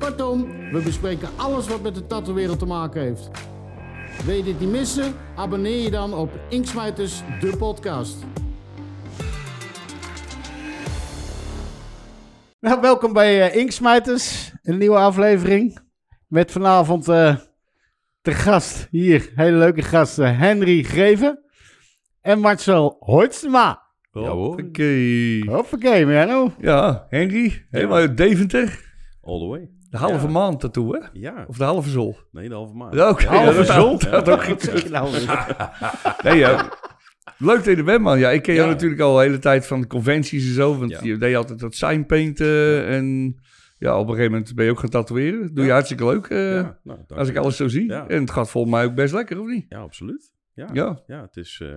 Kortom, we bespreken alles wat met de tattoo-wereld te maken heeft. Wil je dit niet missen? Abonneer je dan op Inksmijters, de podcast. Nou, welkom bij uh, Inksmijters, een nieuwe aflevering. Met vanavond uh, de gast hier, hele leuke gast, uh, Henry Greven en Marcel. Ja hoor. Hoppakee. Hoppakee, Menno. Ja, Henry, helemaal uit Deventer. All the way. De halve Ja. maand tattoo, hè? Ja, Of de halve zol. nee, de halve maand. Ja, oké. halve zol? Dat ook iets. Nee, ja. Leuk dat je er bent, man. Ja, ik ken jou natuurlijk al de hele tijd van de conventies en zo. Want je deed altijd dat signpainten. En ja, op een gegeven moment ben je ook gaan tatoeëren. Doe je Ja. hartstikke leuk, eh, Ja, nou, als ik alles zo zie. Ja. En het gaat volgens mij ook best lekker, of niet? Ja, absoluut. Ja, Ja. ja. het is eh,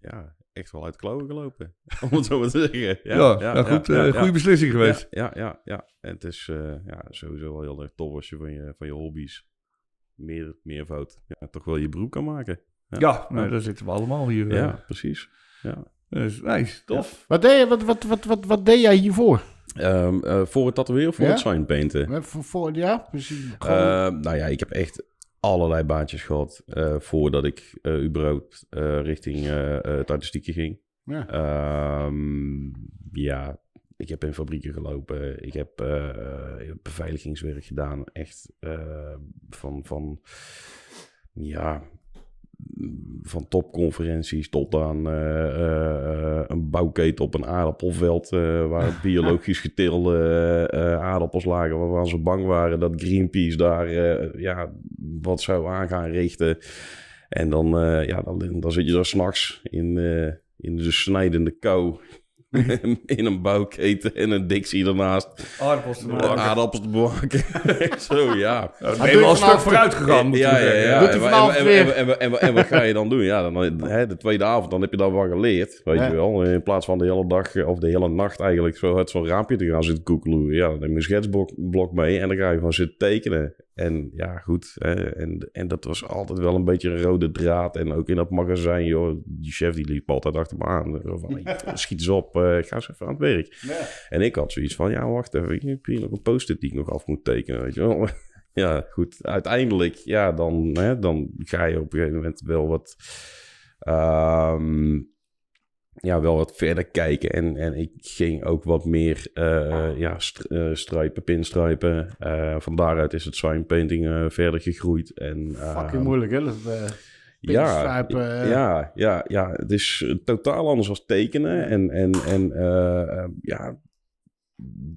ja, echt wel uit de klauwen gelopen. Om het zo maar te zeggen. Ja, Ja, nou goed, ja, eh, ja. goede beslissing geweest. Ja, ja, ja. ja. En het is eh, ja, sowieso wel heel erg tof als je van je, van je hobby's meer, meervoud ja, toch wel je beroep kan maken. Ja, nou, daar zitten we allemaal hier. eh. Ja, precies. Ja. Dus, nice, tof. Wat deed, je, wat, wat, wat, wat, wat deed jij hiervoor? Ehm, eh, voor het tatoeëren of voor Ja? het signpainten? Voor, voor, ja, precies. Gewoon- Eh, nou ja, ik heb echt allerlei baantjes gehad eh, voordat ik eh, überhaupt eh, richting het artistieke ging. ja. Ehm, ja, ik heb in fabrieken gelopen. Ik heb beveiligingswerk gedaan. Echt van, van, ja, van topconferenties tot aan eh, eh, een bouwketen op een aardappelveld. eh, waar biologisch geteelde aardappels lagen. Waarvan ze bang waren dat Greenpeace daar ja, wat zou aan gaan richten. En dan, ja, dan, dan zit je daar s'nachts in, in de snijdende kou. in een bouwketen en een Dixie ernaast. Aardappels te Eh, Aardappels te bewaken. Zo, ja. Nou, ben je wel een stuk vooruit gegaan, moet Ja, ja, ja. En, hij wa- vanavond en, weer? en, en, en, en wat ga je dan doen? Ja, dan, hè, de tweede avond, dan heb je daarvan geleerd. Weet Ja. je wel. In plaats van de hele dag of de hele nacht eigenlijk zo uit zo'n raampje te gaan zitten koekeloeren. Ja, dan neem je een schetsblok blok mee en dan ga je gewoon zitten tekenen. En ja, goed. Hè, en, en dat was altijd wel een beetje een rode draad. En ook in dat magazijn, joh. Die chef die liep altijd achter me aan. Van, schiet eens op, eh, ga eens even aan het werk. En ik had zoiets van, ja, wacht even. Ik heb hier nog een post-it die ik nog af moet tekenen, weet je wel. Ja, goed. Uiteindelijk, ja, dan, hè, dan ga je op een gegeven moment wel wat, ehm, ja, wel wat verder kijken. En, en ik ging ook wat meer, eh, ja, str eh, strijpen, pinstrijpen. Van daaruit is het signpainting eh verder gegroeid. En, Fucking ehm, moeilijk, hè? Dat, ja, ja, ja, ja, het is totaal anders als tekenen. En, en, en eh, eh, ja,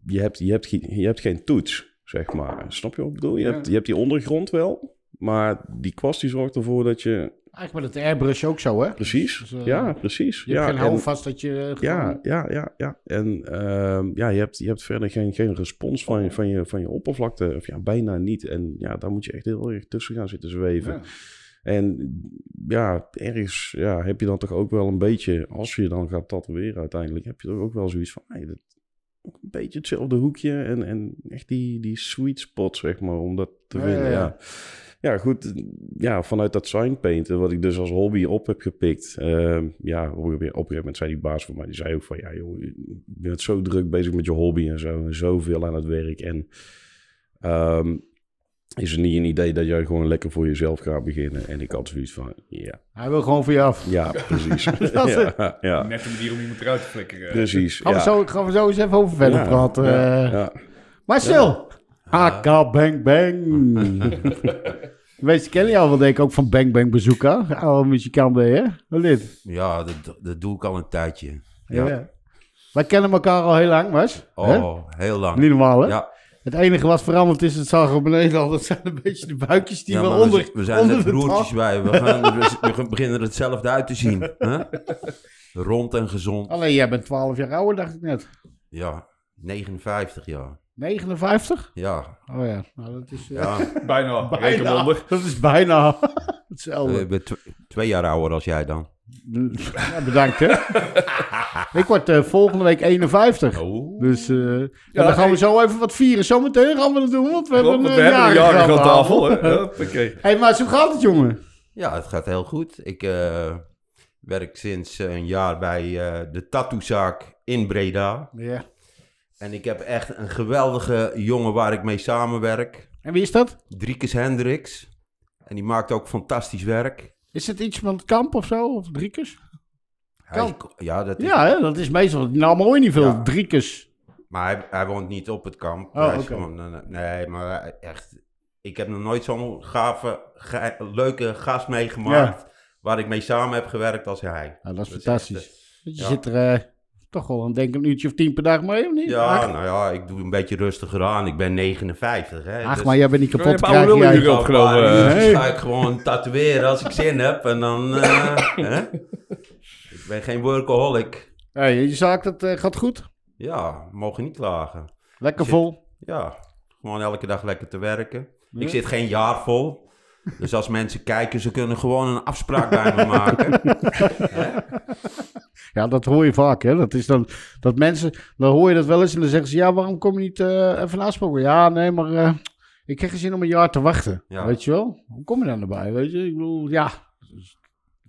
je hebt, je, hebt, je hebt geen toets, zeg maar. Snap je wat ik bedoel? Je, Ja. hebt, je hebt die ondergrond wel, maar die kwast die zorgt ervoor dat je... Eigenlijk met het airbrush ook zo, hè? Precies, Dus, eh, ja, precies. Je ja, hebt geen en- houvast dat je... eh, gewoon- ja, ja, ja, ja. En ehm, ja, je hebt, je hebt verder geen, geen respons van je, van, je, van je oppervlakte. Of ja, bijna niet. En ja, daar moet je echt heel erg tussen gaan zitten zweven. Ja. En ja, ergens ja, heb je dan toch ook wel een beetje, als je dan gaat tatoeëren uiteindelijk, heb je toch ook wel zoiets van, hey, dat ook een beetje hetzelfde hoekje en, en echt die, die sweet spot, zeg maar, om dat te Ja, vinden. ja, Ja, ja. goed, ja, vanuit dat signpainten, wat ik dus als hobby op heb gepikt, ehm, ja, op een gegeven moment zei die baas van mij, die zei ook van, ja joh, je bent zo druk bezig met je hobby en zo, en zoveel aan het werk en... ehm, is het niet een idee dat jij gewoon lekker voor jezelf gaat beginnen? En ik had zoiets van, ja, Hij wil gewoon voor je af. ja, precies. Dat is het. ja, ja, Net een manier om iemand eruit te flikkeren. precies. Gaan, ja. we zo, gaan we zo eens even over verder Ja, praten. ja, eh. ja. Marcel! AK Bang Bang. Weet je, ken je al wel denk ik ook van Bang Bang Bazooka? Oude muzikant ben je, hè? Wat dit? Ja, dat, dat doe ik al een tijdje. Ja. Ja. Wij kennen elkaar al heel lang, Mas. Hè? Oh, heel lang. Niet normaal, hè? Ja, Het enige wat veranderd is, het zag er beneden al, dat zijn een beetje de buikjes die ja we onder, we, zijn onder net de broertjes bij. We, gaan, we, we beginnen er hetzelfde uit te zien. hè? Rond en gezond. Alleen jij bent 12 jaar ouder, dacht ik net. Ja, 59 jaar. 59? Ja. Oh ja, nou dat is... eh, ja. Bijna. bijna. Rekenwonder. Dat is bijna hetzelfde. Ik ben tw- twee jaar ouder als jij dan. Ja, bedankt hè. ik word eh, volgende week 51. Oh. Dus eh, ja, dan gaan we zo even wat vieren. Zometeen gaan we dat doen, want we Klopt, hebben een we hebben een jarige aan tafel. Hoppakee. hey, maar zo gaat het, jongen. Ja, het gaat heel goed. Ik eh, werk sinds een jaar bij eh, de tattoozaak in Breda. Ja. En ik heb echt een geweldige jongen waar ik mee samenwerk. En wie is dat? Driekes Hendricks. En die maakt ook fantastisch werk. Is het iets van het kamp of zo? Of driekes? Hij is- Kan. ja, dat is, Ja, hè, dat is meestal. Nou, mooi niet veel. Ja. Driekes. maar hij, hij woont niet op het kamp. Oh, Hij is oké. gewoon, eh, nee, maar echt... Ik heb nog nooit zo'n gave, ge- leuke gast meegemaakt... waar ik mee samen heb gewerkt als hij. Nou, dat is fantastisch. echt, Want je ja. zit er eh, toch wel een denk een uurtje of tien per dag mee, of niet? Ja, Ach, nou ja, ik doe een beetje rustiger aan. Ik ben 59, hè. ach dus- maar jij bent niet kapot hebt oude krijgen. lullen jij. hier opgenomen, eh. dus ga ik gewoon tatoeëren als ik zin heb. En dan... eh, hè? Ik ben geen workaholic. Hey, je zaak, dat eh, gaat goed. Ja, mogen niet klagen. Lekker Zit- vol. Ja, gewoon elke dag lekker te werken. Ja. Ik zit geen jaar vol. Dus als mensen kijken, ze kunnen gewoon een afspraak bij me maken. Ja, dat hoor je vaak, hè. Dat is dan, dat mensen, dan hoor je dat wel eens en dan zeggen ze, ja, waarom kom je niet eh, even afspraken? Ja, nee, maar eh, ik heb geen zin om een jaar te wachten. Ja. Weet je wel? Hoe kom je dan erbij, weet je? Ik bedoel, ja.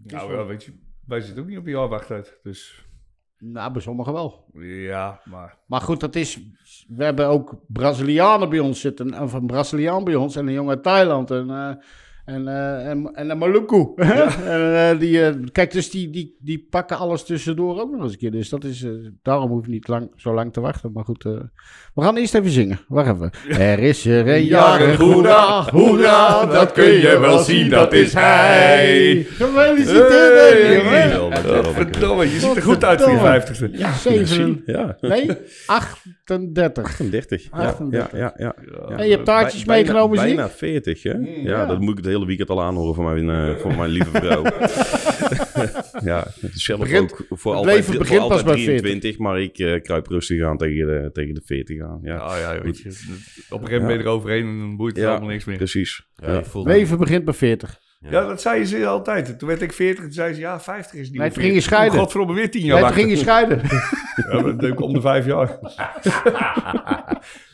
Nou ja, weet je, wij zitten ook niet op je jaarwachttijd. Dus Nou, bij sommigen wel. ja, maar... Maar goed, dat is, we hebben ook Brazilianen bij ons zitten, of een Braziliaan bij ons en een jongen uit Thailand en, eh, en, eh, en, en Maluku. en, eh, die, eh, kijk, dus die, die, die pakken alles tussendoor ook nog eens een keer. Dus dat is, daarom hoef je niet lang, zo lang te wachten. Maar goed, we gaan eerst even zingen. Waar hebben we? Er is er een jarig, hoera, hoera, dat kun je wel zien, dat is hij. Gefeliciteerd, Hey, jongen. Verdomme, je ziet er goed uit voor je vijftigste. Ja, zeven, Ja, nee, 38. 38. Ja, 38. ja, ja, ja. En je hebt taartjes bijna- meegenomen, zie ik? Bijna 40, hè? ja, ja. dat moet ik hele weekend al aanhoren voor mijn, eh, voor mijn lieve vrouw. ja, zelf Begint- ook voor altijd, leven voor begint pas altijd bij 23, maar ik eh, kruip rustig aan tegen de, tegen de 40 aan. Ja, Ja, ja, weet je. Op een gegeven moment ben je eroverheen en dan boeit het Ja. allemaal niks meer. precies. Leven begint bij 40. Ja, dat zei ze altijd. Toen werd ik 40, toen zei ze ja, 50 is niet Nee, toen ging je scheiden. Godverdomme, weer 10 jaar toen wachten. ging je scheiden. Ja, dat deed ik om de vijf jaar.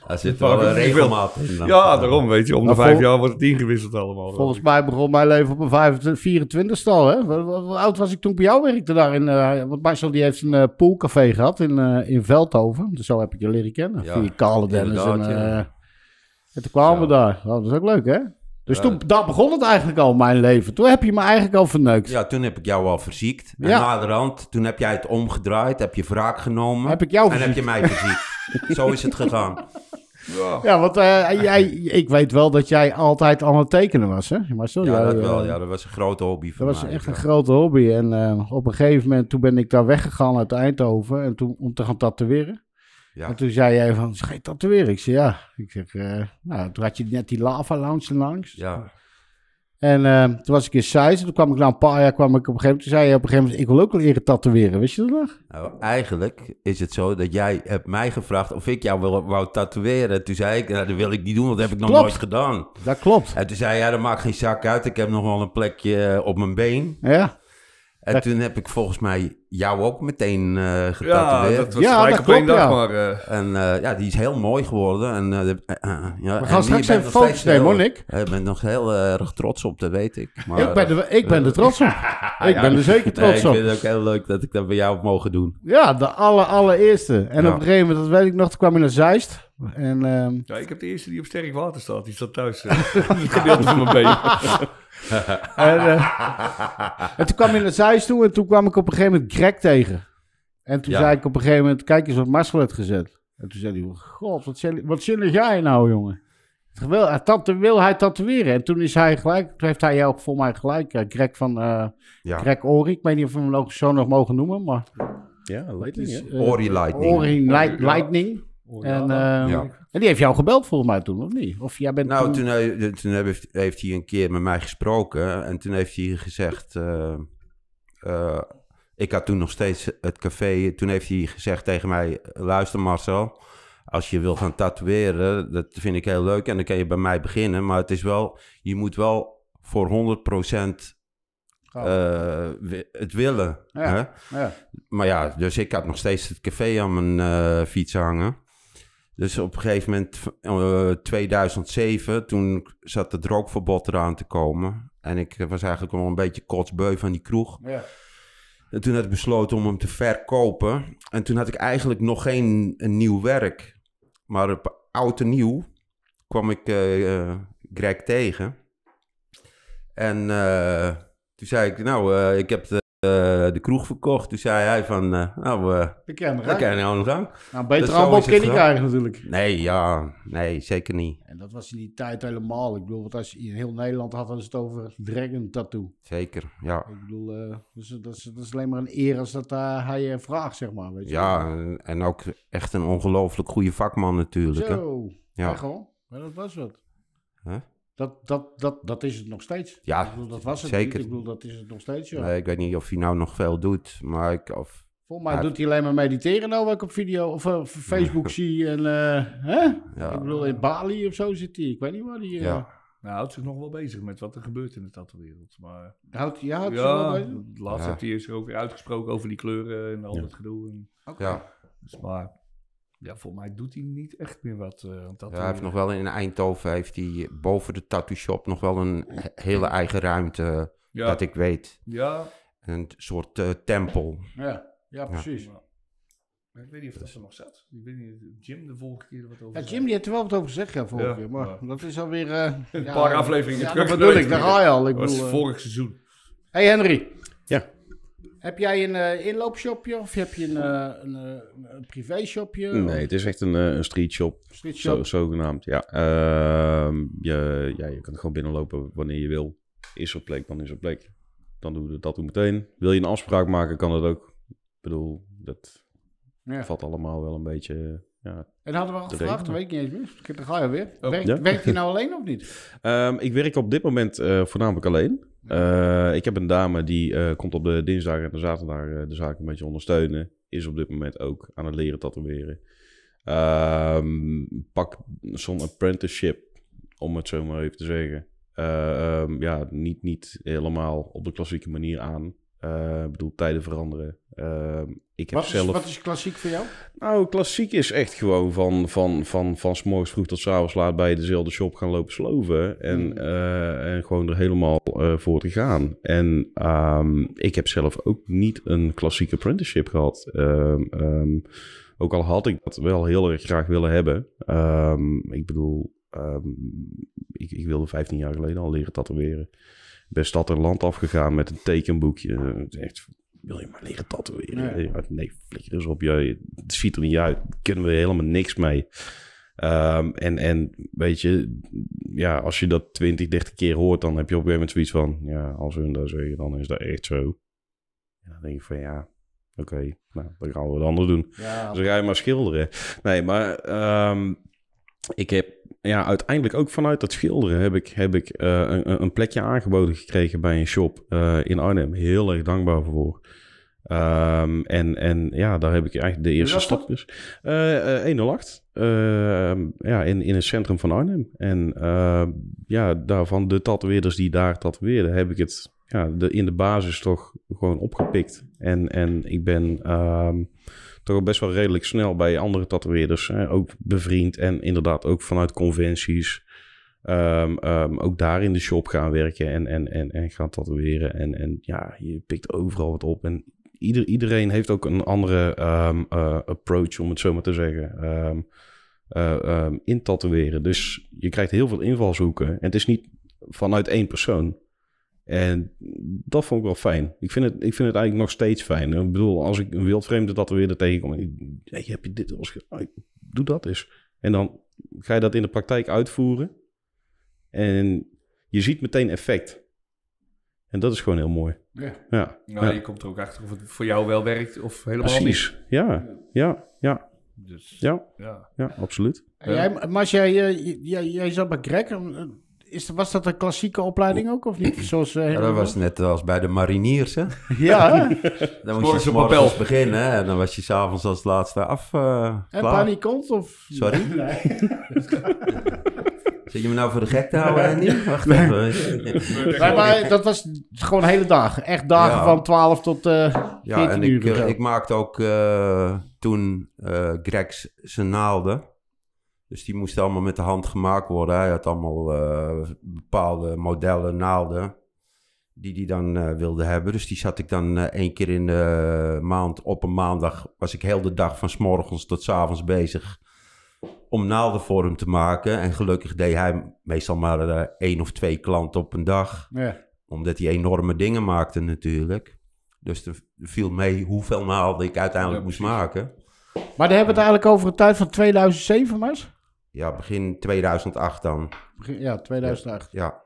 Daar zit wel een regelmaat in. dan. Ja, daarom weet je. Om de Maar vijf jaar wordt het ingewisseld allemaal. Volgens mij begon mijn leven op mijn 25, 24 al. Hè? Wat oud was ik toen bij jou werkte daar? In, eh, want Marcel die heeft een eh, poolcafé gehad in, eh, in Veldhoven. Dus zo heb ik je leren kennen. Ja, Via Kale Dennis. En, ja. eh, en toen kwamen we daar. Oh, dat is ook leuk hè? Dus Ja. toen, daar begon het eigenlijk al, mijn leven. Toen heb je me eigenlijk al verneukt. Ja, toen heb ik jou al verziekt. En Ja. naderhand, toen heb jij het omgedraaid, heb je wraak genomen. Heb ik jou En heb verziekt. je mij verziekt. Zo is het gegaan. Ja. Ja, want eh, jij, ik weet wel dat jij altijd aan het tekenen was, hè? Maar zo, Ja, dat eh, wel. Ja, dat was een grote hobby voor Dat was echt een grote hobby. En eh, op een gegeven moment, toen ben ik daar weggegaan uit Eindhoven. En toen, om te gaan tatoeëren. Ja. En toen zei jij van, ga je tatoeëren? Ik zei, ja. Ik zeg, nou, toen had je net die lava lounge langs. Ja, En eh, toen was ik in Sijs. En toen kwam ik na een paar jaar, kwam ik op een gegeven moment, toen zei je op een gegeven moment, ik wil ook wel leren tatoeëren. Wist je dat nog? nou, eigenlijk is het zo dat jij hebt mij gevraagd of ik jou wil, wou tatoeëren. Toen zei ik, nou, dat wil ik niet doen, want dat heb ik nog Klopt. nooit gedaan. Dat klopt. En toen zei jij, dat maakt geen zak uit. Ik heb nog wel een plekje eh, op mijn been. Ja, En Dat- toen heb ik volgens mij jou ook meteen eh Ja, getatoeëerd. dat was Ja, gelijk dat op één klopt, dag, ja. maar... eh, En eh, ja, die is heel mooi geworden. En, ja, We gaan straks nog foto's nemen, hoor, Nick. Ik ben nog heel erg trots op, dat weet ik. Maar, ik, ben er, ik ben er trots op. ik Ja. ben er zeker Nee, trots ik op. vind het ook heel leuk dat ik dat bij jou heb mogen doen. Ja, de aller, allereerste. En Ja. op een gegeven moment, dat weet ik nog, toen kwam je naar Zeist. En ehm, ja, ik heb de eerste die op sterk water staat. Die staat thuis. eh, het gedeelte van mijn been. En, eh, en toen kwam je naar Zeist toe en toen kwam ik op een gegeven moment Greg tegen. En toen Ja. zei ik op een gegeven moment, kijk eens wat Marcel had gezet. En toen zei hij, god, wat, zin- wat zinnig jij nou, jongen. Wil tatu- wil hij tatoeëren? En toen is hij gelijk, toen heeft hij jou voor mij gelijk, eh, Greg van eh Ja, Greg Ori. Ik weet niet of we hem ook zo nog mogen noemen, maar Ja, het lightning, is Ori Lightning. Ori. Lightning. En, eh, Ja. en die heeft jou gebeld volgens mij toen, of niet? Of jij bent Nou, toen... toen, toen heeft, heeft hij een keer met mij gesproken. En toen heeft hij gezegd... eh, eh, ik had toen nog steeds het café. Toen heeft hij gezegd tegen mij... Luister Marcel, als je wil gaan tatoeëren, dat vind ik heel leuk. En dan kan je bij mij beginnen. Maar het is wel, je moet wel voor 100% eh, wi- het willen. Ja. Hè? Ja. Maar ja, dus ik had nog steeds het café aan mijn eh, fiets hangen. Dus op een gegeven moment, eh 2007, toen zat het rookverbod eraan te komen. En ik was eigenlijk wel een beetje kotsbeu van die kroeg. Ja. En toen had ik besloten om hem te verkopen. En toen had ik eigenlijk nog geen een nieuw werk. Maar op oud en nieuw kwam ik eh, eh, Greg tegen. En eh, toen zei ik, nou, eh, ik heb de, eh, de kroeg verkocht. Toen zei hij van, eh, nou, eh Ik ken dan het. kan je aan de gang. Nou, beter aanbod kan je niet gegaan. krijgen natuurlijk. Nee, ja, nee, zeker niet. En dat was in die tijd helemaal. Ik bedoel, want als je in heel Nederland had, hadden ze het over Dragon Tattoo. Zeker, ja. Ik bedoel, eh, dus dat, is, dat is alleen maar een eer als dat hij je vraagt, zeg maar. Weet je. Ja, en, en ook echt een ongelooflijk goede vakman natuurlijk. Hè? Zo. Ja. Ja. gewoon. Maar dat was wat. Huh? Dat, dat, dat, dat is het nog steeds. Ja, ik bedoel, dat was het zeker. niet. Ik bedoel, dat is het nog steeds, ja. Nee, ik weet niet of hij nou nog veel doet, maar ik... Of, Volgens mij Ja. doet hij alleen maar mediteren nou, wat ik op video of eh, op Facebook zie. En, eh, hè? ja, Ik bedoel, in Bali of zo zit hij. Ik weet niet waar die... eh, ja. Nou, hij houdt zich nog wel bezig met wat er gebeurt in de tattoo-wereld. Maar Houdt, ja, houdt hij wel ja, laatst Ja. heeft hij zich ook weer uitgesproken over die kleuren en al Ja. dat gedoe. En, ja. dus, maar ja, volgens mij doet hij niet echt meer wat eh Ja, hij tatoeëren. heeft nog wel in Eindhoven, heeft hij boven de tattoo shop nog wel een he- hele eigen ruimte, ja, dat ik weet. ja, Een soort eh, tempel. Ja, ja, precies. maar ik weet niet of dat er nog zat. Ik weet niet, Jim de vorige keer wat over Ja. Jim die heeft er wel wat over gezegd, ja, vorige Ja, keer. Maar ja. dat is alweer... eh Een ja, paar afleveringen Ja, terug dat bedoel ik. Daar ga je al. Ik was bedoel, eh, vorig seizoen. Hey Henry. Ja. Heb jij een eh, inloopshopje of heb je een, eh, een, eh, een privéshopje? Nee, het is echt een, een street shop, Street zo, zogenaamd. Ja, Ehm, je, ja, je kan gewoon binnenlopen wanneer je wil. Is er plek, dan is er plek. Dan doen we dat doen meteen. Wil je een afspraak maken, kan dat ook. Ik bedoel, dat Ja. valt allemaal wel een beetje... Ja. En hadden we al gevraagd, dat weet ik niet eens meer. Daar ga je weer. Oh. Werkt, Ja. werkt hij nou alleen of niet? Ehm, ik werk op dit moment eh, voornamelijk alleen. Eh, ik heb een dame die eh, komt op de dinsdag en de zaterdag de zaak een beetje ondersteunen. Is op dit moment ook aan het leren tatoeëren. Ehm, pak zo'n apprenticeship, om het zo maar even te zeggen. Eh, ehm, ja, niet, niet helemaal op de klassieke manier aan. Eh, ik bedoel, tijden veranderen. Ehm, ik heb Wat is, zelf... wat is klassiek voor jou? Nou, klassiek is echt gewoon van, van, van, van 's morgens vroeg tot 's avonds laat bij dezelfde shop gaan lopen sloven. En, Hmm. eh, en gewoon er helemaal eh, voor te gaan. En ehm, ik heb zelf ook niet een klassieke apprenticeship gehad. Ehm, ook al had ik dat wel heel erg graag willen hebben. Ik bedoel, ik, ik wilde 15 jaar geleden al leren tatoeëren. Ben stad en land afgegaan met een tekenboekje. Het Echt, wil je maar leren tatoeëren? Nee. Ja, Nee, flikker eens op. Je, het ziet er niet uit. Kunnen we helemaal niks mee. Ehm, en, en weet je, ja, als je dat 20, 30 keer hoort, dan heb je op een gegeven moment zoiets van, ja, als hun dat zeggen, dan is dat echt zo. En dan denk ik van, ja, oké, nou, dan gaan we wat anders doen. Ja, Dus dan ga je maar schilderen. Nee, maar ehm, ik heb ja, uiteindelijk ook vanuit dat schilderen heb ik, heb ik eh, een, een plekje aangeboden gekregen bij een shop eh, in Arnhem. Heel erg dankbaar voor. Ehm, en, en ja, daar heb ik eigenlijk de eerste stap dus. Eh, eh, 108. Ehm, ja, in, in het centrum van Arnhem. En ja, daarvan de tatoeëerders die daar tatoeëerden, heb ik het ja, de, in de basis toch gewoon opgepikt. En, en ik ben ehm, toch best wel redelijk snel bij andere tatoeëerders hè, ook bevriend. En inderdaad ook vanuit conventies. ehm, ehm, ook daar in de shop gaan werken en, en, en, en gaan tatoeëren. En, en ja, je pikt overal wat op. En ieder, iedereen heeft ook een andere ehm, eh, approach, om het zo maar te zeggen. Ehm, in tatoeëren. Dus je krijgt heel veel invalshoeken. En het is niet vanuit één persoon. En dat vond ik wel fijn. Ik vind het, ik vind het eigenlijk nog steeds fijn. Ik bedoel, als ik een wildvreemde tatoeëerder tegenkom... Hey, heb je dit al eens ge- ah, Doe dat eens. En dan ga je dat in de praktijk uitvoeren. En je ziet meteen effect. En dat is gewoon heel mooi. ja. Ja, Nou, ja. je komt er ook achter of het voor jou wel werkt of helemaal niet. precies. Ja, ja, ja, Dus, ja, ja. ja, absoluut. En jij, maar als jij, eh, jij, jij zat bij Greg, is, was dat een klassieke opleiding ook, of niet? Zoals, eh, Ja, dat was net als bij de mariniers, hè? Ja? Dan moest je Morgens beginnen hè? en dan was je s'avonds als laatste af uh, en klaar. panikont, of? Sorry? Nee. Zit je me nou voor de gek te houden, Andy? Wacht even. Nee, maar dat was gewoon hele dagen. Echt dagen Ja. van 12 tot eh 14 Ja, en uur. ik, maakte ook eh, toen eh Greg's zijn naalden. Dus die moesten allemaal met de hand gemaakt worden. Hij had allemaal eh, bepaalde modellen naalden die hij dan eh, wilde hebben. Dus die zat ik dan eh, één keer in de maand. Op een maandag was ik heel de dag van s morgens tot s avonds bezig om naalden voor hem te maken. En gelukkig deed hij meestal maar één of twee klanten op een dag Ja. omdat hij enorme dingen maakte natuurlijk. Dus er viel mee hoeveel naalden ik uiteindelijk Ja, moest maken. Maar dan hebben we het eigenlijk over een tijd van 2007, Mas? Ja, begin 2008 dan. Begin- Ja, 2008. Ja,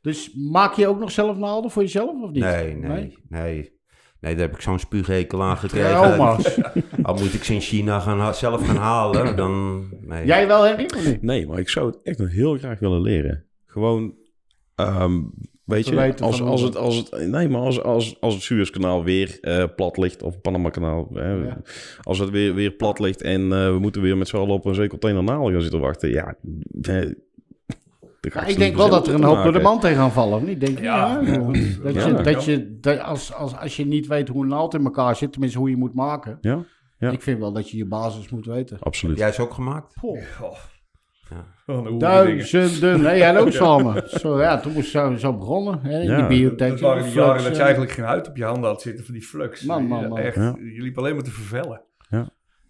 Dus maak je ook nog zelf naalden voor jezelf, of niet? nee, nee, nee. Nee, daar heb ik zo'n spuughekel aan gekregen. Trauma's. Al moet ik ze in China gaan ha- zelf gaan halen, dan... Nee. Jij wel, Henry, of niet? Nee, maar ik zou het echt nog heel graag willen leren. Gewoon, ehm, weet je, als, als, het, als het, nee, maar als, als, als het Suezkanaal weer eh, plat ligt, of het Panama-kanaal, hè, Ja. als het weer, weer plat ligt en eh, we moeten weer met z'n allen op een zeecontainer naal gaan zitten wachten, ja, ik denk wel dat er een hoop door de man tegen gaan vallen, of niet? Denk je? Ja, Ja. Dat, Ja. je, Ja. dat je, dat als, als, als je niet weet hoe een naald in elkaar zit, tenminste hoe je moet maken. Ja, ja. Ik vind wel dat je je basis moet weten. absoluut. Jij is ook gemaakt? Ja. Duizenden. Nee, jij ook samen. Zo, ja, toen moest zo, zo begonnen. Hè, in Ja. die biotech. Dat waren die flux, jaren dat je eh. eigenlijk geen huid op je handen had zitten van die flux. Man, man, man. Echt, Ja. Je liep alleen maar te vervellen.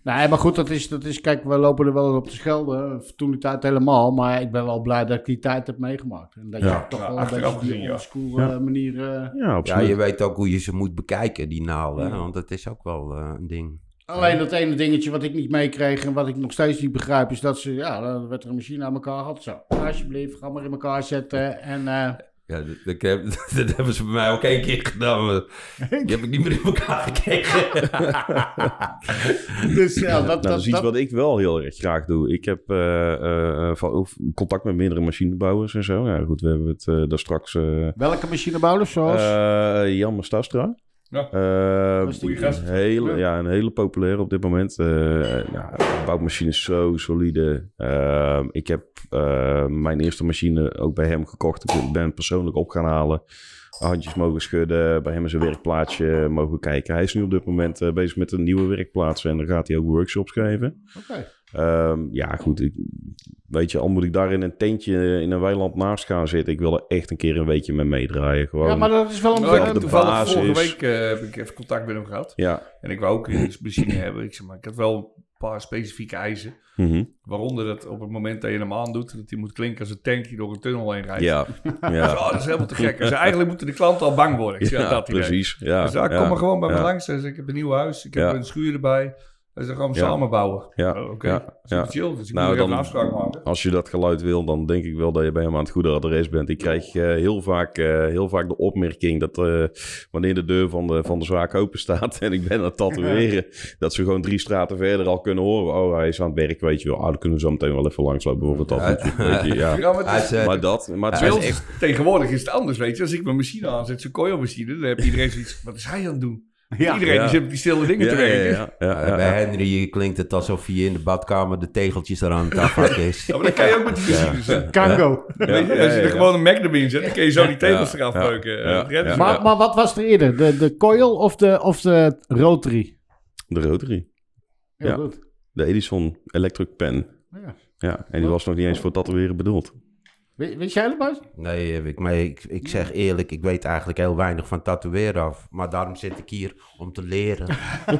Nee, maar goed, dat is, dat is, kijk, we lopen er wel op te schelden. Toen die tijd helemaal. Maar ik ben wel blij dat ik die tijd heb meegemaakt. En dat Ja. je toch Ja, wel een beetje die ja. oldschool Ja. eh, manier... eh, Ja, Ja, je weet ook hoe je ze moet bekijken, die naalden. Ja. Want dat is ook wel eh, een ding. Alleen dat ene dingetje wat ik niet meekreeg en wat ik nog steeds niet begrijp, is dat ze, ja, dan werd er een machine aan elkaar gehad. Zo, alsjeblieft, ga maar in elkaar zetten. En eh, Ja, dat, dat, heb- dat hebben ze bij mij ook één keer gedaan. maar Die heb ik niet meer in elkaar gekregen. dus ja, dat, Nou, dat dat, is iets dat- wat ik wel heel erg graag doe. Ik heb eh, eh, van, contact met meerdere machinebouwers en zo. Ja, goed, we hebben het eh, daar straks... eh Welke machinebouwers zoals? eh Jan Stastra. Ja. Eh, gast. een hele, Ja. ja. een hele populaire op dit moment. Eh nou, bouwmachines zo solide. Eh, ik heb eh, mijn eerste machine ook bij hem gekocht. Ik ben persoonlijk op gaan halen. Handjes mogen schudden. Bij hem is een werkplaatsje mogen kijken. Hij is nu op dit moment eh, bezig met een nieuwe werkplaats. En dan gaat hij ook workshops geven. Ehm, ja, goed. Ik, weet je, al moet ik daar in een tentje in een weiland naast gaan zitten. Ik wil er echt een keer een weekje mee meedraaien. Gewoon. Ja, maar dat is wel een... Nou, heb toevallig basis. vorige week eh, heb ik even contact met hem gehad. Ja. En ik wou ook een machine hebben. Ik zeg maar, ik had wel een paar specifieke eisen. Mhm. Waaronder dat op het moment dat je hem aandoet, dat hij moet klinken als een tank die door een tunnel heen rijdt. Ja. Dus, Ja. oh, dat is helemaal te gek. Dus eigenlijk moeten de klanten al bang worden. Ik zeg, Ja, dat idee. precies. Ja, Dus ja, kom ja, maar gewoon bij me langs. Zegt, ik heb een nieuw huis, ik heb Ja. een schuur erbij. Dus dan gaan we Ja. samen bouwen. Ja, Oh, Oké, ja, chill. Dus ik Nou, moet even dan- een afspraak maken. Als je dat geluid wil, dan denk ik wel dat je bij hem aan het goede adres bent. Ik krijg eh, heel, vaak, eh, heel vaak de opmerking dat eh, wanneer de deur van de, van de zaak open staat en ik ben aan het tatoeëren, dat ze gewoon drie straten verder al kunnen horen. Oh, hij is aan het werk, weet je wel. Ah, dan kunnen we zo meteen wel even langslopen voor het ja. Ja, maar is, is, dat, maar het is echt... is- tegenwoordig is het anders, weet je. Als ik mijn machine aanzet, zo'n coilmachine, dan heb iedereen zoiets wat is hij aan het doen? Ja. iedereen Ja. die zit met die stille dingen Ja, te ja, werken. ja, ja, ja, bij ja. Henry klinkt het alsof hij in de badkamer de tegeltjes eraan het afhakken is. Ja, maar dat kan je ook met die machines. hè. Kango. Je, als je er ja. gewoon een Magnum in zet, dan kun je zo die tegels Ja, eraf ja, Eh, Maar, maar wat was er eerder? De, de coil of de, of de rotary? De Rotary. Heel Ja. goed. De Edison Electric Pen. Ja. Ja, en die was nog niet eens voor tatoeëren bedoeld. We- Weet jij dat, Bas? Nee, ik, maar ik, ik zeg eerlijk, ik weet eigenlijk heel weinig van tatoeëren af. Maar daarom zit ik hier om te leren. Je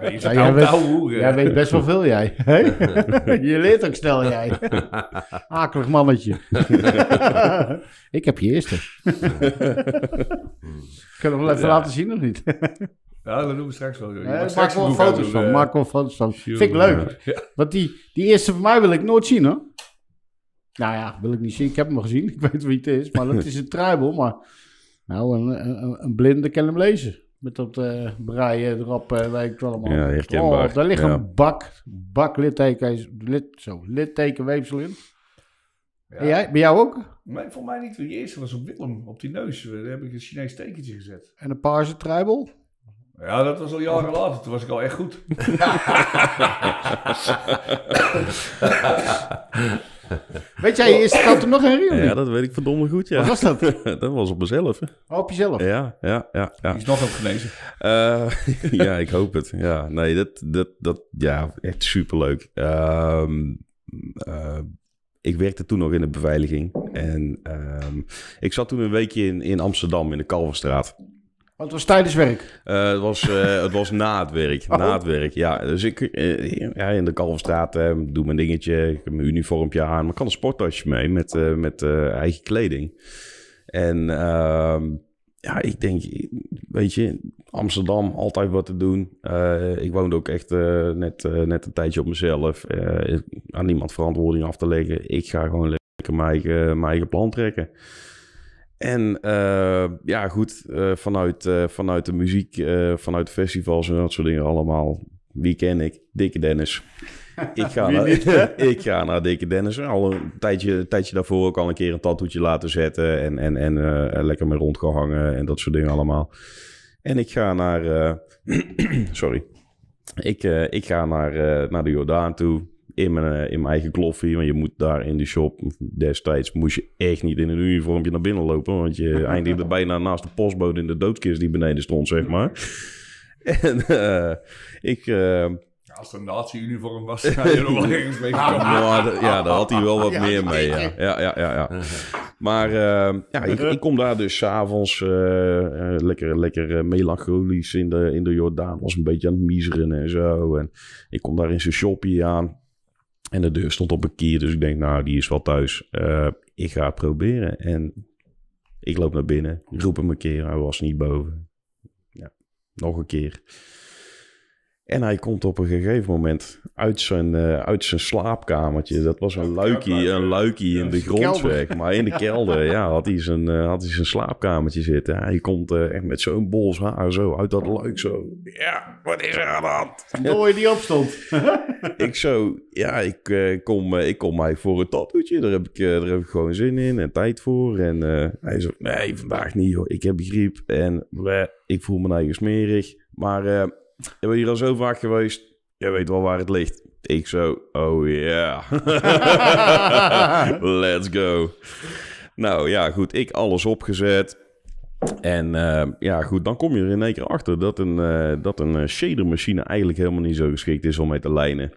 Ja, zit jij nou weet- ouwe hoeren. Jij weet best wel veel, jij. Hè? je leert ook snel, jij. Akelig mannetje. ik heb je eerste. Kunnen we wel even Ja. laten zien of niet? Ja, dat doen we straks wel. Eh, maak straks wel een boek foto's van. eh. Maak wel foto's van. Vind ik leuk. Ja. Want die, die eerste van mij wil ik nooit zien, hoor. Nou ja, wil ik niet zien. Ik heb hem al gezien. Ik weet wie het is. Maar dat is een truibel. Maar nou, een, een, een blinde kan hem lezen. Met dat eh breien erop, eh, weet ik wel allemaal. Ja, herkenbaar. Oh, daar ligt Ja. een bak, bak litteken, lid, zo, littekenweefsel in. En jij, bij jou ook? Nee, voor mij niet. Die eerste was op Willem, op die neus. Daar heb ik een Chinees tekentje gezet. En een paarse truibel? Ja, dat was al jaren later. Toen was ik al echt goed. Weet jij je eerste tattoo nog herinneren? Ja, dat weet ik verdomme goed, ja. Wat was dat? dat was op mezelf. hè. Oh, op jezelf? Ja, ja, ja. ja. Die is nog op genezen. Eh, ja, ik hoop het. Ja, nee, dat, dat, dat ja, echt superleuk. Ehm eh, ik werkte toen nog in de beveiliging. En ehm, ik zat toen een weekje in, in Amsterdam, in de Kalverstraat. Want het was tijdens werk. Eh, het, was, eh, het was na het werk. Oh. Na het werk, ja. Dus ik eh, ja, in de Kalverstraat doe mijn dingetje. Ik heb mijn uniformpje aan. Maar ik kan een sporttasje mee met, met eigen kleding. En ehm, ja, ik denk, weet je, Amsterdam, altijd wat te doen. Ik woonde ook echt net, net een tijdje op mezelf. Aan niemand verantwoording af te leggen. Ik ga gewoon lekker mijn eigen, mijn eigen plan trekken. En eh, ja, goed, eh, vanuit, eh, vanuit de muziek, vanuit festivals en dat soort dingen allemaal. Wie ken ik? Dikke Dennis. Ik ga, naar, niet, ik ga naar Dikke Dennis. Al een tijdje, een tijdje daarvoor ook al een keer een tattoetje laten zetten. En, en, en lekker mee rondgehangen en dat soort dingen allemaal. En ik ga naar... sorry. Ik, ik ga naar, naar de Jordaan toe. In mijn, eh, in mijn eigen kloffie. Want je moet daar in de shop... Destijds moest je echt niet in een uniformpje naar binnen lopen. Want je eindigde bijna naast de postbode in de doodskist die beneden stond, zeg maar. En eh, ik... eh, Ja, als het een nazi-uniform was, dan had je nog wel ergens mee gekomen. ja, daar had hij wel wat Ja, meer die mee. Ja, ja, ja. ja, ja. Maar ja, ik, ik kom daar dus s'avonds eh, lekker, lekker melancholisch in de, in de Jordaan. Was een beetje aan het miseren en zo. En ik kom daar in zijn shoppie aan. En de deur stond op een kier, dus ik denk, nou, die is wel thuis. Eh, ik ga het proberen. En ik loop naar binnen, roep hem een keer, hij was niet boven. Ja, nog een keer. En hij komt op een gegeven moment uit zijn, eh, uit zijn slaapkamertje. Dat was een luikie, een luikie in de grondweg. Maar in de kelder, ja, had hij zijn, eh, had hij zijn slaapkamertje zitten. Hij komt eh, echt met zo'n bols haar zo uit dat luik zo. Ja, wat is er aan de hand? Door die opstond. ik zo, ja, ik, eh, kom, ik kom mij voor een tattoetje. Daar heb, ik, eh, daar heb ik gewoon zin in en tijd voor. En eh, hij zo, nee, vandaag niet joh. Ik heb griep en bleh, ik voel me eigen smerig. Maar ik ben hier al zo vaak geweest. Jij weet wel waar het ligt. Ik zo, oh ja. Let's go. Nou ja, goed. Ik alles opgezet. En eh, ja, goed, dan kom je er in één keer achter dat een, eh, dat een eh, shadermachine eigenlijk helemaal niet zo geschikt is om mee te lijnen.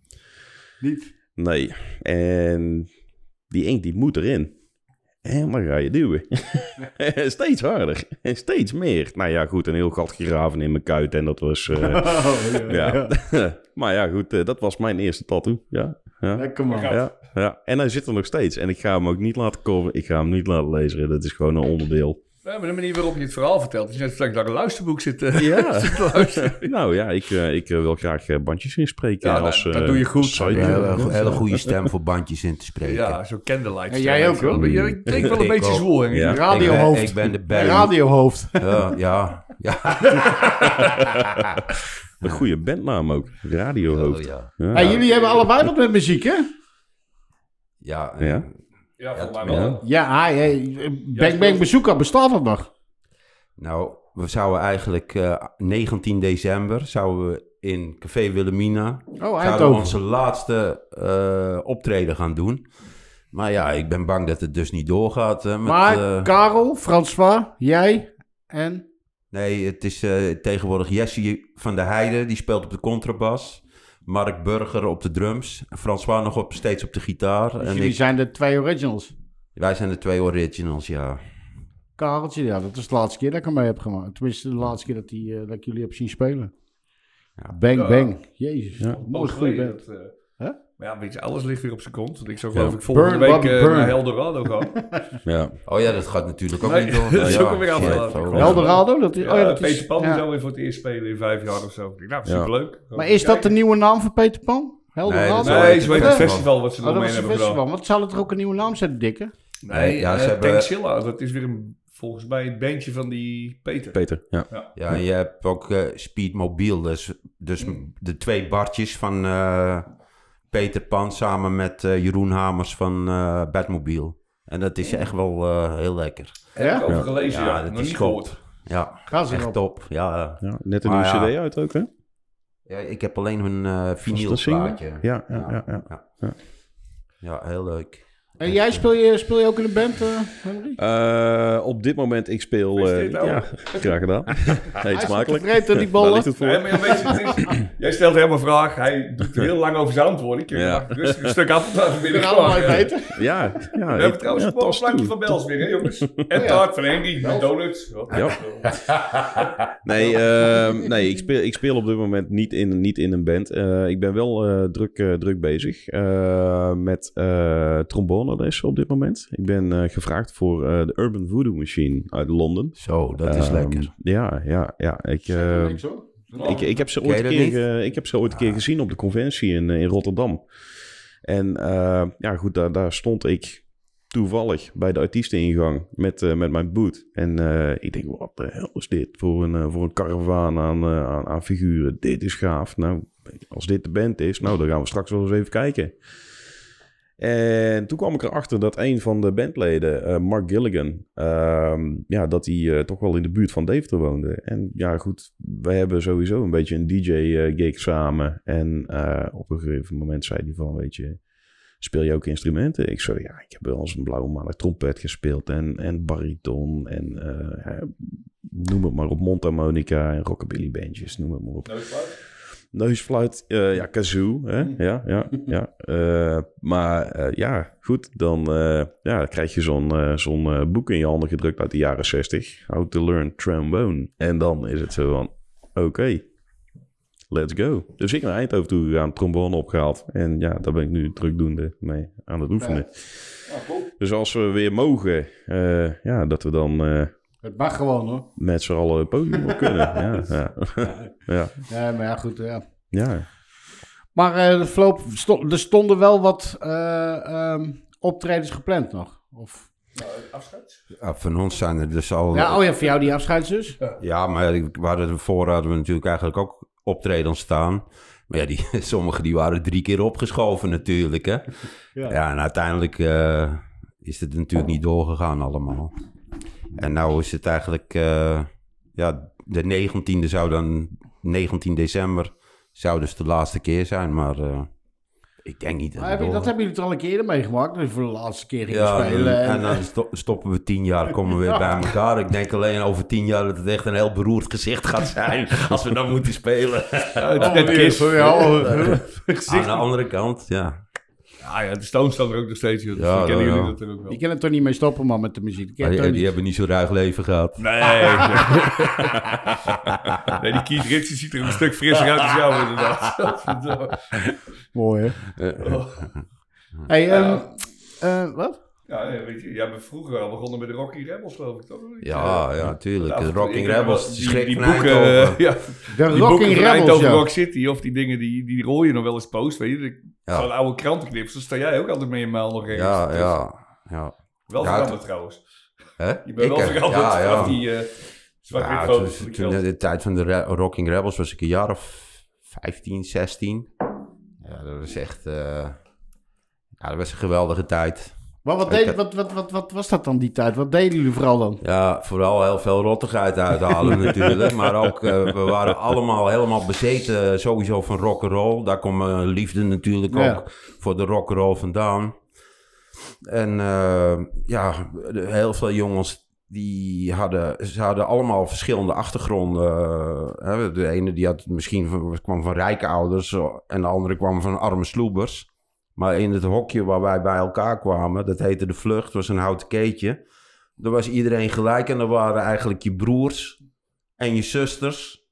Niet. Nee. En die inkt die moet erin. En dan ga je duwen. steeds harder. En steeds meer. Nou ja, goed, een heel gat gegraven in mijn kuit. En dat was... eh, Oh, ja. maar ja, goed, eh, dat was mijn eerste tattoo. Ja, ja. Lekker man. Ja, ja, en hij zit er nog steeds. En ik ga hem ook niet laten komen. Ik ga hem niet laten lezen. Dat is gewoon een onderdeel. Ja, maar de manier waarop je het verhaal vertelt, is net vlak naar een luisterboek zit, eh, Ja. zit te luisteren. nou ja, ik, eh, ik eh, wil graag bandjes inspreken. Ja, als, dat- dat doe je goed. Een hele, hele goede stem voor bandjes in te spreken. Ja, zo candlelight. En jij ook, wel. Je je klinkt wel een Ik beetje ook. zwoel. Ja. Ik ben, Radiohoofd. ik ben de Barry. radiohoofd. Ja, ja. ja. Een goede bandnaam ook. Radiohoofd. Oh, ja. Ja. Hey, jullie hebben allebei wat met muziek, hè? Ja, Ja. Ja, volgens Ja, mij wel. ja. Ja, hey, Bang Bang Bezoeker, bestaat dat nog? Nou, we zouden eigenlijk eh, 19 december zouden we in Café Wilhelmina Oh, we onze laatste eh, optreden gaan doen. Maar ja, ik ben bang dat het dus niet doorgaat. Hè, met, Maar eh, Karel, François, jij en... nee, het is eh, tegenwoordig Jesse van der Heijden, die speelt op de contrabas. Mark Burger op de drums. François nog op, steeds op de gitaar. Dus en jullie ik, zijn de twee originals. wij zijn de twee originals, ja. Kareltje, ja, dat is de laatste keer dat ik hem mee heb gemaakt. Tenminste, de laatste keer dat, die, eh, dat ik jullie heb zien spelen. Ja. Bang Ja. Bang. Jezus, Ja. mooi goede band. Dat, eh? Maar ja, weet je, alles ligt weer op zijn kont. Want ik zou Ja. geloof ik volgende Burn, week burn. naar Eldorado gaan. Ja. Oh ja, dat gaat natuurlijk ook Nee, niet door. dat is Ja, ook alweer afgelopen. oh. Ja. Eldorado, dat is... Ja, oh ja, dat Peter is Pan ja. zou weer voor het eerst spelen in vijf jaar of zo. Nou, Ja. superleuk. Maar is dat de nieuwe naam voor Peter Pan? Nee, heet zo het festival. wat ze Oh, er mee hebben festival. gedaan. Wat zal het er ook een nieuwe naam zijn, dikke? Nee, Ja, ze eh, hebben- dat is weer een, volgens mij het bandje van die Peter. Peter, ja. Ja, en je hebt ook eh Speedmobiel. Dus, dus de twee bartjes van, eh, Peter Pan samen met eh, Jeroen Hamers van eh Batmobile. En dat is echt wel eh, heel lekker. Heb ik Ja? over gelezen, ja. dat Nog is niet gehoord. Ja, ze echt top. Ja, Ja, net een nieuwe ja. cd uit ook, hè? ja, ik heb alleen hun eh een single? vinylplaatje. Ja, ja, ja. ja. Ja. Ja. Ja, heel leuk. En jij speel je, speel je ook in een band, eh Henry? Eh, op dit moment, ik speel... eh, Gefeliciteerd, ja, graag gedaan. Eet smakelijk. Vreet die Daar bollen. ligt het voor. Nee, maar ja, weet je, het is, jij stelt helemaal vraag. Hij doet er heel lang over zijn antwoord. Ik heb Ja. rustig een stuk We binnen gaan allemaal even eten. Ja, ja. We hebben trouwens ja, een plankje van Bels weer, hè jongens? En taart van Henry, met donuts. Ja. Nee, ehm, nee ik, speel, ik speel op dit moment niet in, niet in een band. Eh, ik ben wel eh, druk, druk bezig eh, met eh trombonelessen op dit moment. Ik ben eh, gevraagd voor eh, de Urban Voodoo Machine uit Londen. Zo, dat is Ehm, lekker. Ja, ja, ja. Ik, eh, Niks, hoor. ik, ik, heb ze ooit een dat keer, ik heb ze ooit een keer gezien op de conventie in, eh, in Rotterdam. En eh, ja, goed, daar, daar stond ik toevallig bij de artiesteningang met, eh, met mijn boot. En eh, ik denk, wat de hel is dit voor een, eh, voor een karavaan aan, eh, aan, aan figuren? Dit is gaaf. Nou, als dit de band is, nou, dan gaan we straks wel eens even kijken. En toen kwam ik erachter dat een van de bandleden, eh, Mark Gilligan, ehm, ja, dat hij eh, toch wel in de buurt van Deventer woonde. En ja, goed, wij hebben sowieso een beetje een DJ-gig samen. En eh, op een gegeven moment zei hij van, weet je, speel je ook instrumenten? Ik zo, ja, ik heb wel eens een blauwe maandag trompet gespeeld en, en bariton en eh, noem het maar op, mondharmonica en rockabilly bandjes, noem het maar op. Neusfluit, eh, ja, kazoo, hè? ja, ja, ja. Eh, maar eh, ja, goed, dan, ja, dan krijg je zo'n zo'n boek in je handen gedrukt uit de jaren 60, How to Learn Trombone. En dan is het zo van, oké, let's go. Dus ik naar Eindhoven toe gegaan, trombone opgehaald. En ja, daar ben ik nu drukdoende mee aan het oefenen. Dus als we weer mogen, ja, dat we dan Het mag gewoon, hoor. met z'n allen podium op kunnen. Ja, ja. ja, Ja, maar ja, goed, ja. ja. Maar eh, de verloop, sto- er stonden wel wat eh, ehm, optredens gepland nog. Of, Ja, van ons zijn er dus al... ja, oh ja, voor jou die afscheidszus. Ja, maar we hadden ervoor hadden we natuurlijk eigenlijk ook optreden staan. Maar ja, die, sommige die waren drie keer opgeschoven natuurlijk, hè. Ja. Ja, en uiteindelijk eh, is het natuurlijk niet doorgegaan allemaal. En nou is het eigenlijk... eh, ja, de 19e zou dan... 19 december zou dus de laatste keer zijn, maar... eh, ik denk niet dat Maar het heb je, dat hebben jullie toch al een keer meegemaakt? Dat je voor de laatste keer ging Ja, spelen. en, en dan sto- stoppen we tien jaar, komen we weer bij elkaar. Ik denk alleen over tien jaar dat het echt een heel beroerd gezicht gaat zijn als we dan moeten spelen. het is. Ja, oh, Aan de andere kant, ja. Ja, ja, de Stones staan er ook nog steeds. joh. Dus Ja, dan kennen ja, jullie ja. dat ook wel. Je kan er toch niet mee stoppen, man, met de muziek. Het die, die niet. hebben niet zo'n ruig leven gehad. Nee. nee, die Keith Richards ziet er een stuk frisser uit als jou inderdaad. Mooi, hè? Oh. Hey, ehm, eh, wat? Ja, weet je, jij bent vroeger al begonnen met de Rocky Rebels, geloof ik toch? Ja, ja, tuurlijk. Ja, De wel- Rebels, de die- schrik die boeken, eh, ja, De die van Rebels, ja. Rock City, of die dingen, die, die rol je nog wel eens post, weet je. Ja. Zo'n oude krantenknips, daar sta jij ook altijd mee in mail nog ergens. Ja, Dus ja, ja. Wel Ja, veranderd trouwens. Hè? Je bent Ik, wel eh, veranderd ja, ja. die eh zwart-wit Ja, foto's toen, de toen krant. de tijd van de Re- Rocking Rebels was ik een jaar of 15, 16. Ja, dat was echt... eh, ja, dat was een geweldige tijd. Maar wat, deed, wat, wat, wat, wat was dat dan die tijd? Wat deden jullie vooral dan? Ja, vooral heel veel rottigheid uithalen natuurlijk. Maar ook, eh, we waren allemaal helemaal bezeten sowieso van rock'n'roll. Daar komt mijn liefde natuurlijk Ja. ook voor de rock'n'roll vandaan. En eh, ja, heel veel jongens die hadden, ze hadden allemaal verschillende achtergronden. Eh, hè, De ene die had misschien kwam van rijke ouders en de andere kwam van arme sloebers. Maar in het hokje waar wij bij elkaar kwamen, dat heette De Vlucht, was een houten keetje. Daar was iedereen gelijk en er waren eigenlijk je broers en je zusters.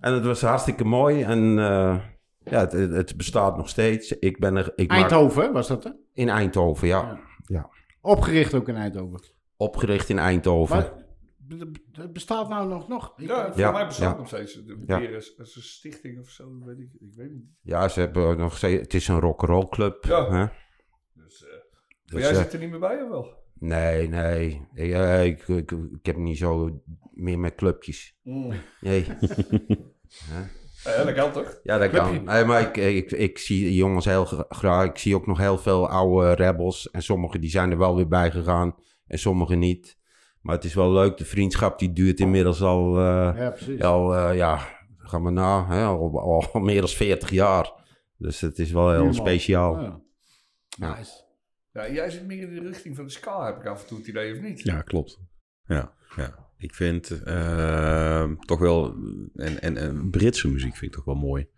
En het was hartstikke mooi en eh, ja, het, het bestaat nog steeds. Ik ben er, ik Eindhoven, was dat hè? in Eindhoven, ja. Opgericht ook in Eindhoven. Opgericht in Eindhoven. Maar het bestaat nou nog? nog? Ik- Ja, voor Ja, mij bestaat ja. nog steeds. De Ja. weer is, is een stichting of zo, weet ik, ik weet niet. Ja, ze hebben nog steeds, het is een rock'n'roll club. Ja. Hè? Dus, eh, maar Dus, jij eh, zit er niet meer bij, of wel? nee, nee. Ik, eh, ik, ik, ik heb niet zo meer met clubjes. Nee. Hè? Ja, dat kan toch? Ja, dat kan. Nee, maar ik, ik, ik zie die jongens heel gra- graag. Ik zie ook nog heel veel oude rebels. En sommigen die zijn er wel weer bij gegaan. En sommigen niet. Maar het is wel leuk. De vriendschap die duurt inmiddels al... eh, Ja, al eh, ja, gaan we na. Hè, al, meer dan 40 jaar. Dus het is wel heel Helemaal. speciaal. Ja. Ja. Nice. Ja, jij zit meer in de richting van de ska, heb ik af en toe het idee, of niet? Ja, klopt. Ja, ja. Ik vind ehm, toch wel... En, en, en Britse muziek vind ik toch wel mooi.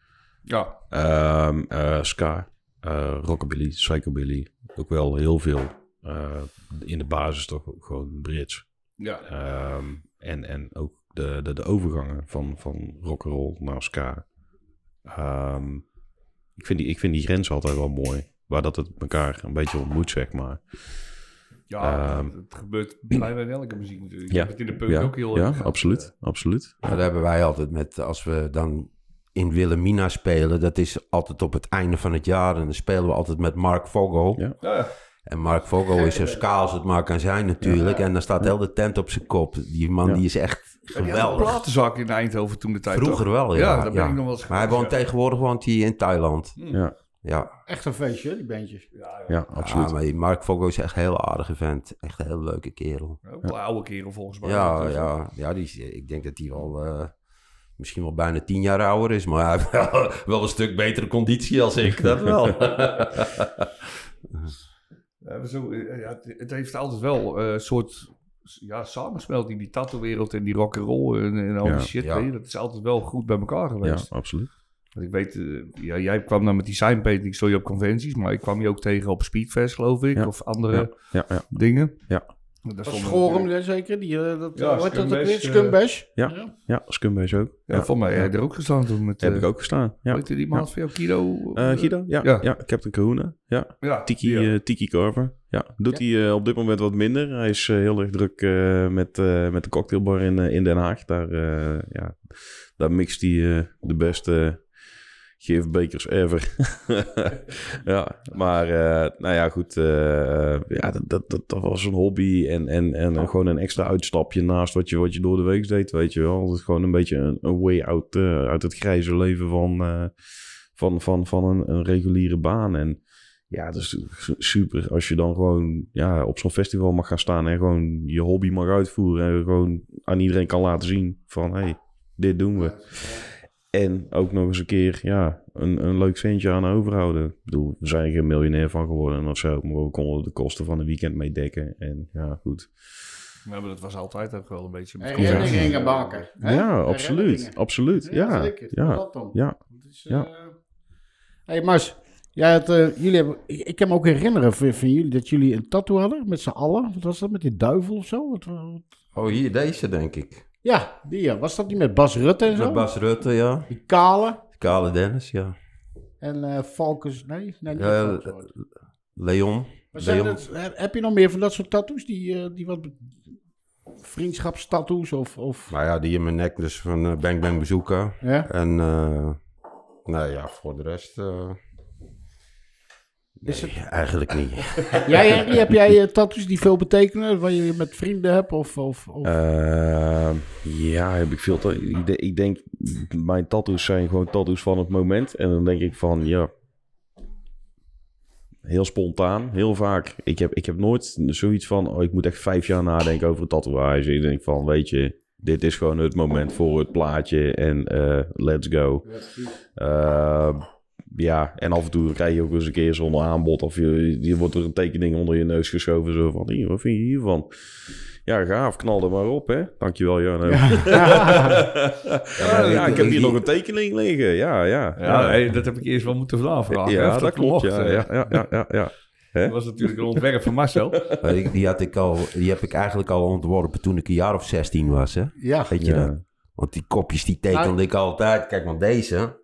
Ja. Ehm, eh, ska, eh, rockabilly, psychobilly. Ook wel heel veel. eh, in de basis toch ook gewoon Brits. Ja. Ehm, en, en ook de, de, de overgangen van, van rock'n'roll naar ska. Ehm, ik, vind die, ik vind die grens altijd wel mooi. Waar dat het elkaar een beetje ontmoet, zeg maar. Ja, Ehm, het gebeurt bijna in elke muziek natuurlijk. Ja. Je hebt het in de punk Ja, ook heel ja absoluut. absoluut. Maar dat hebben wij altijd met, als we dan in Wilhelmina spelen, dat is altijd op het einde van het jaar. En dan spelen we altijd met Mark Vogel. Ja. Ja. En Mark Vogel is zo ska als het maar kan zijn natuurlijk. En dan staat heel de tent op zijn kop. Die man Ja. die is echt Ja, die had een geweldig. platenzak in Eindhoven toen de tijd. Vroeger toch? wel, ja. Ja, daar ben ja. ik nog wel eens Maar hij woont ja. tegenwoordig woont hij in Thailand. Ja, Ja. Echt een feestje, die bandjes. Ja, ja, absoluut. Ja, maar Mark Vogel is echt een heel aardige vent. Echt een heel leuke kerel. ja. Ook een oude kerel volgens mij. Ja, ja, ja die is, ik denk dat hij wel eh, misschien wel bijna tien jaar ouder is. Maar hij heeft wel, wel een stuk betere conditie als ik, dat wel. Ja, zo, eh, ja, het, het heeft altijd wel eh, een soort ja, die tattoo-wereld en die rock'n'roll en, en al Ja. die shit. Ja. dat is altijd wel goed bij elkaar Ja, geweest. absoluut. Want ik weet, eh, ja, jij kwam dan met die signpainting, stond je op conventies, maar ik kwam je ook tegen op Speedfest, geloof ik, Ja. of andere Ja, ja, ja. dingen. Ja. Dat Schorum zeker, die, eh, dat, Ja, ja, dat ook Scumbash, weer? eh, Scumbash. Ja. Ja, Scumbase ook. Ja, voor mij heb je er ook gestaan toen met... Heb eh, ik ook gestaan. Ja. heette die maat van jou, Kido? Eh, Guido? Ja, Ja. ja. Captain Kahuna. Ja. Ja, Tiki, ja. eh, Tiki Carver. Ja, doet hij eh, op dit moment wat minder. Hij is eh, heel erg druk eh, met, eh, met de cocktailbar in, eh, in Den Haag. Daar, eh, ja, daar mixt hij eh, de beste gifbekers ever. ja, maar eh, nou ja, goed. eh, ja, dat, dat, dat, dat was een hobby en, en, en gewoon een extra uitstapje naast wat je, wat je door de week deed, weet je wel. Het is gewoon een beetje een, way out eh, uit het grijze leven van, eh, van, van, van een, een reguliere baan. En ja, het is su- super als je dan gewoon ja, op zo'n festival mag gaan staan en gewoon je hobby mag uitvoeren. En gewoon aan iedereen kan laten zien van, hey, dit doen we. En ook nog eens een keer, ja, een, een leuk centje aan overhouden. Ik bedoel, we zijn er geen miljonair van geworden of zo. Maar we konden de kosten van een weekend meedekken. En ja, goed. Ja, maar dat was altijd ook wel een beetje... Herinneringen maken. hè? Ja, absoluut. Absoluut, ja. zeker. Ja, ja. Ja. eh, hey Mars, jij had, eh, jullie hebben, ik, ik kan me ook herinneren van, van jullie dat jullie een tattoo hadden met z'n allen. Wat was dat, met die duivel of zo? Wat, wat- Oh, hier, deze denk ik. Ja, die ja. Was dat niet met Bas Rutte en zo? Met Bas Rutte, ja. Die kale Kale Dennis, ja. en eh Valkens, nee? nee niet hoor. Leon. Leon. het, heb- je nog meer van dat soort tattoos? Die, eh, die wat vriendschapstattoos of... of Nou ja, die in mijn nek dus van eh, Bang Bang ja? En, eh nou ja, voor de rest... Is eigenlijk niet. Jij, heb jij eh, tattoos die veel betekenen? Waar je met vrienden hebt? Of, of, of... Ehm, ja, heb ik veel. Ik, de- ik denk, mijn tattoos zijn gewoon tattoos van het moment. En dan denk ik van, ja. Heel spontaan, heel vaak. Ik heb, ik heb nooit zoiets van, oh, ik moet echt vijf jaar nadenken over een tatoeage. Ik denk van, weet je, dit is gewoon het moment voor het plaatje en eh, let's go. Ehm, ja, en af en toe krijg je ook eens een keer zo'n aanbod. Of je, je wordt er een tekening onder je neus geschoven. Zo van, hier, wat vind je hiervan? Ja, gaaf, knal er maar op, hè. Dankjewel, Jarno. Ja, ja, ik heb hier nog een tekening liggen. Ja, ja. Ja, nee, dat heb ik eerst wel moeten vragen. Ja, dat klopt. mocht, Ja, eh. ja, ja, ja, ja. Dat was natuurlijk een ontwerp van Marcel. Maar die, die, had ik al, die heb ik eigenlijk al ontworpen toen ik een jaar of 16 was, hè. ja. Weet je Ja. dat? Want die kopjes die tekende Nou, ik altijd. Kijk, want deze,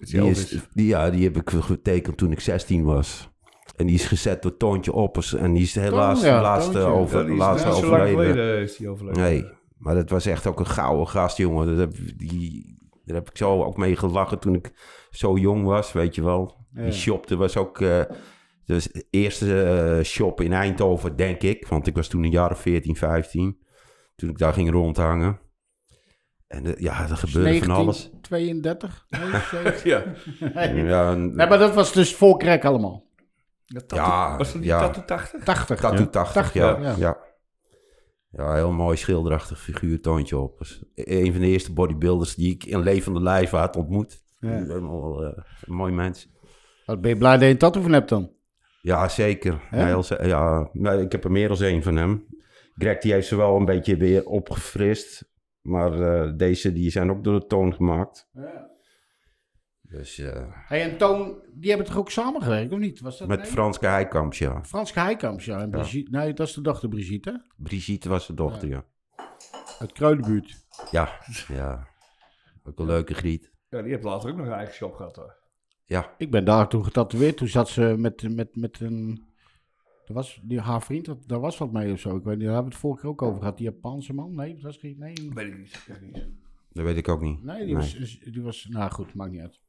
die, is, die, ja, die heb ik getekend toen ik 16 was. En die is gezet door Toontje Oppers. En die is helaas ja, laatste, Toontje. over, Ja, laatste overleden. geleden is die overleden. Nee, maar dat was echt ook een gouden gast, jongen. Dat heb, die, daar heb ik zo ook mee gelachen toen ik zo jong was, weet je wel. Die shop, er was ook... dus de eerste eh, shop in Eindhoven, denk ik. Want ik was toen een jaar of 14, 15. Toen ik daar ging rondhangen. En de- ja, er gebeurde van alles. 1932? Nee, zeker. Ja. nee. Ja, Nee, maar dat was dus voor crack allemaal. Ja, tattoo- Ja, was dat die ja. tattoo 80? 80. Tattoo 80, ja. 80, ja. ja. heel mooi schilderachtig figuur, toontje op. Dus een van de eerste bodybuilders die ik in levende lijf had ontmoet. Ja. Helemaal eh, een mooi mens. Wat ben je blij dat je een tattoo van hebt dan? Ja, zeker. Heel ja, ik heb er meer dan één van hem. Greg die heeft ze wel een beetje weer opgefrist. Maar eh, deze die zijn ook door de toon gemaakt. Dus eh, Hey, en Toon, die hebben toch ook samengewerkt, of niet? Was dat met nee? Frans Heikamps, ja. Frans Heikamps, ja. En Brigitte, nee, dat is de dochter Brigitte? Brigitte was de dochter, ja. Uit Kruidenbuurt. Ja, ja. Ook een leuke griet. Ja, die heeft later ook nog een eigen shop gehad. hoor. Ja, Ik ben daar toen getatoeëerd. Toen zat ze met, met, met een... Er was die, haar vriend, dat, daar was wat mee of zo. Ik weet niet, daar hebben we het vorige keer ook over gehad. Die Japanse man? Nee, dat was geen... Nee, Weet ik niet. Weet ik niet. dat weet ik ook niet. nee, die, Was, die was... Nou goed, maakt niet uit.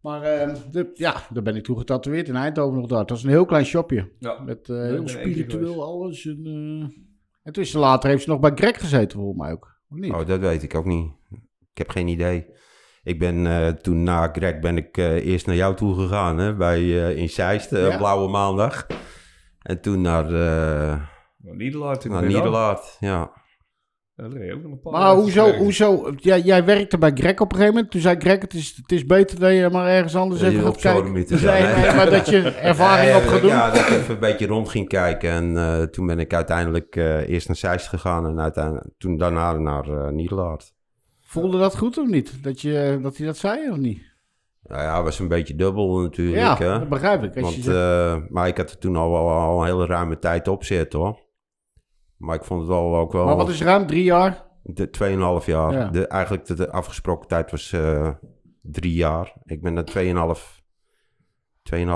Maar ehm, de, ja, daar ben ik toen getatoeëerd in Eindhoven nog daar. Het was een heel klein shopje. Ja. Met eh, heel spiritueel alles. En, eh, en toen is ze later heeft ze nog bij Greg gezeten volgens mij ook. Of niet? Oh, dat weet ik ook niet. Ik heb geen idee. Ik ben eh, toen na Greg ben ik eh, eerst naar jou toe gegaan, hè, bij, in Zeist, Ja. Blauwe Maandag. En toen naar, in naar. Nederlaat, ja. Ook nog een paar Maar jaar hoezo, hoezo jij, jij werkte bij Greg op een gegeven moment. Toen zei Greg, het is, het is beter dat je maar ergens anders even op gaat kijken. Nee, nee, maar dat je ervaring Eh, op gaat doen. Ja, dat ik even een beetje rond ging kijken. En eh, toen ben ik uiteindelijk eh, eerst naar Zeist gegaan en uiteindelijk, toen daarna naar Nederlaat. Voelde dat goed of niet? Dat, je, dat hij dat zei of niet? Nou ja, was een beetje dubbel natuurlijk. Ja, hè? dat begrijp ik. Als Want, je zegt, eh, maar ik had er toen al, al, al een hele ruime tijd op zitten hoor. Maar ik vond het wel ook wel... maar wat is ruim drie jaar? De 2,5 jaar. Ja. De, eigenlijk de, de afgesproken tijd was eh drie jaar. Ik ben na 2,5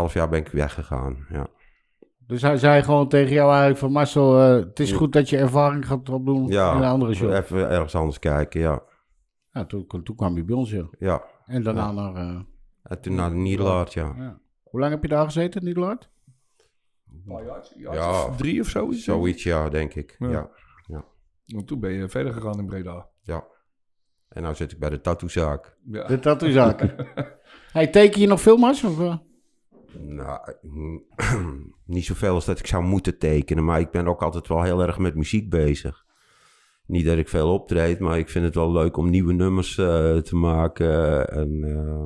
2,5 jaar ben ik weggegaan. Ja. Dus hij zei gewoon tegen jou eigenlijk van Marcel, eh, het is goed dat je ervaring gaat opdoen Ja, in een andere show. even ergens anders kijken, ja. Ja, toen, toen kwam je bij ons, ja. ja. En daarna naar... En toen naar de Nederlaat, ja. ja. Hoe lang heb je daar gezeten, Nederland? Een paar jaar, ja, drie of zo. is het? Zoiets, ja, denk ik. Ja. Ja. Want toen ben je verder gegaan in Breda. ja. En nou zit ik bij de tattoozaak. Ja. De tattoozaken. hey, teken je nog veel, Mars? Of, eh? Nou, niet zoveel als dat ik zou moeten tekenen, maar ik ben ook altijd wel heel erg met muziek bezig. Niet dat ik veel optreed, maar ik vind het wel leuk om nieuwe nummers eh, te maken. En, eh,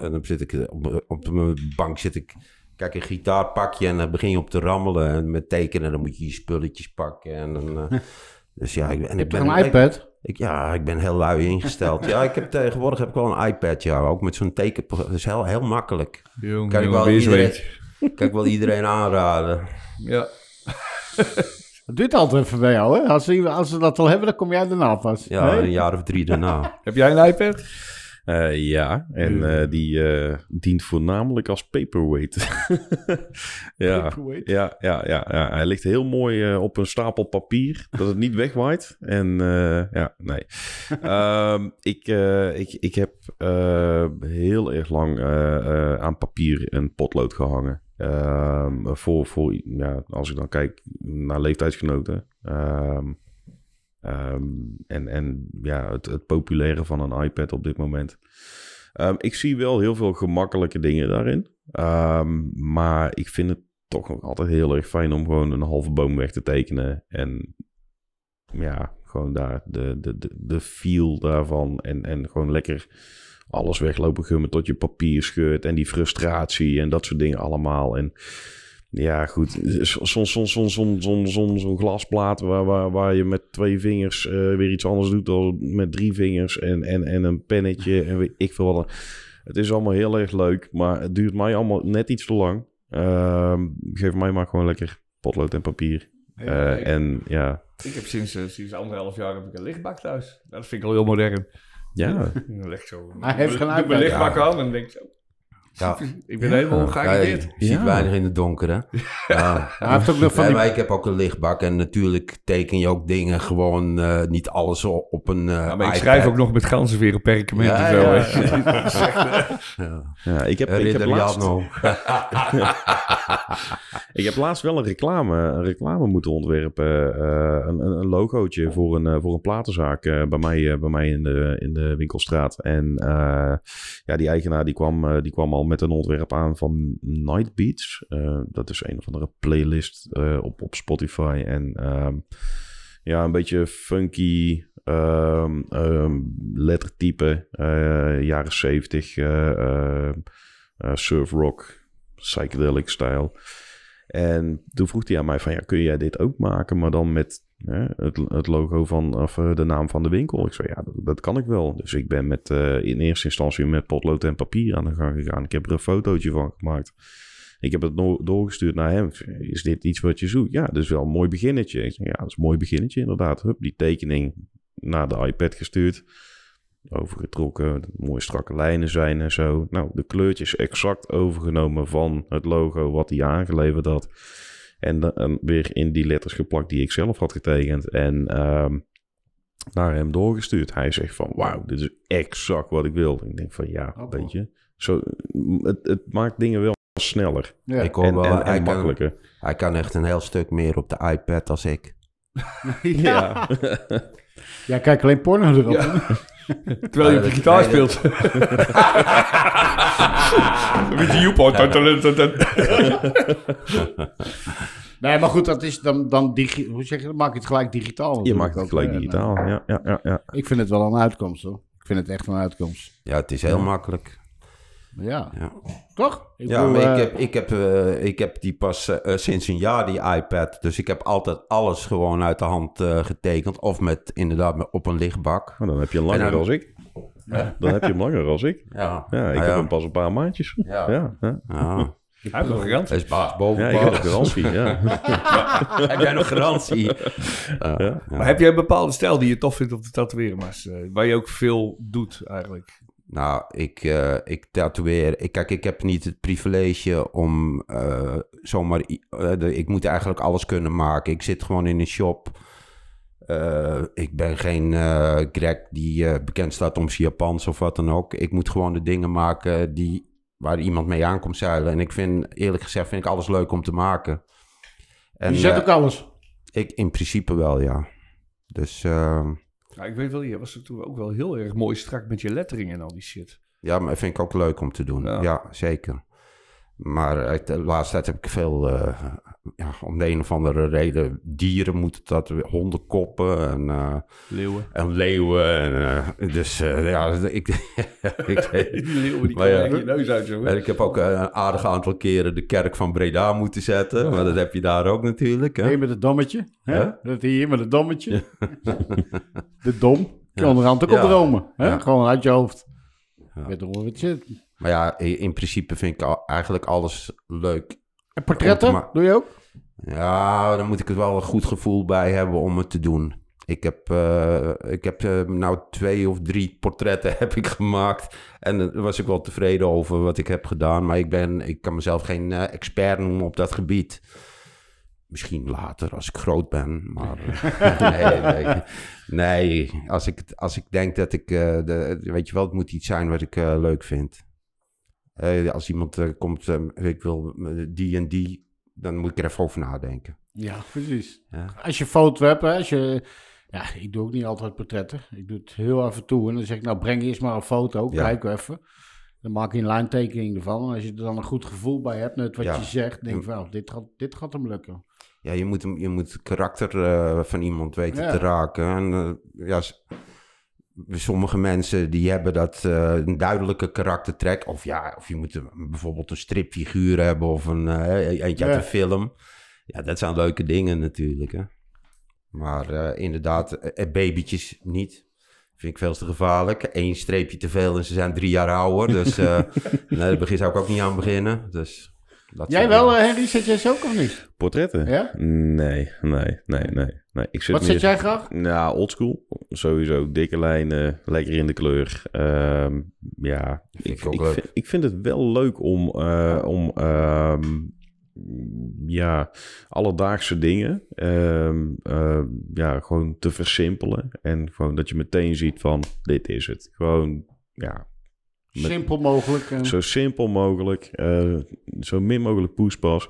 en dan zit ik eh, op, op mijn bank zit ik, kijk een gitaar pak je en dan begin je op te rammelen. En met tekenen dan moet je je spulletjes pakken. En, dan, eh, dus ja, ik, en Je ik ben een iPad? ik, ja, ik ben heel lui ingesteld. ja, ik heb tegenwoordig heb ik wel een iPad, ja, ook met zo'n teken. Dat is heel, heel makkelijk. Jongen, Kan ik wel iedereen-. Kan ik wel iedereen aanraden. Ja. Het duurt altijd even bij jou, hè? Als ze, als ze dat al hebben, dan kom jij daarna pas. Ja, Nee? een jaar of drie daarna. Heb jij een iPad? Eh, ja, en eh, die eh, dient voornamelijk als paperweight. ja. Paperweight? Ja, ja, ja, ja, hij ligt heel mooi op een stapel papier, dat het niet wegwaait. En ja, nee. Ehm, ik, ik, ik heb heel erg lang aan papier en potlood gehangen. Ehm, voor, voor, ja, als ik dan kijk naar leeftijdsgenoten. Ehm, ehm, en, en ja, het, het populaire van een iPad op dit moment. Ehm, ik zie wel heel veel gemakkelijke dingen daarin. Ehm, maar ik vind het toch nog altijd heel erg fijn om gewoon een halve boom weg te tekenen. En ja, gewoon daar de, de, de, de feel daarvan. En, en gewoon lekker alles weglopen gummen tot je papier scheurt. En die frustratie en dat soort dingen allemaal. En ja, goed. Soms zo'n soms soms soms soms soms zo'n glasplaat waar, waar, waar je met twee vingers eh, weer iets anders doet dan met drie vingers. En, en, en een pennetje en weet ik veel wat. Het is allemaal heel erg leuk, maar het duurt mij allemaal net iets te lang. Ehm, geef mij maar gewoon lekker potlood en papier. Ja, Eh, en ja, Ik heb sinds, eh, sinds anderhalf jaar heb ik een lichtbak thuis. Dat vind ik al heel modern. ja. Leg ik zo. Hij heeft geen lichtbak Ja. aan en denk ik zo. Ja. Ik ben helemaal Ja, geagiteerd. je ziet Ja. weinig in het donker, hè? Ja. Hij heeft ook nog van Nee, die... maar ik heb ook een lichtbak en natuurlijk teken je ook dingen gewoon eh, niet alles op een eh Ja, maar ik iPad. schrijf ook nog met ganzenveren perkament Ja, en zo. ja, hè. Ja. Ja, ik heb, ik heb laatst... Ik heb laatst wel een reclame, een reclame moeten ontwerpen. eh, een, een, een logootje voor een, eh, voor een platenzaak eh, bij, mij, eh, bij mij in de, in de winkelstraat. En eh, ja, die eigenaar die kwam, eh, die kwam al met een ontwerp aan van Night Beats. Eh, dat is een of andere playlist eh, op, op Spotify. En ehm, ja, een beetje funky ehm, ehm, lettertype. eh, jaren 70 eh, eh, eh, surf rock, psychedelic style. En toen vroeg hij aan mij van, ja, kun jij dit ook maken, maar dan met het, logo van, of eh, de naam van de winkel? Ik zei, ja, dat, kan ik wel. Dus ik ben met, eh, in eerste instantie met potlood en papier aan de gang gegaan. Ik heb er een fotootje van gemaakt. Ik heb het doorgestuurd naar hem. Is dit iets wat je zoekt? Ja, is wel een mooi beginnetje. Ik zei, ja, dat is een mooi beginnetje inderdaad. Hup, die tekening naar de iPad gestuurd. Overgetrokken, mooie strakke lijnen zijn en zo. Nou, de kleurtjes exact overgenomen van het logo wat hij aangeleverd had. En, dan- en weer in die letters geplakt die ik zelf had getekend. En ehm, naar hem doorgestuurd. Hij zegt van, wauw, dit is exact wat ik wil. Ik denk van, ja, Oh, weet je. Zo, het, het maakt dingen wel sneller Ja. Ik hoor en, wel, en, hij, en kan, makkelijker. hij kan echt een heel stuk meer op de iPad als ik. ja. ja, kijk alleen porno erop. Ja. Terwijl je op gitaar speelt. Met die Joepo. Nee, maar goed, dat is dan, dan digi hoe zeg je, dan maak je het gelijk digitaal. Je maakt het ook, gelijk hè. digitaal. Ja, ja, ja, ja. Ik vind het wel een uitkomst, hoor. Ik vind het echt een uitkomst. Ja, het is heel makkelijk. Ja, Ja, toch? Ik ja bedoel, maar ik eh, heb, ik, heb, eh, ik heb die pas eh, sinds een jaar, die iPad. Dus ik heb altijd alles gewoon uit de hand eh, getekend. Of met, inderdaad met, op een lichtbak. Maar dan heb je hem langer dan- als ik. Dan heb je hem langer als ik. Ja, Ja, ik heb hem pas een paar maandjes. Ja. Ja, ja. Ja. Hij heeft nog garantie. Dat is baas boven Ja, baas. garantie, ja. Heb jij nog garantie? Ja. Ja. Maar heb jij een bepaalde stijl die je tof vindt om te tatoeëren, maar waar je ook veel doet eigenlijk? Nou, ik, eh, ik tatoeëer. Ik, kijk, ik heb niet het privilege om eh, zomaar. eh, de- ik moet eigenlijk alles kunnen maken. Ik zit gewoon in een shop. Ik ben geen Greg die bekend staat om zijn Japans of wat dan ook. Ik moet gewoon de dingen maken die, waar iemand mee aankomt zeilen. En ik vind, eerlijk gezegd, vind ik alles leuk om te maken. En, je zet ook alles. ik in principe wel, ja. Dus Ja, ik weet wel, je was er toen ook wel heel erg mooi strak met je lettering en al die shit. Ja, maar dat vind ik ook leuk om te doen. Ja. Ja, zeker. Maar uit de laatste tijd heb ik veel, eh, ja, om de een of andere reden, dieren moeten dat, hondenkoppen en, eh, Leeuwen. en leeuwen. En, eh, dus eh, ja, ik, ik, Die leeuwen die komen ja. je neus uit en ik heb ook een aardig aantal keren de kerk van Breda moeten zetten. Maar dat heb je daar ook natuurlijk. Hè? Hier met het dommetje. Hè? Dat hier met het dommetje. de dom. Je Ja. onderhand ook Ja. op dromen. Hè? Ja. Gewoon uit je hoofd. Ja. Weet je wat zit. Maar ja, in in principe vind ik eigenlijk alles leuk. En portretten, doe je ook? Ja, dan moet ik er wel een goed gevoel bij hebben om het te doen. Ik heb, eh, ik heb eh, nou twee of drie portretten heb ik gemaakt. En daar was ik wel tevreden over wat ik heb gedaan. Maar ik, ben, ik kan mezelf geen eh, expert noemen op dat gebied. Misschien later, als ik groot ben. Maar nee, nee, nee. Als ik, als ik denk dat ik... de, weet je wel, het moet iets zijn wat ik leuk vind. Eh, als iemand eh, komt, eh, ik wil eh, die en die... Dan moet ik er even over nadenken. Ja, precies. Ja. Als je foto hebt, hè, als je... Ja, ik doe ook niet altijd portretten. Ik doe het heel af en toe. En dan zeg ik, nou breng eerst maar een foto. Ja. Kijk even. Dan maak je een lijntekening ervan. En als je er dan een goed gevoel bij hebt, net wat Ja. je zegt, denk ik van, nou, dit gaat, dit gaat hem lukken. Ja, je moet, hem, je moet het karakter van iemand weten Ja. te raken. En ja, sommige mensen die hebben dat eh, een duidelijke karaktertrek. Of ja, of je moet een- bijvoorbeeld een stripfiguur hebben of een eh, eentje uit een film. Ja, dat zijn leuke dingen natuurlijk. Hè? Maar eh, inderdaad, babytjes niet. Vind ik veel te gevaarlijk. Eén streepje te veel en ze zijn drie jaar ouder. Dus nee, daar begin- zou ik ook niet aan beginnen. Dus Dat Jij wel, dingen. eh, Henry? Zet jij ze ook of niet? Portretten? Ja? Nee, nee, nee, nee. nee. Ik zit Wat meer... zet jij graag? Nou, oldschool. Sowieso. Dikke lijnen, lekker in de kleur. Ehm, ja, Vind ik, ik ook ik, leuk. vind, ik vind het wel leuk om, eh, om ehm, ja, alledaagse dingen ehm, eh, ja, gewoon te versimpelen. En gewoon dat je meteen ziet van, dit is het. Gewoon, ja, Met- Simpel mogelijk. eh. zo simpel mogelijk. eh, zo min mogelijk poespas.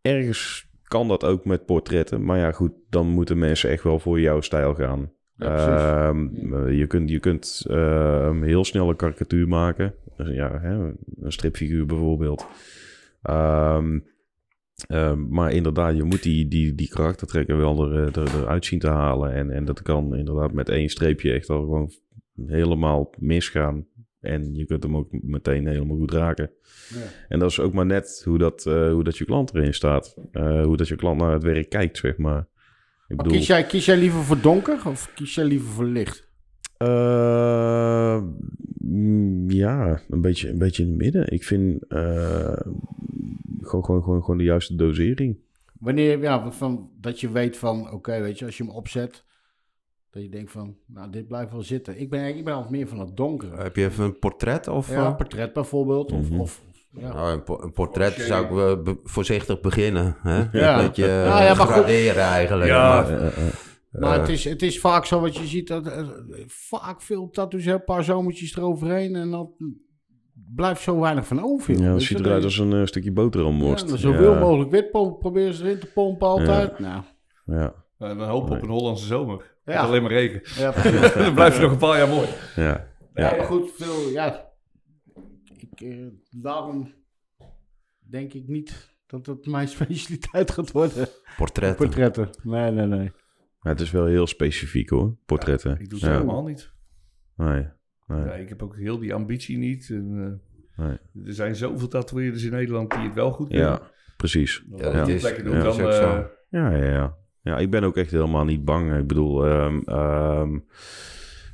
Ergens kan dat ook met portretten. Maar ja, goed, dan moeten mensen echt wel voor jouw stijl gaan. Ja. Ehm, eh, je kunt, je kunt ehm, heel snel een karikatuur maken. Dus ja, hè, een stripfiguur bijvoorbeeld. Ehm, maar inderdaad, je moet die, die, die karaktertrekken wel er, eruit zien te halen. En, en dat kan inderdaad met één streepje echt al gewoon helemaal misgaan. En je kunt hem ook meteen helemaal goed raken. Ja. En dat is ook maar net hoe dat, eh, hoe dat je klant erin staat. Eh, hoe dat je klant naar het werk kijkt, zeg maar. Ik Maar kies, jij, kies jij liever voor donker of kies jij liever voor licht? Eh, mm, ja, een beetje, een beetje in het midden. Ik vind gewoon, gewoon, gewoon, gewoon de juiste dosering. Wanneer, ja, van, dat je weet van, oké, weet je, als je hem opzet, dat je denkt van, nou, dit blijft wel zitten. Ik ben, ik ben altijd meer van het donkere. Heb je even een portret of... ja, eh? portret bijvoorbeeld, of, Mhm. of ja. Nou, een, po- een portret zou ik be- voorzichtig beginnen. Hè? Ja. Een beetje Ja, ja, eh, goed. graderen eigenlijk. Ja. Maar, Eh, Maar het is, het is vaak zo wat je ziet, dat vaak veel tattoos, een paar zomertjes eroverheen en dan blijft zo weinig van over. ja, het Weet ziet eruit als een stukje boterhamworst. Ja, zoveel ja, mogelijk wit proberen ze erin te pompen altijd. Nou, Ja, En dan hoop op een Hollandse zomer. Ja. Alleen maar regen. ja, dan blijft het nog een paar jaar mooi. ja, Ja, goed, veel, ja. Ik, eh, daarom denk ik niet dat het mijn specialiteit gaat worden. portretten. Portretten. Nee, nee, nee. Ja, het is wel heel specifiek hoor, portretten. Ik doe het ja. helemaal niet. Nee, nee, Ja, ik heb ook heel die ambitie niet. En, eh, nee. er zijn zoveel tatoeëerders in Nederland die het wel goed doen. Ja, precies. Ja, dat is- ja, dat dan... is ook eh, zo. Ja, ja, ja. Ja, ik ben ook echt helemaal niet bang. Ik bedoel, ehm, ehm,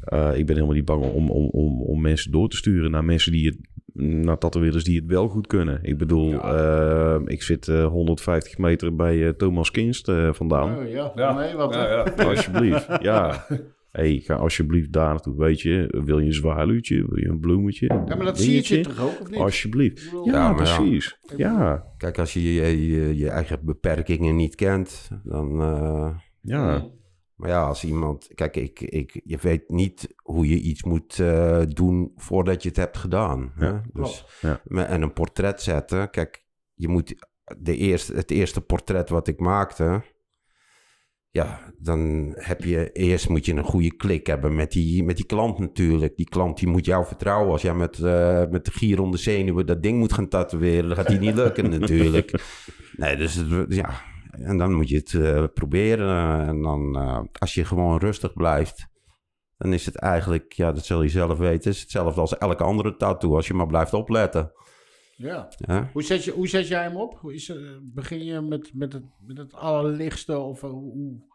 eh, ik ben helemaal niet bang om, om, om, om mensen door te sturen naar mensen die het, naar tatoeëerders die het wel goed kunnen. Ik bedoel, ehm, ik zit eh, 150 meter bij eh, Thomas Kinst eh, vandaan. Oh, ja, ja, nee, wat? ja, ja. Alsjeblieft, ja. hey, ga alsjeblieft daar naartoe. Weet je, wil je een zwaluwtje? Wil je een bloemetje? Ja, maar dat zie je dingetje? toch ook, of niet? Alsjeblieft. Ja, Ja, maar ja. precies. Ja, Kijk, als je je, je je eigen beperkingen niet kent, dan... eh, ja. maar ja, als iemand... Kijk, ik, ik, je weet niet hoe je iets moet eh, doen voordat je het hebt gedaan. Hè? Ja, dus, En een portret zetten. Kijk, je moet de eerste, het eerste portret wat ik maakte... Ja, dan heb je eerst moet je een goede klik hebben met die, met die klant natuurlijk. Die klant die moet jou vertrouwen. Als jij met, eh, met de gier onder zenuwen dat ding moet gaan tatoeëren, dan gaat die niet lukken natuurlijk. Nee, dus het- ja, en dan moet je het eh, proberen. En dan, eh, als je gewoon rustig blijft, dan is het eigenlijk, ja, dat zul je zelf weten, is hetzelfde als elke andere tattoo, als je maar blijft opletten. Ja. Ja? Hoe zet, je, hoe zet jij hem op? Hoe is, eh, begin je met, met, het, met het allerlichtste? Of eh, hoe,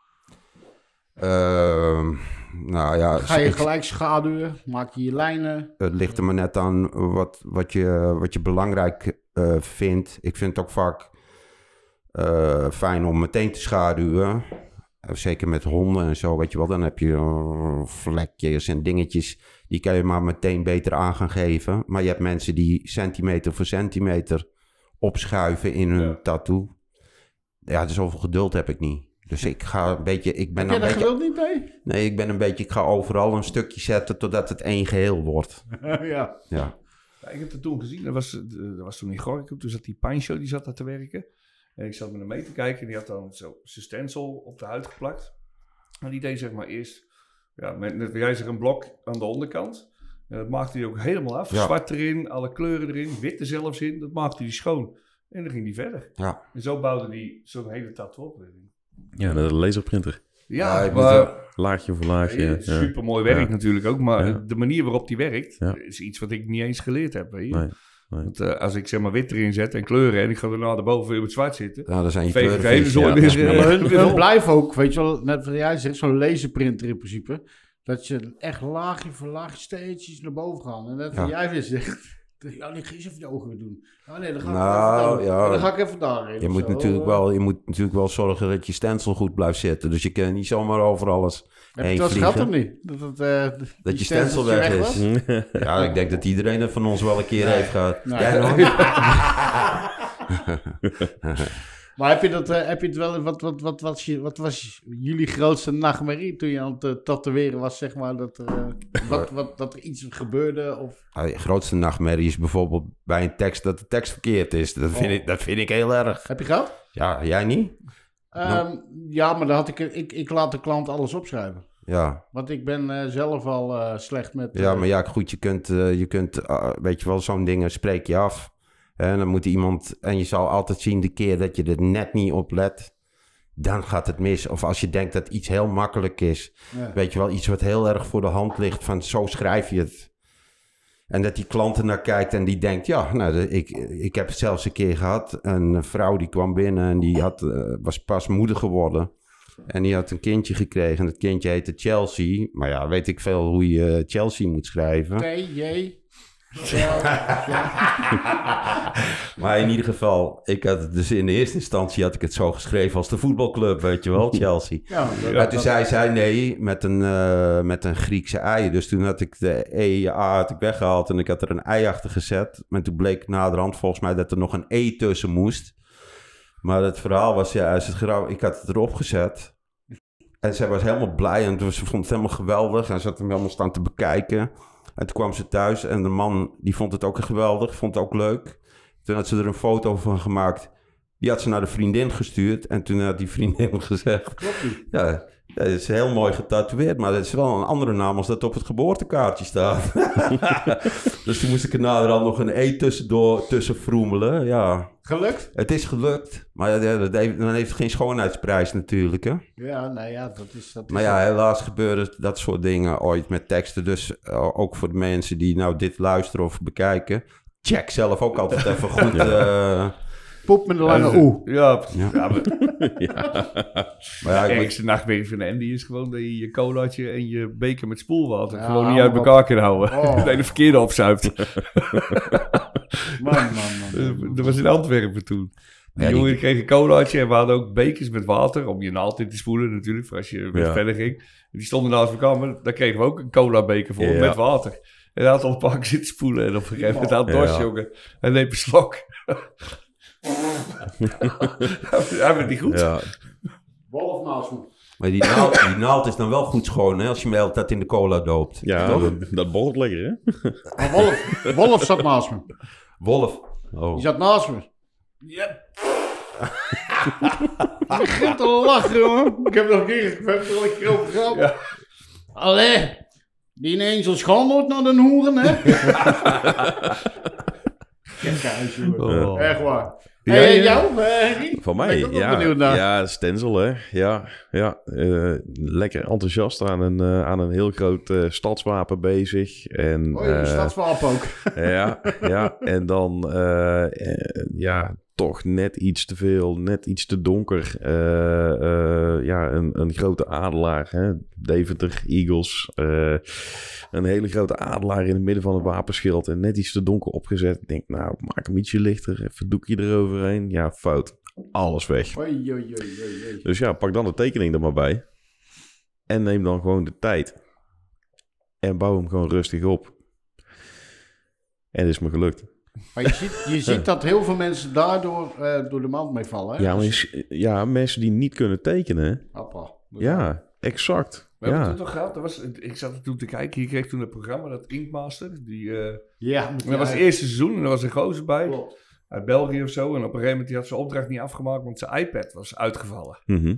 Ehm, nou ja, ga je gelijk schaduwen? Maak je je lijnen? het ligt er maar net aan wat, wat, je, wat je belangrijk eh, vindt. Ik vind het ook vaak fijn om meteen te schaduwen. Eh, Zeker met honden en zo, weet je wel. Dan heb je eh, vlekjes en dingetjes. Die kan je maar meteen beter aan gaan geven. Maar je hebt mensen die centimeter voor centimeter opschuiven in hun Ja. tattoo. Ja, dus zoveel geduld heb ik niet. Dus ik ga een beetje... Ik ben Heb je een daar beetje niet mee? nee, ik ben een beetje... Ik ga overal een stukje zetten totdat het één geheel wordt. ja. Ja. Ik heb het toen gezien. Dat was, eh, dat was toen in Gorkum. Toen zat die Pincho, die zat daar te werken. En ik zat met hem mee te kijken. En die had dan zo zijn stencil op de huid geplakt. En die deed zeg maar eerst... Ja, met, net jij zegt een blok aan de onderkant. En dat maakte hij ook helemaal af. Ja. Zwart erin, alle kleuren erin, wit er zelfs in. Dat maakte hij schoon. En dan ging hij verder. Ja. En zo bouwde hij zo'n hele tattoo op. Ja, een laserprinter. Ja, maar... Laagje voor laagje. Ja. Super mooi werk Ja. natuurlijk ook, maar Ja. de manier waarop die werkt Ja. is iets wat ik niet eens geleerd heb. Weet je? Nee, nee. Want eh, als ik zeg maar wit erin zet en kleuren en ik ga daarna erboven weer op het zwart zitten, Nou, dan zijn je kleuren ja. Ja, maar hun, blijven ook, weet je wel, net wat jij zegt, zo'n laserprinter in principe. Dat je echt laagje voor laagje steeds iets naar boven gaat. En net wat Ja. jij weer zegt, Ja, nee, ga eens even je ogen weer doen. Oh nee, dan ga ik Nou, even daar. ja. Dan ga ik even daarheen. Je moet, zo. natuurlijk wel, je moet natuurlijk wel zorgen dat je stencil goed blijft zitten. Dus je kan niet zomaar over alles Heb je het gehad of niet? Dat, eh, Dat je stencil weg is. Ja, ik denk dat iedereen het van ons wel een keer Nee. heeft gehad. Nee. Maar heb je, dat, eh, heb je het wel... Wat, wat, wat, was je, wat was jullie grootste nachtmerrie toen je aan het eh, tatoeëren was, zeg maar? Dat wat, wat, dat er iets gebeurde of... Je grootste nachtmerrie is bijvoorbeeld bij een tekst dat de tekst verkeerd is. Dat vind, Oh. ik, dat vind ik heel erg. Heb je gehad? Ja, jij niet? Ehm, Ja, maar dan had ik, ik... Ik laat de klant alles opschrijven. Ja, Want ik ben eh, zelf al eh, slecht met... ja eh, maar ja, goed, je kunt, je kunt weet je wel, zo'n dingen spreek je af. En dan moet iemand, en je zal altijd zien de keer dat je er net niet op let, dan gaat het mis. Of als je denkt dat iets heel makkelijk is, ja. weet je wel, iets wat heel erg voor de hand ligt, van zo schrijf je het. En dat die klant er naar kijkt en die denkt, ja, nou, ik, ik heb het zelfs een keer gehad. Een vrouw die kwam binnen en die had, eh, was pas moeder geworden. En die had een kindje gekregen en dat kindje heette Chelsea. Maar ja, weet ik veel hoe je Chelsea moet schrijven. T-J... Maar in ieder geval, ik had het dus in de eerste instantie had ik het zo geschreven als de voetbalclub, weet je wel, Chelsea. Ja, dat- Maar toen zei zij nee met een, eh, met een Griekse ei. Dus toen had ik de E, A had ik weggehaald en ik had er een ei achter gezet. Maar toen bleek naderhand volgens mij dat er nog een E tussen moest. Maar het verhaal was, ja, als het grauw, ik had het erop gezet. En zij was helemaal blij en ze vond het helemaal geweldig. En ze had hem helemaal staan te bekijken. En toen kwam ze thuis en de man, die vond het ook geweldig, vond het ook leuk. Toen had ze er een foto van gemaakt. Die had ze naar de vriendin gestuurd. En toen had die vriendin gezegd... klopt. Ja, dat is heel mooi getatoeëerd, maar dat is wel een andere naam als dat op het geboortekaartje staat. dus toen moest ik er naderhand nog een E tussendoor tussen vroemelen. Ja, Gelukt? het is gelukt, maar ja, dat heeft, dan heeft het geen schoonheidsprijs natuurlijk. Hè? Ja, nou ja, dat is... Dat is Maar ja, helaas gebeuren dat soort dingen ooit met teksten. Dus eh, ook voor de mensen die nou dit luisteren of bekijken, check zelf ook altijd even goed. eh, Poep met een lange Ja, oe. Ja, precies. Ja. ja. maar maar ja, de ergste nachtmerrie van Andy is gewoon dat je je colaatje en je beker met spoelwater Ja, gewoon niet uit op. elkaar kan houden. Oh. Dat je de verkeerde opzuipt. Man, man, man. man. Dat was in Antwerpen toen. Die Ja, die- jongen kreeg een colaatje en we hadden ook bekers met water om je naald in te spoelen natuurlijk, voor als je verder ging. En die stonden naast elkaar, maar daar kregen we ook een cola beker voor Ja. met water. En hij had al een pak zitten spoelen en op een gegeven moment aan het dorst, Ja. jongen. Hij neemt een slok. Hij werd niet goed. Ja, Wolf naast me. maar die naald, die naald is dan wel goed schoon hè, als je hem de hele tijd in de cola doopt. ja Toch? dat, dat borrelt lekker, hè? Maar Wolf, Wolf zat naast me. Wolf. Oh. Die zat naast me. Ja. ik begin te lachen, jongen. Ik heb nog een keer, ik heb er al een keer over gehad. Ja. Allee, die ineens als schandelt naar de hoeren, hè? Jongen. Oh. Echt waar. Ja, Hey, ja. jou, eh? Van Ben mij, ik ja. benieuwd naar. Ja, stencil, hè. Ja, ja. eh, lekker enthousiast aan een, eh, aan een heel groot eh, stadswapen bezig. En, Oh, eh, stadswapen ook. ja, ja, en dan eh, eh, ja, toch net iets te veel, net iets te donker. Eh, eh, ja, een, een grote adelaar, hè? Deventer, Eagles. eh, een hele grote adelaar in het midden van het wapenschild en net iets te donker opgezet. Ik denk, nou, maak hem ietsje lichter, even doekje eroverheen. Ja, fout. Alles weg. Oei, oei, oei, oei, oei. Dus ja, pak dan de tekening er maar bij. En neem dan gewoon de tijd. En bouw hem gewoon rustig op. En het is me gelukt. Maar je ziet, je ziet dat heel veel mensen daardoor eh, door de mand mee vallen, hè? Ja, maar je s- ja, mensen die niet kunnen tekenen. Appa. Ja, exact. We hebben het toch gehad. Dat was, ik zat er toen te kijken. Je kreeg toen een programma, dat Inkmaster. Die, eh, Ja, dat was het eerste seizoen en er was een gozer bij. Klopt. Uit België of zo. En op een gegeven moment die had zijn opdracht niet afgemaakt, want zijn iPad was uitgevallen. Mhm.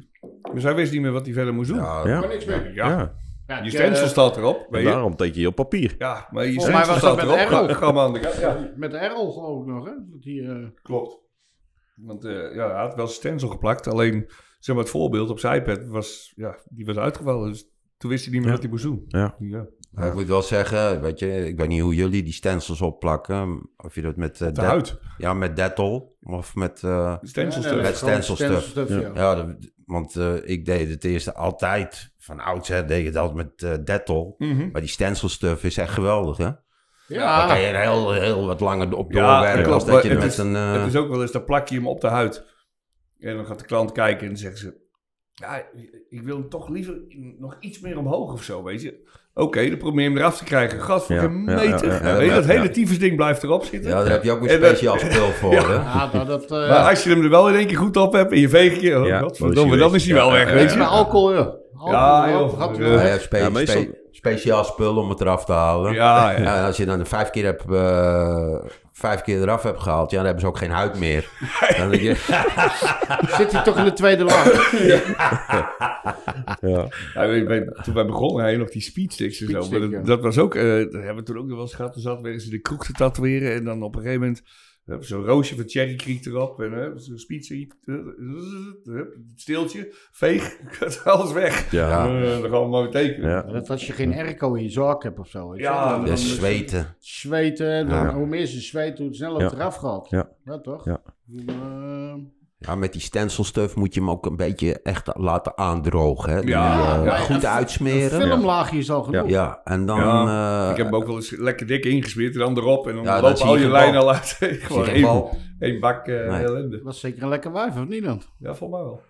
Dus hij wist niet meer wat hij verder moest doen. Ja, niks meer. Ja. Ja. Je stencil eh, staat erop, weet je. daarom teken je op papier. Ja, maar je stencil dat staat met erop. Errol. Aan de. Ja, Met Errol geloof ik nog, hè? Dat die, eh, klopt. Want eh, ja, hij had wel stencil geplakt. Alleen, zeg maar, het voorbeeld op zijn iPad was, ja, die was uitgevallen. Dus toen wist hij niet meer Ja. wat hij moest doen. Ja. Ja. Maar ik moet wel zeggen, weet je, ik weet niet hoe jullie die stencils opplakken. Of je dat met... eh, De huid. Ja, met Dettol. Of met... eh, nee, met stencilstuff. ja. ja, dat- want eh, ik deed het eerste altijd, van oudsher deed het altijd met eh Dettol. Mhm. Maar die stencilstuff is echt geweldig, hè? Ja, dan kan je er heel, heel wat langer op doorwerken als dat je het met is- een... eh, Het is ook wel eens, dan plak je hem op de huid. En dan gaat de klant kijken en dan zeggen ze... Ja, ik wil hem toch liever nog iets meer omhoog of zo, weet je. Oké, dan probeer je hem eraf te krijgen. Gas voor Ja, een meter. ja, Ja, weet je, ja, dat hele ja. tyfusding blijft erop zitten. ja, daar heb je ook een speciaal spul voor, hè? Ja, dat, dat, eh, Maar als je hem er wel in één keer goed op hebt en je veegt je... Oh, Ja, godverdomme, dan is hij wel Ja, weg, ja, weet Met je. alcohol, ja. Alcohol, Ja, ja, joh. je spe- spe- speciaal spul om het eraf te halen. Ja, ja. En als je dan de vijf keer, hebt, eh, vijf keer eraf hebt gehaald, ja, dan hebben ze ook geen huid meer. Dan denk je, Zit hij toch in de tweede laag? Ja. Ja, weet je, bij- toen wij begonnen, had je nog die speedsticks en zo. Dat, dat was ook, eh dat hebben we toen ook nog wel eens gehad. Toen zat weer eens in de kroeg te tatoeëren. En dan op een gegeven moment zo'n roosje van Cherry Creek erop. En eh, zo'n eh, eh, het steeltje, veeg, alles weg. Ja. Eh, dan gaan we maar weer tekenen. Ja. Dat als je geen airco in je zak hebt of zo. weet je. Ja, Dan- ja, dan- zweten. Zweten, dan, Ja. hoe meer ze zweten, hoe sneller Ja. het eraf gaat. Ja. toch? Ja. Eh, Ja, met die stencilstuff moet je hem ook een beetje echt laten aandrogen. Hè? Die, Ja, eh, ja. goed Een uitsmeren. filmlaagje is al genoeg. Ja, en dan... Ja, eh, ik heb hem ook wel eens lekker dik ingesmeerd en dan erop. En dan Ja, lopen al je lijnen al uit. Gewoon één, bak eh, Nee. ellende. Dat was zeker een lekker wijf, of niet dan? Ja, volgens mij wel.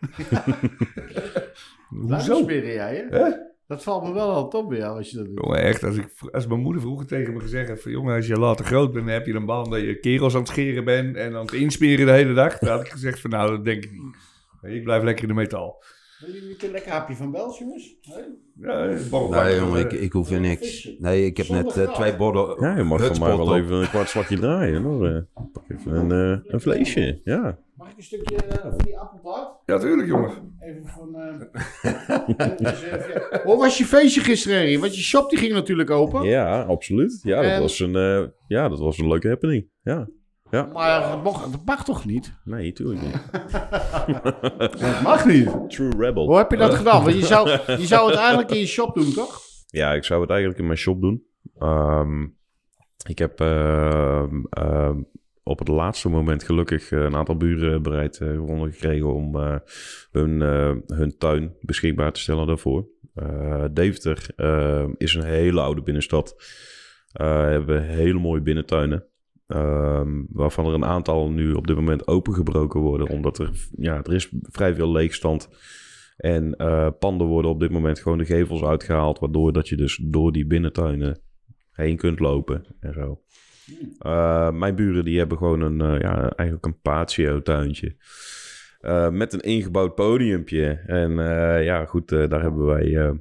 Hoezo? Jij, hè? Hè? Dat valt me wel altijd op bij jou als je dat doet. Jongen, echt, als, ik, als mijn moeder vroeger tegen me gezegd heeft van... jongen, als je later groot bent, dan heb je een baan dat je kerels aan het scheren bent... en aan het insperen de hele dag. Dan had ik gezegd van, nou, dat denk ik niet. Ik blijf lekker in de metaal. Wil je niet een lekker hapje van Bels, jongens? Nee? Ja, borrelbak. Nee, jongen, ik, ik hoef er niks. Nee, ik heb net eh, twee borden Ja, je mag voor mij wel op. even een kwart slagje draaien. Hoor. Eh, Pak even een, eh, een vleesje. Ja. Mag ik een stukje eh, van die appeltaart? Ja, tuurlijk, jongen. Even van... ja. Hoe was je feestje gisteren? Want je shop die ging natuurlijk open. ja, absoluut. Ja, dat En- was een, eh, ja, dat was een leuke happening. Ja. Maar het mag, mag toch niet? Nee, tuurlijk niet. Het mag niet. True Rebel. Hoe heb je dat gedaan? Want je zou, je zou het eigenlijk in je shop doen, toch? Ja, ik zou het eigenlijk in mijn shop doen. Ehm, ik heb ehm, ehm, op het laatste moment gelukkig eh, een aantal buren bereid eh, gevonden gekregen om eh, hun, hun tuin beschikbaar te stellen daarvoor. Deventer is een hele oude binnenstad. Hebben hele mooie binnentuinen. Ehm, waarvan er een aantal nu op dit moment opengebroken worden. Omdat er, ja, er is vrij veel leegstand. En panden worden op dit moment gewoon de gevels uitgehaald. Waardoor dat je dus door die binnentuinen heen kunt lopen en zo. Eh, mijn buren die hebben gewoon een, eh, ja, eigenlijk een patio tuintje. Eh, met een ingebouwd podiumpje. En ja, goed, daar hebben wij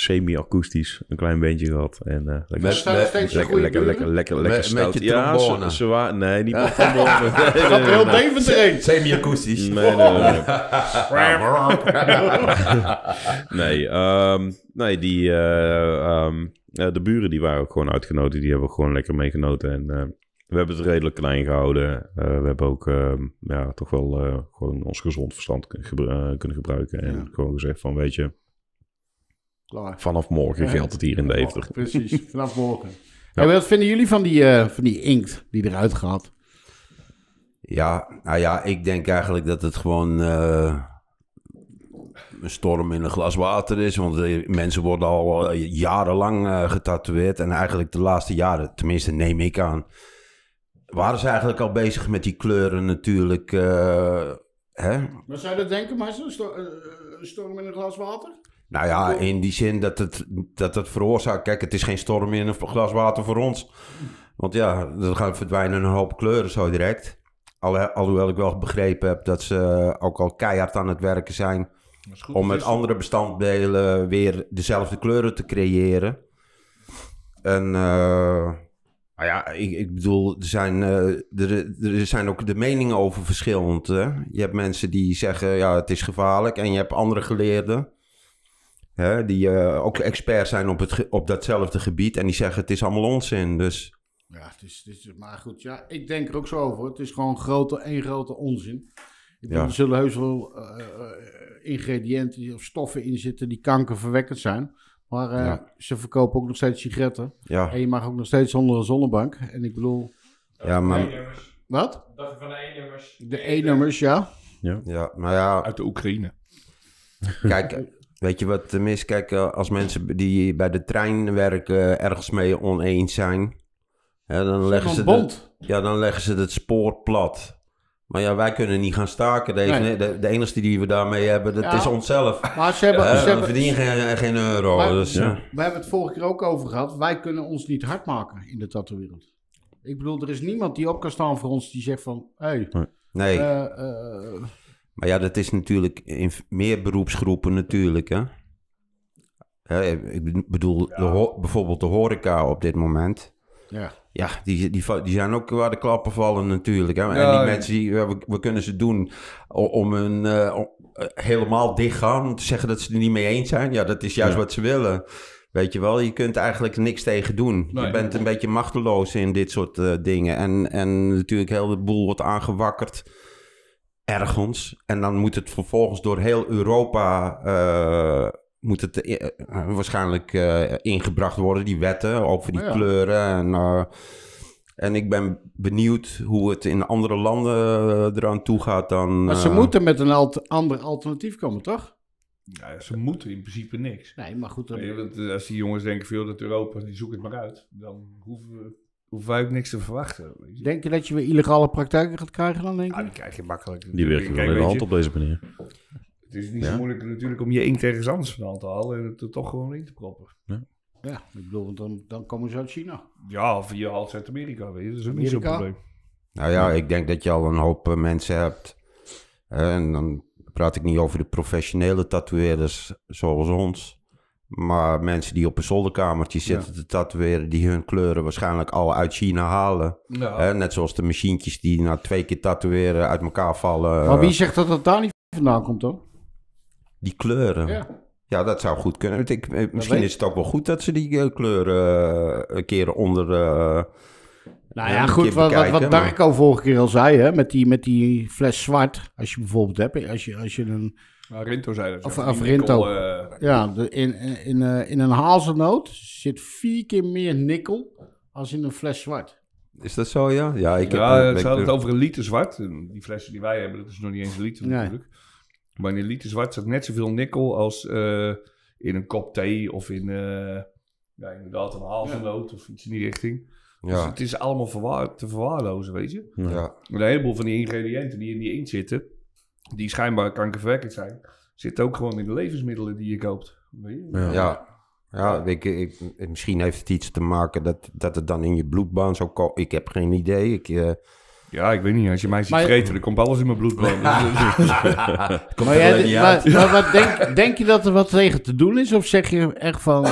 semi-akoestisch een klein bandje gehad. En eh, lekker, Met- lekker, lekker, lekker, lekker, lekker met stout. je ja, ze, ze waren... Nee, niet met trombone. Nee, nee, Gaat nee, heel nee. Deventer heen. Semi-akoestisch. Nee, nee, nee, nee. Ehm, nee die, eh, ehm, eh, de buren die waren ook gewoon uitgenodigd. Die hebben gewoon lekker meegenoten. En eh, we hebben het redelijk klein gehouden. Eh, we hebben ook ehm, ja, toch wel eh, gewoon ons gezond verstand kunnen gebruiken. En Ja. gewoon gezegd van, weet je, Klaar. vanaf morgen Ja. geldt het hier in Deventer. Precies, vanaf morgen. En wat vinden jullie van die, eh, van die inkt die eruit gaat? Ja, nou ja, ik denk eigenlijk dat het gewoon eh, een storm in een glas water is. Want eh, mensen worden al jarenlang getatoeëerd. En eigenlijk de laatste jaren, tenminste neem ik aan, waren ze eigenlijk al bezig met die kleuren natuurlijk. hè? Wat zou je dat denken, eh, een storm in een glas water? Nou ja, in die zin dat het, dat het veroorzaakt. Kijk, het is geen storm in een glas water voor ons. Want ja, er gaan verdwijnen een hoop kleuren zo direct. Alhoewel ik wel begrepen heb dat ze ook al keihard aan het werken zijn. Goed. om met andere bestanddelen weer dezelfde kleuren te creëren. En eh, nou ja, ik, ik bedoel, er zijn, eh, er, er zijn ook de meningen over verschillend. Hè? Je hebt mensen die zeggen, ja, het is gevaarlijk. En je hebt andere geleerden, hè, die eh, ook expert zijn op, het, op datzelfde gebied. En die zeggen, het is allemaal onzin. Dus Ja, het is, het is, maar goed, ja, ik denk er ook zo over. Het is gewoon grote, één grote onzin. Ik bedoel, Ja. Er zullen heus wel eh, eh, ingrediënten of stoffen in zitten die kankerverwekkend zijn. Maar eh, Ja. ze verkopen ook nog steeds sigaretten. ja, En je mag ook nog steeds onder een zonnebank. En ik bedoel, ja, maar, E-nummers. wat? Je van de E-nummers? De E-nummers, ja. ja, maar ja, Uit de Oekraïne. Kijk, Weet je wat er mis? Kijk, eh, als mensen die bij de trein werken ergens mee oneens zijn, hè, dan, leggen ze bond. ja, dan leggen ze het spoor plat. Maar ja, wij kunnen niet gaan staken. De, Nee. de, de enige die we daarmee hebben, dat Ja. is onszelf. Maar ze hebben, Eh, ze hebben, verdienen geen, geen euro. Maar- dus, Ja. eh, we hebben het vorige keer ook over gehad. Wij kunnen ons niet hard maken in de tattoo-wereld. Ik bedoel, er is niemand die op kan staan voor ons die zegt van... Hey, nee, eh, eh, maar ja, dat is natuurlijk in meer beroepsgroepen natuurlijk, hè. Hè, ik bedoel, de bijvoorbeeld de horeca op dit moment. ja. Ja, die, die, die zijn ook waar de klappen vallen natuurlijk. Hè? en Ja, die ja. mensen, die, we, we kunnen ze doen om hun eh, eh, helemaal dicht gaan. Om te zeggen dat ze er niet mee eens zijn. Ja, dat is juist wat ze willen. Weet je wel, je kunt eigenlijk niks tegen doen. Je bent een beetje machteloos in dit soort eh, dingen. En, en natuurlijk heel de boel wordt aangewakkerd ergens. En dan moet het vervolgens door heel Europa... eh, moet het eh, eh, waarschijnlijk eh, ingebracht worden, die wetten over die Ja. kleuren. En, en ik ben benieuwd hoe het in andere landen eraan toe gaat dan... Maar ze moeten met een alt- ander alternatief komen, toch? Ja, ze moeten in principe niks. Nee, maar goed. dan- want, als die jongens denken veel dat Europa, die zoeken het maar uit, dan hoeven we, wij ook niks te verwachten. Weet je. Denk je dat je weer illegale praktijken gaat krijgen dan, denk Ja, je? die krijg je makkelijk. Die werken wel in de hand je, op deze manier. Het is niet Ja. zo moeilijk natuurlijk om je inkt ergens anders vandaan te halen en het er toch gewoon in te proppen. Ja, ik bedoel, want dan, dan komen ze uit China. Ja, of je haalt Zuid-Amerika, weet je. Dat is ook niet zo'n probleem. Nou ja, ik denk dat je al een hoop eh, mensen hebt. En dan praat ik niet over de professionele tatoeëerders zoals ons. Maar mensen die op een zolderkamertje zitten te tatoeëren... die hun kleuren waarschijnlijk al uit China halen. Ja. Hè, net zoals de machientjes die na twee keer tatoeëren uit elkaar vallen. Maar wie zegt dat het daar niet vandaan komt dan? Die kleuren. Ja. Ja, dat zou goed kunnen. Ik, eh, misschien is het ook wel goed dat ze die eh, kleuren eh, een keer onder... Nou Ja, goed, wat, wat, bekijken, wat maar- Darko vorige keer al zei, hè, met die, met die fles zwart. Als je bijvoorbeeld hebt, als je, als je een, Maar Rinto zei dat. Of- ja, of Rinto. nikkel, eh, ja, de, in, in, in, eh, in een hazelnoot zit vier keer meer nikkel als in een fles zwart. is dat zo, ja? Ja, ik heb... ja, ze hadden het over een liter zwart. Die flessen die wij hebben, dat is nog niet eens een liter Nee. natuurlijk. Maar in een liter zwart zit net zoveel nikkel als eh, in een kop thee of in, eh, ja, inderdaad een hazelnoot of iets in die richting. Dus ja, het is allemaal verwaar- te verwaarlozen, weet je. ja. Een heleboel van die ingrediënten die in die inkt zitten, die schijnbaar kankerverwekkend zijn, zitten ook gewoon in de levensmiddelen die je koopt. Weet je? Ja. Ja, ja ik, ik, misschien heeft het iets te maken dat, dat het dan in je bloedbaan zo komt. Ik heb geen idee. Ik, eh, Ja, ik weet niet. Als je mij ziet Maar- vreten, dan komt alles in mijn bloedbaan. komt Maar, jij- alleen niet maar, uit. maar wat denk, denk je dat er wat tegen te doen is? Of zeg je echt van,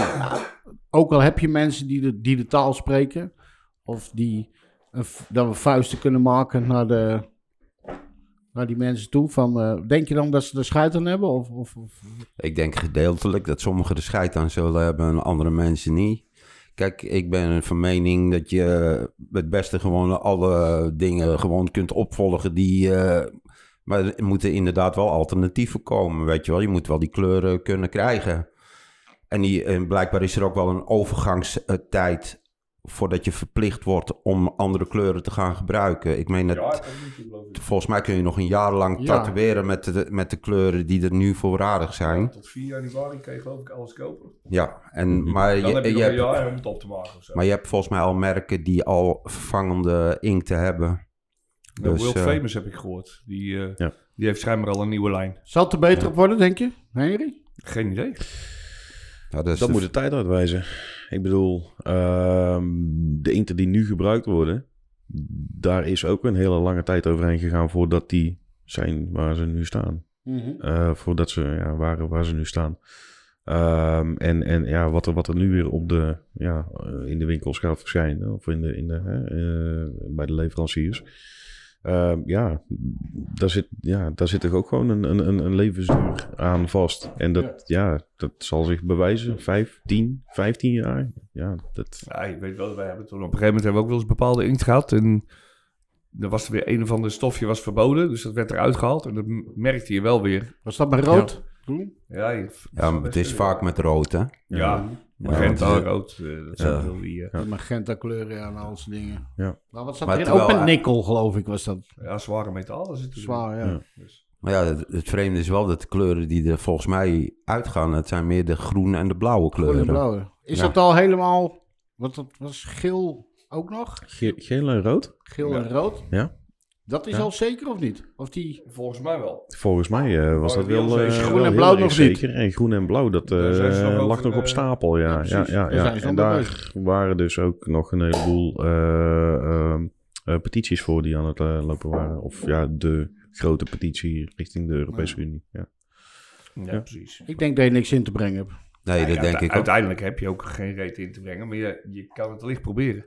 ook al heb je mensen die de, die de taal spreken, of die dan vuisten kunnen maken naar, de, naar die mensen toe, van, eh, denk je dan dat ze er scheid aan hebben? Of, of, of- Ik denk gedeeltelijk dat sommigen er scheid aan zullen hebben en andere mensen niet. Kijk, ik ben van mening dat je het beste gewoon alle dingen gewoon kunt opvolgen die... eh, maar er moeten inderdaad wel alternatieven komen, weet je wel. Je moet wel die kleuren kunnen krijgen. En, die, en blijkbaar is er ook wel een overgangstijd voordat je verplicht wordt om andere kleuren te gaan gebruiken. Ik meen. Ja, ik. Volgens mij kun je nog een jaar lang Ja. tatoeëren met de, met de kleuren die er nu voorradig zijn. Tot 4 januari kan je geloof ik alles kopen. Ja, en, maar, Dan je, heb je, je hebt, jaar om het op te maken of zo. maar je hebt volgens mij al merken die al vervangende inkten hebben. Ja, Dus, World eh, Famous heb ik gehoord. Die, eh, Ja. die heeft schijnbaar al een nieuwe lijn. Zal het er beter op worden, denk je, Henry? Geen idee. Ja, dus Dat de- moet de tijd uitwijzen. Ik bedoel, ehm, de inten die nu gebruikt worden, daar is ook een hele lange tijd overheen gegaan voordat die zijn waar ze nu staan. Eh, voordat ze ja, waren waar ze nu staan. Ehm, en en ja, wat, er, wat er nu weer op de, ja, eh, in de winkels gaat verschijnen, of in de, in de, hè, eh, bij de leveranciers. Ehm, ja, daar zit, ja, daar zit toch ook gewoon een, een, een- levensduur aan vast. En dat, ja. dat zal zich bewijzen. Vijf, tien, vijftien jaar. Ja, dat, Ja, je weet wel, wij hebben toen op een gegeven moment hebben we ook wel eens bepaalde inkt gehad. En er was er weer een of ander stofje was verboden. Dus dat werd eruit gehaald. En dat merkte je wel weer. Was dat bij rood? Groen? Ja, je- ja, maar het is vaak met rood, hè? Ja, Ja, magenta, want- rood. eh, dat zijn wel die... eh, magenta kleuren en al soort dingen. Ja. Maar wat zat Maar erin? Ook met nikkel, geloof ik, was dat. ja, zware metalen zitten. Zwaar, ja. Ja. Dus, Maar ja, het, het vreemde is wel dat de kleuren die er volgens mij uitgaan, het zijn meer de groene en de blauwe Groen kleuren. en blauwe. Is Ja. dat al helemaal... Wat dat was geel ook nog? Ge- geel en rood? Geel Ja. en rood? Ja. Dat is Ja. al zeker of niet? Of die... Volgens mij wel. Volgens mij eh, was dat wel... eh, is groen wel en blauw nog niet. Zeker. En groen en blauw, dat eh, nog lag nog op stapel. Ja, ja, ja, ja, En daar waren dus ook nog een heleboel eh, ehm, eh, petities voor die aan het lopen waren. Of ja, de grote petitie richting de Europese Unie. Ja. Ja, Ja. precies. Ik denk dat je niks in te brengen hebt. Nee, dat Ja, denk ik ook. Uiteindelijk heb je ook geen reet in te brengen, maar je, je kan het wellicht proberen.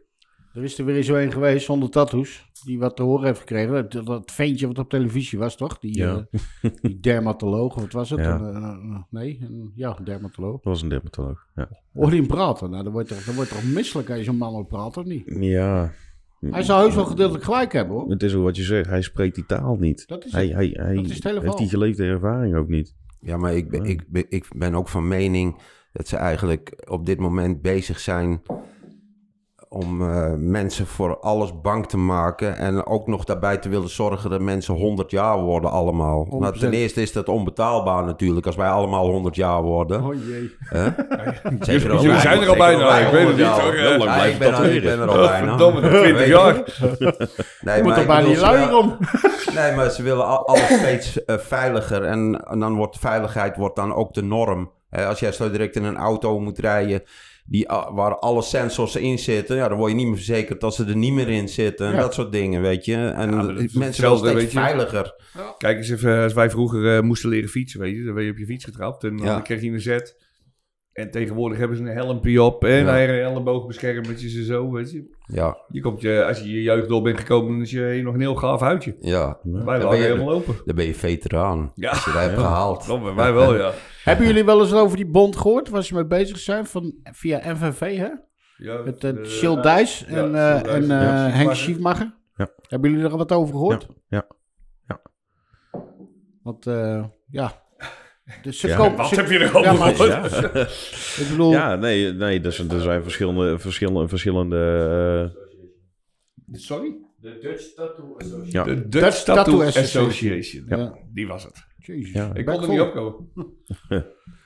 Er is er weer zo een geweest zonder tattoos. Die wat te horen heeft gekregen. Dat, dat ventje wat op televisie was, toch? Die, Ja. eh, die dermatoloog, of wat was het? Ja. Een, eh, eh, nee, een, ja, een dermatoloog. Dat was een dermatoloog. Ja. Hoor je hem praten? Nou, dan wordt toch, dan wordt toch misselijk als je zo'n man op praat, of niet? ja. Hij zou heus wel gedeeltelijk gelijk hebben, hoor. Het is ook wat je zegt. Hij spreekt die taal niet. Dat is Hij, het. hij, hij Dat is het hele heeft die geleefde ervaring ook niet. Ja, maar ik ben, ik, ben, ik ben ook van mening dat ze eigenlijk op dit moment bezig zijn om eh, mensen voor alles bang te maken. En ook nog daarbij te willen zorgen dat mensen 100 jaar worden allemaal. Maar ten 100%. eerste is dat onbetaalbaar natuurlijk als wij allemaal 100 jaar worden. Oh jee. Zeker als Jullie zijn er al bijna, ik weet het 100 niet, jaar hoor. worden. Heel lang Ja, blijven ik ben, al- ik ben er al bijna. Verdomme, nog 20 Weet je. jaar. Nee, Je moet maar er bijna niet luier om. Nee, maar ze willen al- alles steeds eh, veiliger. En, en dan wordt veiligheid wordt dan ook de norm. Hè, als jij zo direct in een auto moet rijden die, ah, waar alle sensors in zitten... Ja, dan word je niet meer verzekerd als ze er niet meer in zitten. En Ja. dat soort dingen, weet je. En Ja, dat mensen willen steeds weet je. veiliger. Kijk eens even, als wij vroeger eh, moesten leren fietsen, weet je, dan ben je op je fiets getrapt en Ja. dan kreeg je een zet. En tegenwoordig hebben ze een helmpje op en Ja. een elleboogbeschermertjes en zo, weet je. Ja, Je komt je, als je je jeugd door bent gekomen, dan is je nog een heel gaaf huidje. ja. Wij je- helemaal open. Dan ben je veteraan. Ja, Als je dat hebt gehaald. dat, wij wel, ja. Hebben jullie wel eens over die bond gehoord? Waar ze mee bezig zijn? Van, via NVV, hè? ja Met uh, de- Shield Dijs ja, en, eh, Dijs, en eh, ja. Henk Schiefmacher. Ja. Hebben jullie er wat over gehoord? Ja, ja. Want, eh, ja... Dus ze Ja, kopen... Wat ze- heb je Ja, gehoord? Ik bedoel... Ja, nee, nee er, zijn, er zijn verschillende, verschillende, verschillende eh, Sorry? De Dutch Tattoo Association. ja, De Dutch, Dutch Tattoo, Tattoo Association. Association. Ja. Die was het. Jezus. Ja. Ik kon er vol. niet opkomen.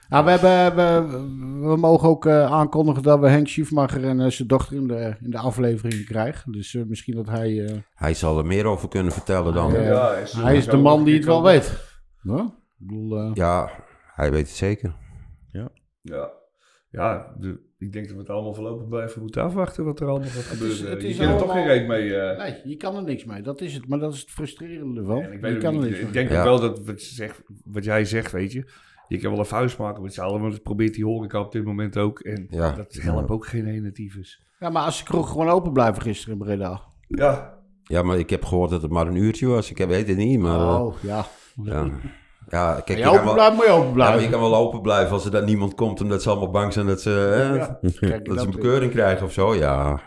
Ah, we, hebben, we, we mogen ook eh, aankondigen dat we Henk Schiefmacher en eh, zijn dochter in de, in de aflevering krijgen. Dus eh, misschien dat hij... eh, Hij zal er meer over kunnen vertellen dan. Ja. Ja, is- hij is de man die het wel weet. Ja? Ik bedoel, Ja, hij weet het zeker. Ja, ja de- ik denk dat we het allemaal voorlopig blijven moeten afwachten wat er allemaal gaat gebeuren. is- het je kan er toch geen reet mee. eh. Nee, je kan er niks mee. Dat is het. Maar dat is het frustrerende. En ik weet kan er niet, ik denk Ja. ook wel dat wat, je zegt, wat jij zegt, weet je. Je kan wel een vuist maken met z'n allen, maar dat probeert die horeca op dit moment ook. En Ja. dat helpt ook geen ene tyfus. Ja, maar als de kroeg gewoon open blijven gisteren in Breda. Ja, Ja, maar ik heb gehoord dat het maar een uurtje was. Ik heb- weet het niet, maar... eh, oh, ja. ja. Ja, kijk, je je kan open wel- je open Ja, je blijven. kan wel open blijven als er dan niemand komt omdat ze allemaal bang zijn dat ze, hè, Kijk, dat ze een bekeuring krijgen of zo. Ja,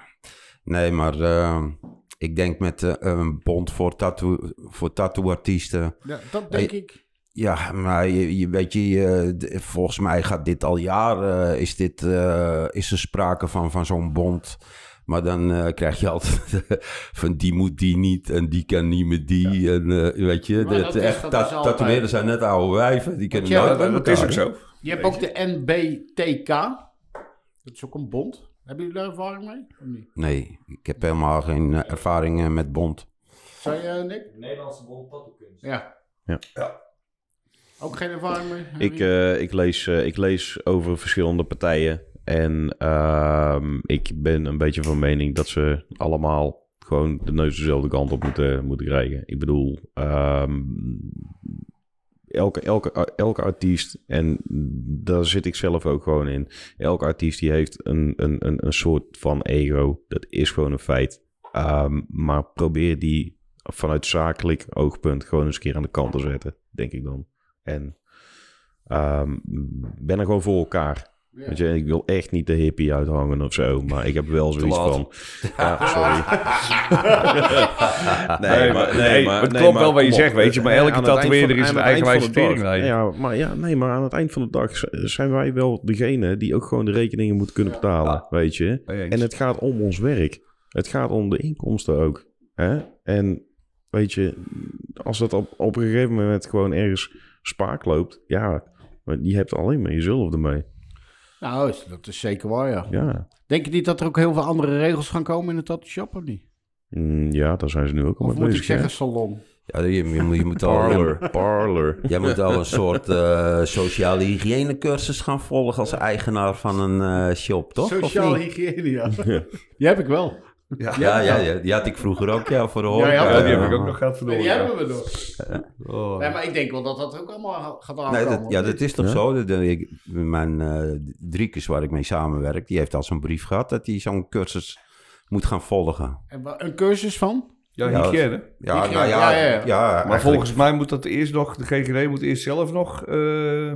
nee, maar eh, ik denk met eh, een bond voor tattoo, voor tattooartiesten. Ja, dat denk ik. Ja, maar je, je weet je, d- volgens mij gaat dit al jaren, is, dit, eh, is er sprake van, van zo'n bond. Maar dan eh, krijg je altijd van die moet die niet en die kan niet met die. En eh, weet je, Maar dat, dat echt, dat ta- is altijd. tatoeëerders zijn net oude wijven. Die kunnen ja, nooit dat, met dat is elkaar, ook zo. Je hebt ook de NBTK. Dat is ook een bond. Hebben jullie daar ervaring mee? Of niet? Nee, ik heb helemaal geen eh, ervaring met bond. Zei je, Nick? De Nederlandse Bond Tattookunst. Ja. Ja. Ja. Ook geen ervaring mee? Ik, eh, ik, lees, eh, ik lees over verschillende partijen. En ehm, ik ben een beetje van mening dat ze allemaal gewoon de neus dezelfde kant op moeten, moeten krijgen. Ik bedoel, ehm, elke, elke, elke artiest, en daar zit ik zelf ook gewoon in. Elke artiest die heeft een, een, een, een soort van ego. Dat is gewoon een feit. Ehm, maar probeer die vanuit zakelijk oogpunt gewoon eens een keer aan de kant te zetten, denk ik dan. En ben er gewoon voor elkaar. Ja. Weet je, ik wil echt niet de hippie uithangen of zo, maar ik heb wel zoiets van. Ja, sorry. Nee, maar- nee, het klopt wel wat je zegt, weet je, maar elke tatoeëerder is een eigenwijze teringlijn. Ja, maar ja, nee, maar aan het eind van de dag zijn wij wel degene die ook gewoon de rekeningen moeten kunnen betalen, Ja. weet je. En het gaat om ons werk. Het gaat om de inkomsten ook. Hè? En weet je, als dat op, op een gegeven moment gewoon ergens spaak loopt, ja, maar je hebt alleen maar jezelf ermee. Nou, dat is zeker waar, ja. Ja, Denk je niet dat er ook heel veel andere regels gaan komen in de tattoo shop, of niet? Mm, ja daar zijn ze nu ook al Of mee moet bezig. ik zeggen salon? Ja, je, je, moet- je moet al... Parlor, parlor. Jij moet al een soort eh, sociale hygiënecursus gaan volgen als eigenaar van een eh, shop, toch? Niet? hygiëne, ja. Die heb ik wel. Ja, Ja, ja, ja, die had ik vroeger ook, ja, voor de horeca. ja, Ja, die heb ik ook nog gehad verdorie. die hebben we nog. Oh. Nee, maar ik denk wel dat dat ook allemaal gaat Nee, aankomen. dat, ja, dat is toch Ja? zo. Dat, dat ik, mijn eh Driekes, waar ik mee samenwerk, die heeft al zo'n brief gehad dat hij zo'n cursus moet gaan volgen. En Een cursus van? Ja, Ja, hygiëne. Ja, Hygiëne, nou ja, ja, ja, ja, ja. Maar eigenlijk- volgens mij moet dat eerst nog, de GGD moet eerst zelf nog eh,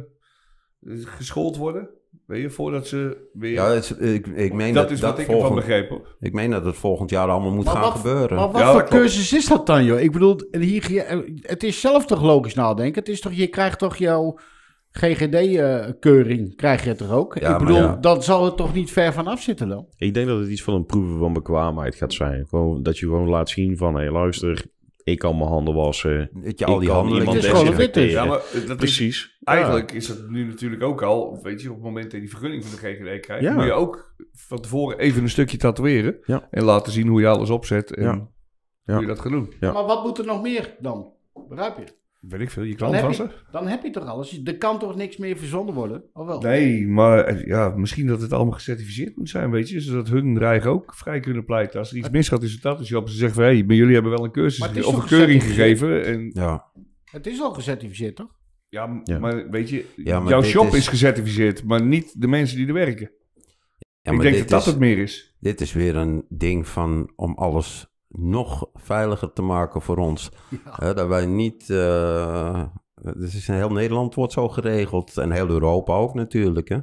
geschoold worden. Weet je, voordat ze weer... Ja, het is- ik, ik meen dat dat, is dat wat ik ervan volgend, begreep hoor. ik meen dat het volgend jaar allemaal moet Maar gaan wat- gebeuren. Maar wat Ja, voor cursus is dat dan, joh? Ik bedoel, hygiëne, het is zelf toch logisch nadenken? Het is toch, je krijgt toch jouw GGD-keuring, krijg je het er ook? Ja, ik bedoel, ja. dan zal het toch niet ver vanaf zitten dan? Ik denk dat het iets van een proeven van bekwaamheid gaat zijn. Gewoon, dat je gewoon laat zien van, hé luister, ik kan mijn handen wassen. dat je al ik die iemand Het is gewoon een wit desinfecteren. Ja, maar dat is, Precies. Eigenlijk is dat nu natuurlijk ook al, weet je, op het moment dat je die vergunning van de GGD krijgt, Ja. moet je ook van tevoren even een stukje tatoeëren. Ja. En laten zien hoe je alles opzet en Ja. Ja. hoe je dat gaat doen. Ja. Maar wat moet er nog meer dan? Begrijp je? Weet ik veel, je Dan klant heb was je, er? dan heb je toch alles? Er kan toch niks meer verzonden worden? Of wel? Nee, maar eh, ja, misschien dat het allemaal gecertificeerd moet zijn, weet je. Zodat hun dreigen ook vrij kunnen pleiten. Als er iets misgaat is het dat. Dus je op ze zeggen van, hé, maar jullie hebben wel een cursus Maar het is of een keuring gegeven. En, Ja, Het is al gecertificeerd, toch? Ja, maar weet je, Ja, maar jouw shop is- is... gecertificeerd, maar niet de mensen die er werken. ja ik denk dat dat is, het meer is. dit is weer een ding van om alles nog veiliger te maken voor ons. Hè, dat wij niet... eh, het is in heel Nederland wordt zo geregeld. En heel Europa ook natuurlijk, hè.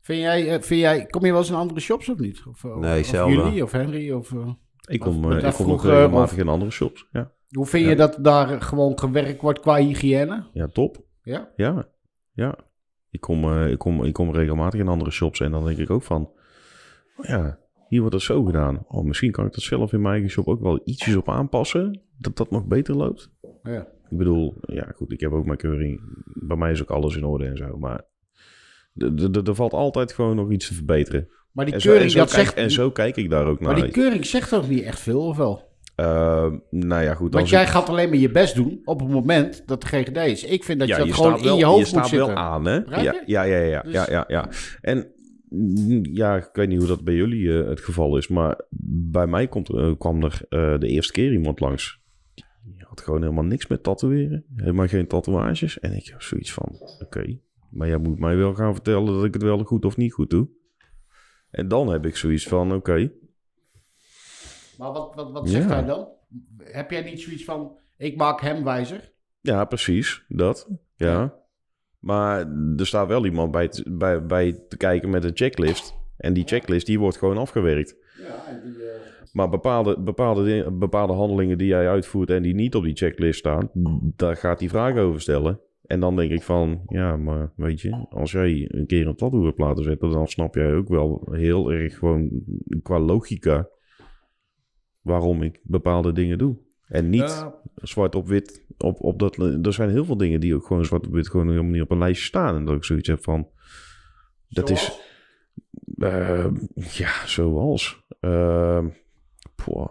Vind jij, eh, vind jij, kom je wel eens in andere shops of niet? Of, eh, Nee, of jullie of Henry? Of, eh, Ik kom, eh, ik kom vroeger, regelmatig in andere shops. Ja, hoe vind je dat daar gewoon gewerkt wordt qua hygiëne? ja top. Ja? Ja, ja. Ik kom, eh, ik, kom, ik kom regelmatig in andere shops en dan denk ik ook van... Oh ja, hier wordt het zo gedaan. Oh, misschien kan ik dat zelf in mijn eigen shop ook wel ietsjes op aanpassen. Dat dat nog beter loopt. Ja. Ik bedoel, ja goed, ik heb ook mijn keuring. Bij mij is ook alles in orde en zo. Maar er valt altijd gewoon nog iets te verbeteren. Maar die En zo, en, keuring, zo dat kijk, zegt... en zo kijk ik daar ook maar naar. die keuring zegt toch niet echt veel, of wel? Eh, nou ja, goed. Want jij ik- gaat alleen maar je best doen op het moment dat de GGD is. Ik vind dat ja, je dat je gewoon staat in je hoofd staat moet zitten. wel aan, hè? Ja, je? ja, ja, ja, Dus- ja, ja, ja. En mm, ja, ik weet niet hoe dat bij jullie eh, het geval is, maar bij mij komt, kwam er eh, de eerste keer iemand langs. Die had gewoon helemaal niks met tatoeëren. Helemaal geen tatoeages. En ik heb zoiets van, oké, maar jij moet mij wel gaan vertellen dat ik het wel goed of niet goed doe. En dan heb ik zoiets van, oké, Maar wat, wat, wat zegt Ja. hij dan? Heb jij niet zoiets van, ik maak hem wijzer? Ja, precies. Dat. Ja. Maar er staat wel iemand bij, te- bij, bij te kijken met een checklist. En die checklist die wordt gewoon afgewerkt. Ja, en die... eh, Maar bepaalde, bepaalde, bepaalde handelingen die jij uitvoert en die niet op die checklist staan, daar gaat hij vragen over stellen. En dan denk ik van, ja, maar weet je, als jij een keer een tattoo hebt laten zetten, dan snap jij ook wel heel erg gewoon qua logica waarom ik bepaalde dingen doe. En niet zwart op wit. Op, op dat, er zijn heel veel dingen die ook gewoon zwart op wit gewoon helemaal niet op een lijstje staan. En dat ik zoiets heb van, dat is, eh, ja, zoals. Uh, poh,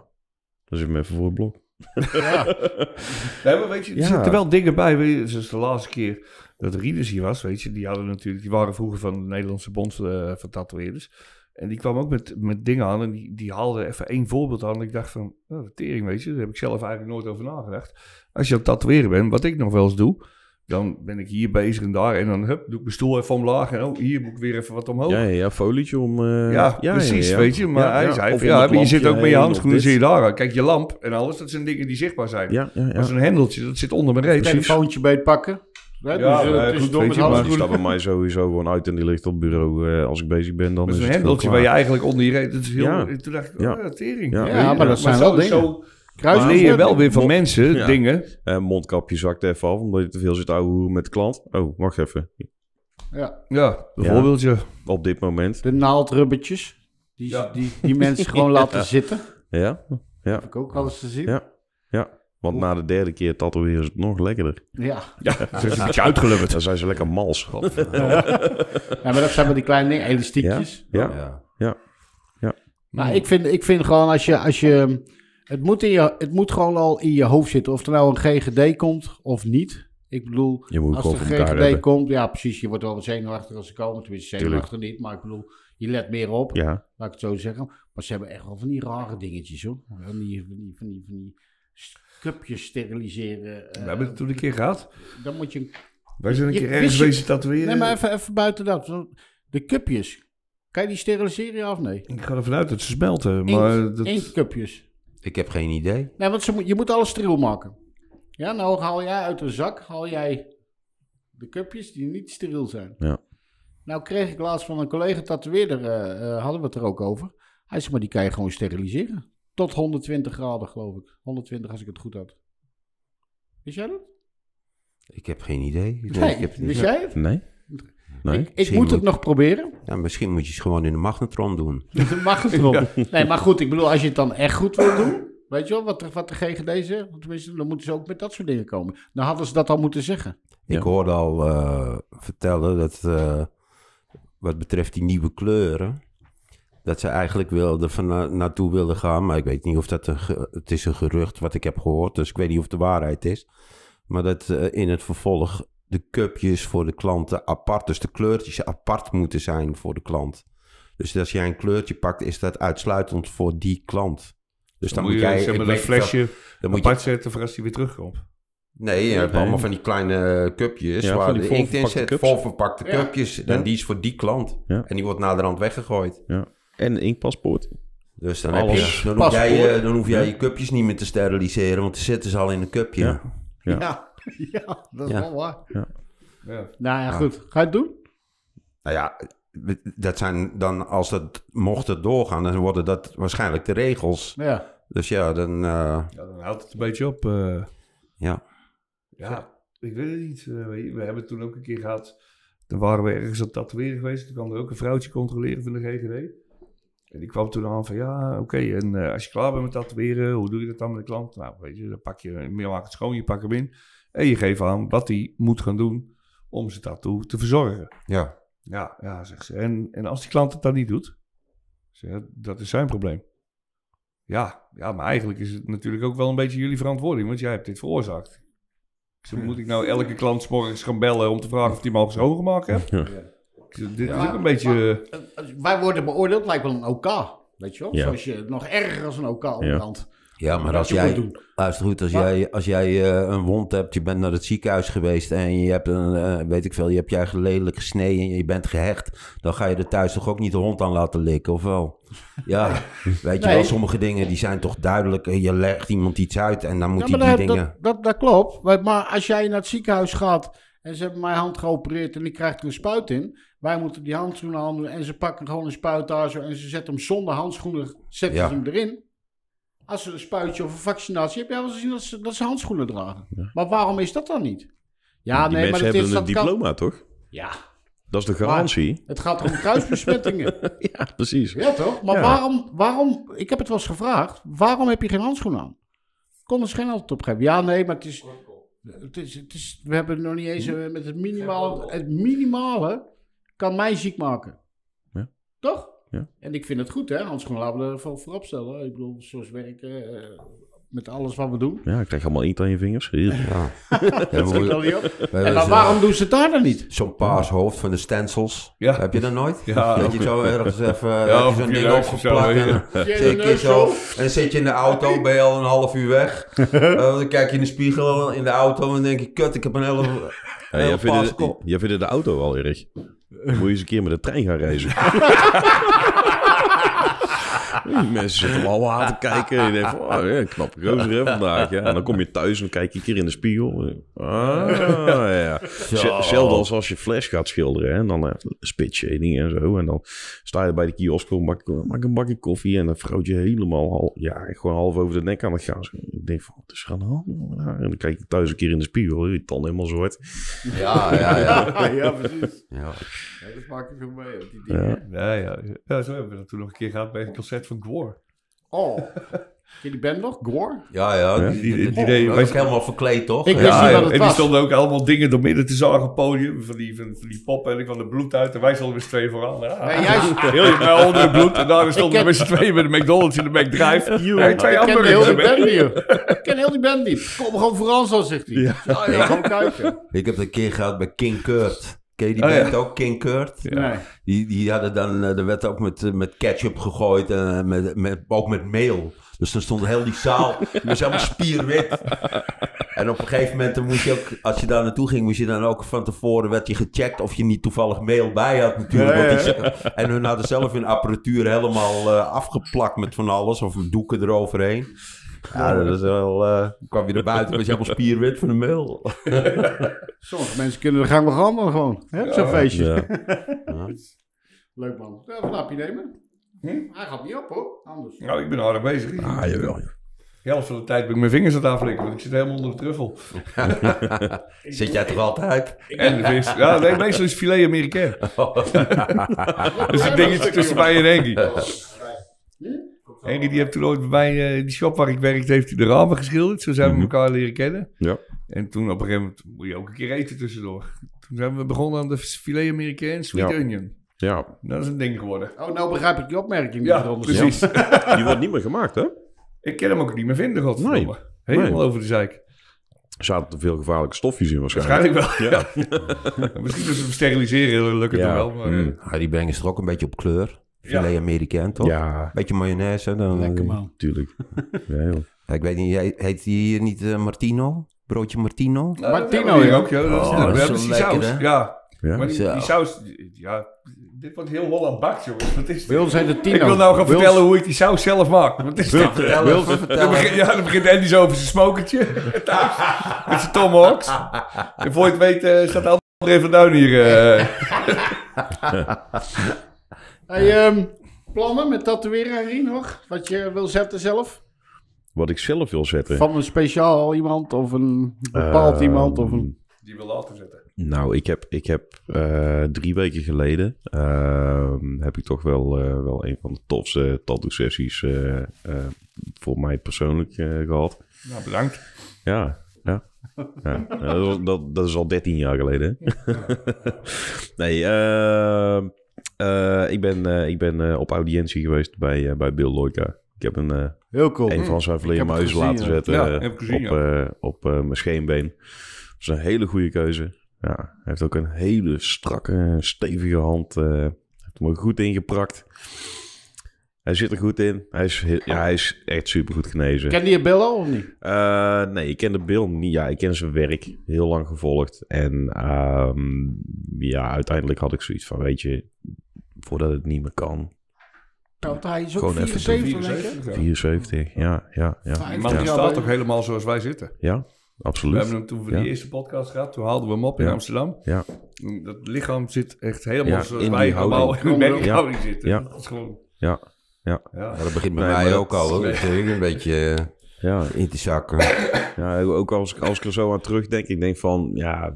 dat is even voor het blok. Nee, maar weet je, er Ja. zitten wel dingen bij. Weet je, zoals de laatste keer dat Rieders hier was, weet je, die hadden natuurlijk, die waren vroeger van de Nederlandse Bond eh, van tatoeëerders. En die kwam ook met, met dingen aan en die, die haalde even één voorbeeld aan. En ik dacht van, oh, tering, weet je, daar heb ik zelf eigenlijk nooit over nagedacht. Als je aan het tatoeëren bent, wat ik nog wel eens doe, dan ben ik hier bezig en daar. En dan hup, doe ik mijn stoel even omlaag en oh, hier moet ik weer even wat omhoog. Ja, ja, ja, folietje om... eh, Ja, precies, ja. weet je. Maar Ja, hij ja. zei, van, ja, het je zit ook met je handschoenen, zie je daar. Kijk, je lamp en alles, dat zijn dingen die zichtbaar zijn. Ja, ja, ja. Dat is een hendeltje, dat zit onder mijn reet. telefoontje beetpakken. Ja, Ja, dus, nee, uh, goed, weet je, maar- Die staat bij mij sowieso gewoon uit en die ligt op het bureau eh, als ik bezig ben. Dan Dat is een het hendeltje waar je eigenlijk onder je reet. Dat is heel, Ja. Toen dacht ik, Ja. oh, tering. Ja, maar dat zijn zo- wel dingen. Kruis leer je wel weer van mensen Ja. dingen. Eh, mondkapje zakt even af, omdat je te veel zit ouwe met de klant. Oh, wacht even. Ja, Ja, bijvoorbeeld je. Op dit moment. de naaldrubbertjes. Die, Ja. die, die mensen gewoon laten zitten. Ja, ja, Heb ik ook wel eens gezien. Ja. ja. Want na de derde keer tatoeëren is het nog lekkerder. Ja. Ja, ze is een beetje uitgelubberd. Dan zijn ze lekker mals. ja, maar dat zijn maar die kleine dingen, elastiekjes. Ja, Ja. Maar ik vind, ik vind gewoon als je, als je het, moet in je, het moet gewoon al in je hoofd zitten. Of er nou een GGD komt of niet. Ik bedoel, je moet als gewoon er elkaar GGD hebben. komt, ja precies, je wordt wel wat zenuwachtig als ze komen. Tenminste, Tuurlijk. zenuwachtig niet, maar ik bedoel, je let meer op, Ja, laat ik het zo zeggen. Maar ze hebben echt wel van die rare dingetjes hoor. Van die, van die, van die, van die cupjes steriliseren. eh, We hebben het toen een keer gehad. Dan moet je... Wij zijn een Je- keer ergens wezen tatoeëren. Nee, maar even, even buiten dat. De cupjes. Kan je die steriliseren ja of nee? Ik ga ervan uit dat ze smelten. Maar Inkt, dat... inktcupjes. Ik heb geen idee. Nee, want ze moet, je moet alles steriel maken. Ja, nou haal jij uit een zak, haal jij de cupjes die niet steriel zijn. Ja. Nou kreeg ik laatst van een collega tatoeëerder, eh, hadden we het er ook over. Hij zei, maar die kan je gewoon steriliseren. Tot 120 graden, geloof ik. 120 als ik het goed had. Wist jij dat? Ik heb geen idee. Nee, ik heb, wist jij het? nee? Nee? Ik, moet het nog proberen. Ja, misschien moet je het gewoon in de magnetron doen. Dat mag het erop. Nee, maar goed, ik bedoel, als je het dan echt goed wil doen... Weet je wel, wat, de- wat de GGD zegt? Tenminste, dan moeten ze ook met dat soort dingen komen. Dan hadden ze dat al moeten zeggen. Ja. Ik hoorde al eh, vertellen dat eh, wat betreft die nieuwe kleuren, dat ze eigenlijk wilden van na- naartoe wilden gaan. Maar ik weet niet of dat een, het is een gerucht wat ik heb gehoord, dus ik weet niet of het de waarheid is. Maar dat eh, in het vervolg de cupjes voor de klanten apart, dus de kleurtjes apart moeten zijn voor de klant. Dus als jij een kleurtje pakt, is dat uitsluitend voor die klant. Dus dan, moet jij zeg dat of- flesje dan moet je apart zetten voor als hij weer terugkomt. Nee, je hebt Nee. allemaal van die kleine cupjes Ja, waar die de inkt in zit. Volverpakte Ja. cupjes. En Ja. die is voor die klant. Ja. En die wordt naderhand weggegooid. Ja. En een inkpaspoort. Dus dan, heb je, dan, hoef jij, eh, dan hoef jij je cupjes niet meer te steriliseren, want dan zitten ze al in een cupje. Ja. Ja. Dat is Ja. wel waar. Ja. Nou ja, goed. Ga je het doen? Nou ja, dat zijn dan, als dat mocht het doorgaan, dan worden dat waarschijnlijk de regels. Ja. Dus ja, dan, eh, Ja, dan houdt het een beetje op. eh. ja. ja, ik weet het niet. Eh, we, hebben het toen ook een keer gehad. Dan waren we ergens het tatoeëren geweest. Toen kwam er ook een vrouwtje controleren van de GGD. En die kwam toen aan van, ja, oké. en eh, als je klaar bent met tatoeëren, hoe doe je dat dan met de klant? Nou, weet je, dan pak je, je maakt het schoon, je pakt hem in. En je geeft aan wat hij moet gaan doen om zijn tattoo te verzorgen. ja. Ja, ja, zegt ze. En, en als die klant het dan niet doet, dat is zijn probleem. Ja, ja, maar eigenlijk is het natuurlijk ook wel een beetje jullie verantwoording, want jij hebt dit veroorzaakt. Zeg, moet ik nou elke klant morgens gaan bellen om te vragen of die hem al schoongemaakt heeft? Ja. Dit is Ja, ook een beetje... maar, eh, Wij worden beoordeeld, lijkt wel een OK. Weet je wel? Ja. Zoals je nog erger als een OK aan de Ja. kant. Ja, maar als jij, luister goed, als Maar- jij, als jij eh, een wond hebt, je bent naar het ziekenhuis geweest en je hebt een, eh, weet ik veel, je hebt je eigen lelijk gesneden en je bent gehecht, dan ga je er thuis toch ook niet de hond aan laten likken, of wel? Ja, weet je Nee. wel, sommige dingen die zijn toch duidelijk, eh, je legt iemand iets uit en dan moet Ja, hij die dat, dingen... dat, dat, dat klopt. Maar, maar als jij naar het ziekenhuis gaat en ze hebben mijn hand geopereerd en ik krijg er een spuit in. Wij moeten die handschoenen aan doen en ze pakken gewoon een spuit daar zo en ze zetten hem zonder handschoenen, zetten Ja. ze hem erin. Als ze een spuitje of een vaccinatie hebben, heb jij wel eens gezien dat ze, dat ze handschoenen dragen. Maar waarom is dat dan niet? Ja, die nee, maar mensen het hebben is een dat kan- diploma, toch? Ja, Dat is de garantie. het gaat om kruisbesmettingen. ja, precies. Ja, toch? Maar Ja. waarom, waarom, ik heb het wel eens gevraagd, waarom heb je geen handschoenen aan? Konden ze geen antwoord op geven. Ja, nee, maar het is, het is, het is we hebben nog niet eens eh, met het minimale, het minimale kan mij ziek maken. Ja. Toch? Ja. En ik vind het goed, hè? Handschoenen laten we er voor- voorop stellen. Ik bedoel, zoals werken, eh, met alles wat we doen. Ja, ik krijg allemaal inkt aan je vingers. Ja. Ja, Dat al niet op. En maar waarom doen ze het daar dan niet? Zo'n paars hoofd van de stencils. Ja. Heb je dat nooit? Ja, dat je zo ergens even Ja, zo'n ding opgeplakt en dan zit je neus zo zo? en dan zit je in de auto, ben je al een half uur weg. Eh, dan kijk je in de spiegel in de auto en dan denk je, kut, ik heb een hele, Ja, hele jij, paarse vindt kop. de, jij vindt de auto wel erg. Moet je eens een keer met de trein gaan reizen. Die Mensen zitten allemaal aan te kijken. En je denkt van, oh, ja, knap gozer hè, vandaag. Ja. En dan kom je thuis en dan kijk je een keer in de spiegel. Ah, ja. Hetzelfde als als je fles gaat schilderen. Hè. En dan uh, spit shading en zo. En dan sta je bij de kiosk, maak, maak een bakje koffie. En dan vrouwtje helemaal hal, ja, gewoon half over de nek aan het gaan. Ik denk van, wat is er aan de hand? En dan kijk je thuis een keer in de spiegel. Je tand helemaal zwart. Ja, ja, ja. ja, precies. ja. Ja, dat maak ik veel mee die. Ja, ja, ja, zo hebben we dat toen nog een keer gehad bij een concert van Gwar. Oh, Ken je die band nog? Gore? Ja, ja. Die, die- die, die deed- was helemaal verkleed, toch? Ik Ja. wist niet Ja, wat en het die was. stonden ook allemaal dingen door midden te zagen op het podium. Van die, van, van die poppen en ik van de bloed uit. En wij stonden met z'n tweeën vooraan. Ja, Nee, juist. Heel je onder het bloed. En daar stonden we met z'n tweeën met de McDonald's in de McDrive. En twee Ik ken heel die band niet. Ik ken heel die band niet. Kom gewoon vooral zo, zegt hij. Ja, ja, gewoon kijken. Ik heb het een keer gehad bij King Kurt. Ken je die Oh, ja. ook, King Kurt? Die, die hadden dan, eh, er werd ook met, eh, met ketchup gegooid en met, met, ook met meel. Dus dan stond heel die zaal, die was helemaal spierwit. En op een gegeven moment dan moest je ook, als je daar naartoe ging, moest je dan ook van tevoren, werd je gecheckt of je niet toevallig meel bij had natuurlijk. Want die- en hun hadden zelf hun apparatuur helemaal eh, afgeplakt met van alles, of doeken eroverheen. Ja, dat is wel, eh, kwam je er buiten, was je helemaal spierwit van de meel. Sommige mensen kunnen de gang gaan, maar gewoon. hè, Zo'n feestje. Ja. Leuk man. Even een hapje nemen. Hm? Hij gaat niet op hoor. Anders. Nou, ik ben aardig bezig. Ah, jawel. De helft van de tijd ben ik mijn vingers aan het aflikken. Want ik zit helemaal onder de truffel. Zit jij toch altijd? En de vis. Ja, nee, meestal is het filet Amerikaan. Dus ik denk iets tussen mij en Henry. Henry die heeft toen ooit bij mij, eh, in die shop waar ik werkte, heeft hij de ramen geschilderd. Zo zijn we Mhm. elkaar leren kennen. Ja. En toen op een gegeven moment moet je ook een keer eten tussendoor. Toen zijn we begonnen aan de filet Amerikaan Sweet Ja. Onion. ja, Dat is een ding geworden. Oh, nou begrijp ik die opmerking. die Ja, eronder precies. zit. die wordt niet meer gemaakt, hè? Ik kan hem ook niet meer vinden, godverdomme. Nee. Helemaal Nee. over de zeik. Er zaten te veel gevaarlijke stofjes in waarschijnlijk. Waarschijnlijk wel. Ja. Misschien we hem steriliseren, lukt het Ja. wel. Maar, Mm. Ja, die brengen ze er ook een beetje op kleur. Ja. Filet Amerikaan, toch? Ja, Beetje mayonaise. Dan, Lekker man. tuurlijk. Ja, joh. Ja, ik weet niet, jij- heet die hier niet eh, Martino? Broodje Martino? Martino, dat ja. ook, ja. Dat is, Oh, we dat is hebben zo die lekker, saus. hè? Ja, Ja. maar die, saus, ja, dit wordt heel Holland bakt, jongens. Wat is ons zijn de tien. Ik wil nou gaan vertellen hoe ik die saus zelf maak. Wat is vertel Dan begint, ja, dan begint Andy zo over zijn smokertje thuis. Met zijn tomahawks. En voor je het weet eh, staat André van Duin hier. Hey, ehm, plannen met tatoeëren, Henry, nog? Wat je wil zetten zelf? Wat ik zelf wil zetten. Van een speciaal iemand of een bepaald Ehm, iemand? Of een... Die wil laten zetten. Nou, ik heb, ik heb eh, drie weken geleden ehm, heb ik toch wel, eh, wel een van de tofste tattoo-sessies eh, eh, voor mij persoonlijk eh, gehad. Nou, bedankt. Ja, ja. ja. Dat, was- dat, dat is al 13 jaar geleden. nee, ehm, eh, ik ben, eh, ik ben eh, op audiëntie geweest bij, eh, bij Bill Loika. Ik heb een, eh, Heel cool. een van zijn vleermuizen laten zetten Ja, eh, gezien, op, eh, op eh, mijn scheenbeen. Dat is een hele goede keuze. Ja, hij heeft ook een hele strakke, stevige hand. eh heeft hem er goed ingeprakt. Hij zit er goed in. Hij is, ja, hij is echt super goed genezen. Ken die je Bill al of niet? Eh, nee, ik ken de Bill niet. Ja, ik ken zijn werk heel lang gevolgd. En ehm, ja, uiteindelijk had ik zoiets van, weet je, voordat het niet meer kan. Nou, want hij is ook Gewoon even 74, denk ik. 74, ja. 74, ja, ja, die staat toch helemaal zoals wij zitten. Ja, We absoluut. hebben hem toen voor Ja. die eerste podcast gehad. Toen haalden we hem op in Ja. Amsterdam. Ja. Dat lichaam zit echt helemaal Ja, zoals in wij allemaal in houding zitten. Ja. Dat is gewoon... Ja. Ja. Ja. Ja, dat begint bij Nee, mij maar ook dat- al, hoor. natuurlijk. Een beetje eh, Ja, in te zakken. ja ook als, ik- als ik er zo aan terugdenk, ik denk van, ja,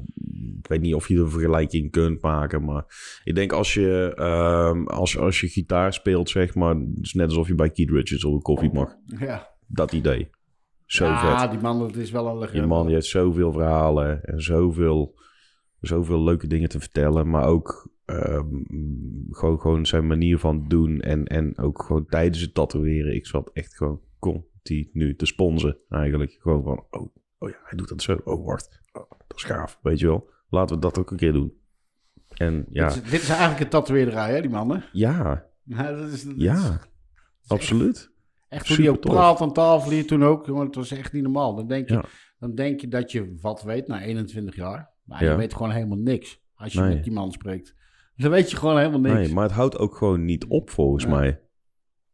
ik weet niet of je een vergelijking kunt maken, maar ik denk als je, ehm, als, als je gitaar speelt, zeg maar, het is net alsof je bij Keith Richards op een koffie mag. Ja, Dat idee. Zo ja vet. die man, dat is wel een legende. Die man die heeft zoveel verhalen en zoveel, zoveel leuke dingen te vertellen, maar ook ehm, gewoon, gewoon zijn manier van doen en, en ook gewoon tijdens het tatoeëren. Ik zat echt gewoon continu te sponsen eigenlijk. Gewoon van, oh, oh ja, hij doet dat zo. Oh, wacht, oh, dat is gaaf, weet je wel. Laten we dat ook een keer doen. En ja, Dit, is, dit is eigenlijk een tatoeëerderij, hè, die man, hè? ja, Ja, dat is, dat is ja, absoluut. echt hoe die ook praat aan tafel hier toen ook. Jongen, het was echt niet normaal. Dan denk je, Ja. dan denk je dat je wat weet na 21 jaar. Maar je weet gewoon helemaal niks als je Nee. met die man spreekt. Dan weet je gewoon helemaal niks. Nee, maar het houdt ook gewoon niet op volgens mij.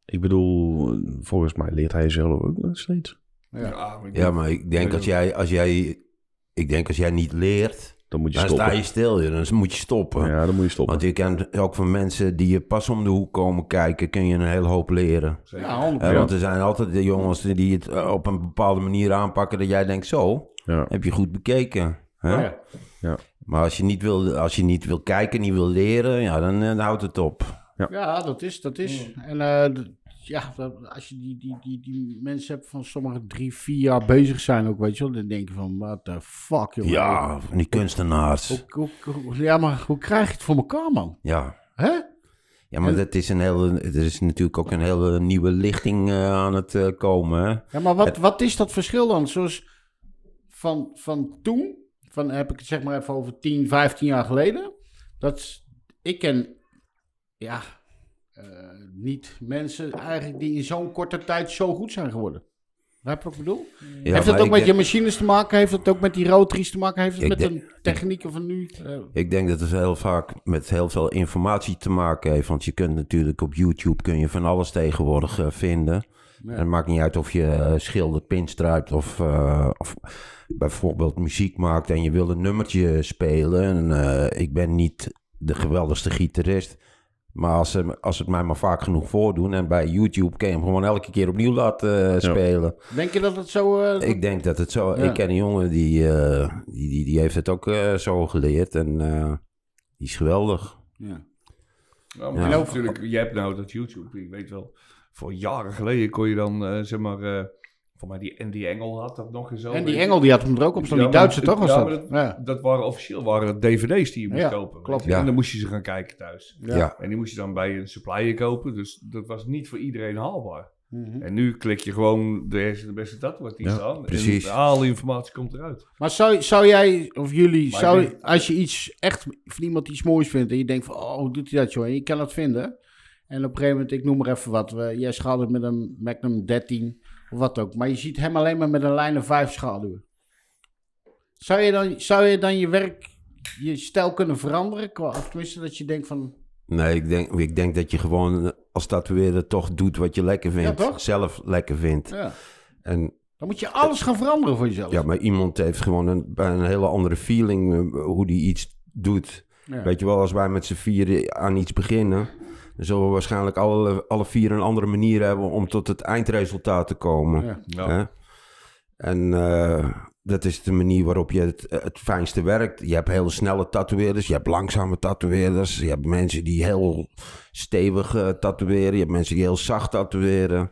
Ik bedoel, volgens mij leert hij zelf ook nog steeds. Ja. Ja, maar ik Ja, maar ik denk als jij, als jij, ik denk als jij niet leert, Dan moet je dan stoppen. sta je stil. Dan moet je stoppen. Ja, dan moet je stoppen. Want je kan ook van mensen die je pas om de hoek komen kijken, kun je een hele hoop leren. Ja, 100%. Hè, Want er zijn altijd de jongens die het eh, op een bepaalde manier aanpakken dat jij denkt, zo, Ja. heb je goed bekeken. Hè? Ja. Maar als je, niet wil, als je niet wil kijken, niet wil leren, ja, dan, eh, dan houdt het op. Ja, dat is, dat is. En eh, ja, als je die, die, die, die mensen hebt van sommige drie, vier jaar bezig zijn ook, weet je wel. Dan denk je van, what the fuck, joh. Ja, van die kunstenaars. Hoe, hoe, hoe- ja, maar hoe krijg je het voor elkaar, man? Ja. Hè? Ja, maar dat is een hele, er is natuurlijk ook een hele nieuwe lichting eh, aan het eh, komen. Hè? Ja, maar wat, wat is dat verschil dan? Zoals van, van toen, van heb ik het zeg maar even over 10, 15 jaar geleden. Dat ik ken, ja, eh, niet mensen eigenlijk die in zo'n korte tijd zo goed zijn geworden. Wat ik bedoel? Ja, heeft dat ook met je machines te maken? Heeft het ook met die rotaries te maken? Heeft het Ik met denk- een technieken van nu? Eh, Ik denk dat het heel vaak met heel veel informatie te maken heeft. Want je kunt natuurlijk op YouTube kun je van alles tegenwoordig eh, vinden. En het maakt niet uit of je schildert, pinstrijpt of, of bijvoorbeeld muziek maakt en je wil een nummertje spelen. En ik ben niet de geweldigste gitarist. Maar als ze, als het mij maar vaak genoeg voordoen en bij YouTube kun je hem gewoon elke keer opnieuw laten eh, spelen. denk je dat het zo... eh, Ik denk dat het zo. Ja. Ik ken een jongen die, eh, die, die, die heeft het ook eh, zo geleerd en eh, die is geweldig. ja. Nou, maar Ja. je hebt natuurlijk, je hebt nou dat YouTube, ik weet wel, voor jaren geleden kon je dan, eh, zeg maar, eh voor mij die Andy Engel had dat nog eens zo. En die. Engel die had hem er ook op staan. Ja, die maar Duitse het- toch was ja, dat? maar dat, Ja. dat waren officieel waren het dvd's die je moest Ja, kopen. klopt. En dan moest je ze gaan kijken thuis. Ja. En die moest je dan bij een supplier kopen, dus dat was niet voor iedereen haalbaar. Mhm. En nu klik je gewoon de eerste de beste tatoeage die Ja, staan. precies. En alle informatie komt eruit. Maar zou, zou jij, of jullie, Maar zou, denk- als je iets echt van iemand iets moois vindt en je denkt van, oh, hoe doet hij dat joh? En je kan dat vinden. En op een gegeven moment, ik noem maar even wat, we, jij schadert met een Magnum 13 of wat ook. Maar je ziet hem alleen maar met een lijn of 5 schaduwen. Zou je dan, zou je, dan je werk, je stijl kunnen veranderen? Qua- Of tenminste dat je denkt van, Nee, ik denk, ik denk dat je gewoon als tatoeëerder toch doet wat je lekker vindt. Ja? Zelf lekker vindt. ja, En dan moet je alles gaan veranderen voor jezelf. ja, maar iemand heeft gewoon een, een hele andere feeling eh, hoe die iets doet. Ja. Weet je wel, als wij met z'n vieren aan iets beginnen, dan zullen we waarschijnlijk alle, alle vier een andere manier hebben om tot het eindresultaat te komen. Ja. Ja. Hè? En eh, dat is de manier waarop je het, het fijnste werkt. Je hebt hele snelle tatoeëerders, je hebt langzame tatoeëerders, je hebt mensen die heel stevig eh, tatoeëren, je hebt mensen die heel zacht tatoeëren.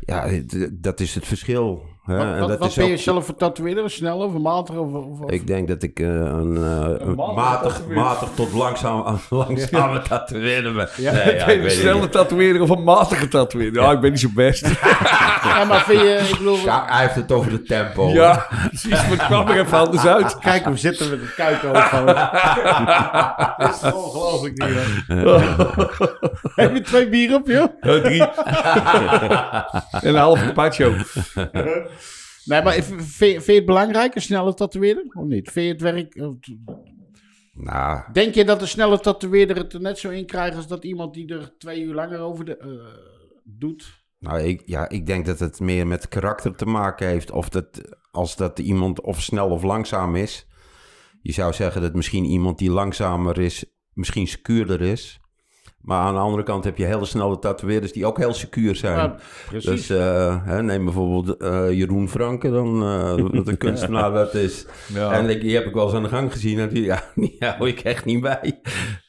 Ja, het- dat is het verschil. Hè? Wat, En wat, dat wat is ben je zelf voor tatoeëerder? Snel of matig? Of, of, of- ik denk dat ik eh, een, eh, een matig, matig tot langzaam, langzame tatoeëerder ben. Ja. Nee, ja, ik een snelle tatoeëerder of een matige tatoeëerder? Ja, ik ben niet zo best. Ja, maar vind je, ik bedoel, Ja, hij heeft het over de tempo. ja, precies. Maar het kwam er even anders uit. Kijk, we zitten met het gewoon. Dat is ongelooflijk niet, Heb je twee bier op, joh? Eh, drie. en een halve carpaccio. Nee, maar vind, vind je het belangrijk, een snelle tatoeëerder? Of niet? Vind je het werk... Nou, Denk je dat een snelle tatoeëerder het er net zo in krijgt... als dat iemand die er twee uur langer over de, eh, doet? Nou, ik, ja, ik denk dat het meer met karakter te maken heeft. Of dat als dat iemand of snel of langzaam is. Je zou zeggen dat misschien iemand die langzamer is, misschien secuurder is. Maar aan de andere kant heb je hele snelle tatoeëerders die ook heel secuur zijn. Ja, precies. Dus eh, hè, neem bijvoorbeeld eh, Jeroen Franke dan, eh, wat een kunstenaar dat is. Ja. En die, die heb ik wel eens aan de gang gezien. En die, ja, die hou ik echt niet bij.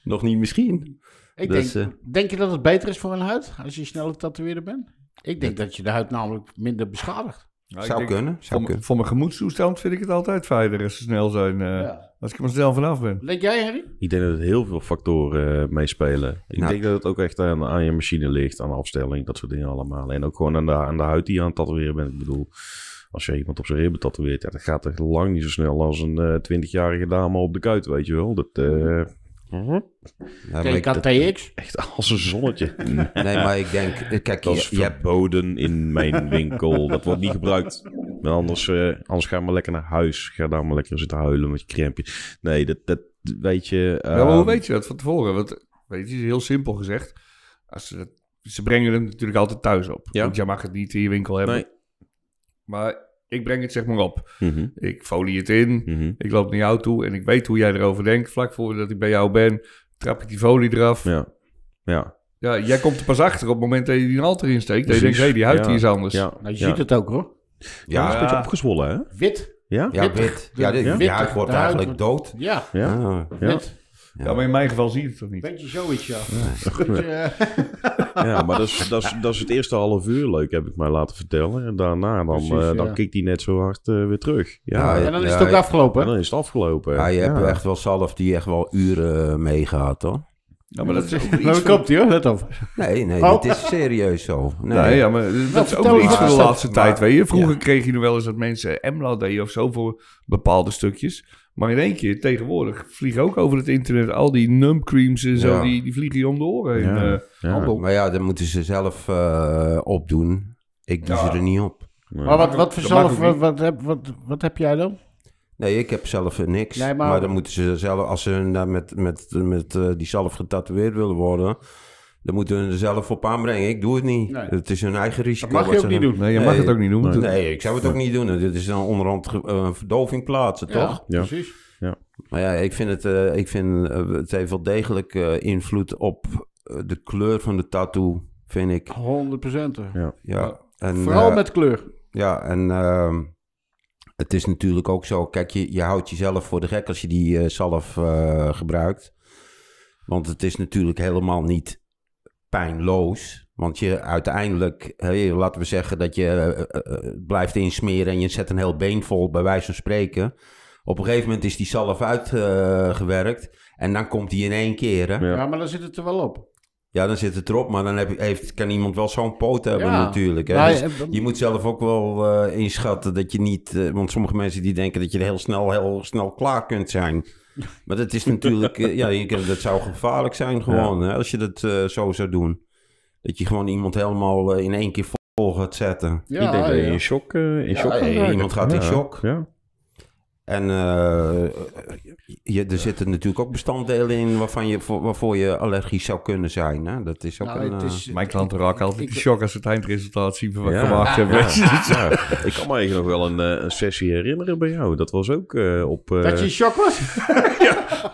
Nog niet misschien. ik dus, denk, denk je dat het beter is voor een huid als je snelle tatoeëerder bent? Ik denk dat je de huid namelijk minder beschadigt. Nou, zou denk, kunnen, Voor, zou m- kunnen. voor mijn gemoedstoestand vind ik het altijd fijner als ze snel zijn. eh, Ja. Als ik er maar snel vanaf ben. Denk jij, Harry? Ik denk dat het heel veel factoren eh, meespelen. Ik Nou. denk dat het ook echt aan, aan je machine ligt, aan de afstelling, dat soort dingen allemaal. En ook gewoon aan de, aan de huid die je aan het tatoeëren bent. Ik bedoel, als je iemand op zijn ribben tatoeëert, ja, dat gaat echt lang niet zo snel als een eh 20-jarige dame op de kuit, weet je wel. Dat, eh, mhm. Ja, TKTX? echt als een zonnetje. nee, maar ik denk, eh, kijk, Dat je, is je hebt verboden in mijn winkel. Dat wordt niet gebruikt. Maar anders, eh, anders ga maar lekker naar huis. Ga daar maar lekker zitten huilen met je krempje. Nee, dat, dat weet je... Ja, maar hoe ehm, weet je dat van tevoren? Want, weet je, heel simpel gezegd. Als ze, dat- ze brengen het natuurlijk altijd thuis op. Ja. Want jij mag het niet in je winkel hebben. Nee. Maar ik breng het zeg maar op. mhm, Ik folie het in. mhm. Ik loop naar jou toe en ik weet hoe jij erover denkt. Vlak voordat ik bij jou ben, trap ik die folie eraf. Ja. Ja, ja. jij komt er pas achter op het moment dat je die een halter insteekt. Dat je denkt, hé, hey, die huid Ja. die is anders. ja. Nou, je ja. ziet het ook, hoor. Ja, het is een beetje opgezwollen, hè? Wit. Ja? ja, wit. Ja, de, huid wordt eigenlijk dood. Ja, Ja. Ah, Ja. wit. Ja, maar in mijn geval zie je het toch niet. Beetje zoiets, ja. Eh, Ja, maar dat is, dat, is, dat is het eerste half uur leuk, heb ik mij laten vertellen. En daarna dan, Precies, eh, ja. dan kikt hij net zo hard eh, weer terug. Ja, Ja, en dan is Ja, het ook afgelopen. en dan is het afgelopen. Ja, je hebt echt wel zalf die echt wel uren meegaat, hoor. Ja, maar dat is ook Nou, iets komt hij hoor, let op. Nee, nee, Oh. dit is serieus zo. Nee, Nee, ja, maar dat is ook vertel wel iets van de laatste dat? tijd, weet je. Vroeger ja. kreeg je nog wel eens dat mensen emla deden of zo voor bepaalde stukjes. Maar in één keer, tegenwoordig, vliegen ook over het internet al die numbcreams en zo, Ja. die, die vliegen je om de oren heen. Ja. eh. Maar ja, dan moeten ze zelf eh, opdoen. Ik doe Ja. ze er niet op. Nee. Maar wat, wat voor Dat zelf, ook wat, wat, heb, wat, wat heb jij dan? Nee, ik heb zelf eh, niks. Nee, maar- maar... dan moeten ze zelf, als ze daar met, met, met eh, die zelf getatoeëerd willen worden, dan moeten ze er zelf op aanbrengen. Ik doe het niet. Nee. Het is hun eigen risico. Dat mag je wat ook ze niet doen. Nee, je Nee. mag het ook niet doen. Nee, ik zou het ook niet doen. Dit is dan onderhand eh, een verdoving plaatsen, toch? Ja. precies. Maar ja, ik vind het, eh, ik vind, het heeft wel degelijk eh, invloed op de kleur van de tattoo, vind ik. 100 procent. Ja. Ja. En, Vooral met kleur. Ja, en ehm, het is natuurlijk ook zo... Kijk, je, je houdt jezelf voor de gek als je die eh, zalf eh, gebruikt. Want het is natuurlijk helemaal niet pijnloos. Want je uiteindelijk... laten we zeggen dat je eh, eh, eh, blijft insmeren... en je zet een heel been vol, bij wijze van spreken. Op een gegeven moment is die zalf uitgewerkt... en dan komt die in één keer, hè? Ja. maar dan zit het er wel op. Ja, dan zit het erop, maar dan heb, je- heeft, kan iemand wel zo'n poot hebben Ja. natuurlijk. Hè? Maar, Dus eh, je moet zelf ook wel eh, inschatten dat je niet... eh, want sommige mensen die denken dat je heel snel, heel snel klaar kunt zijn. Maar dat is natuurlijk... ja, dat zou gevaarlijk zijn gewoon, hè, als je dat eh, zo zou doen. Dat je gewoon iemand helemaal in één keer vol gaat zetten. ja, ik denk dat je in shock, in shock Ja, gaat raken. iemand gaat in shock. Ja. En eh, je, er zitten natuurlijk ook bestanddelen in waarvan je, voor, waarvoor je allergisch zou kunnen zijn. Hè? Dat is ook Nou, een... het eh, is, Mijn klanten raken altijd Ik- in shock als ze het eindresultaat zien van wat ik gemaakt heb. Ik kan me eigenlijk nog wel een, eh, een sessie herinneren bij jou. Dat was ook eh, op... eh, dat je in shock was?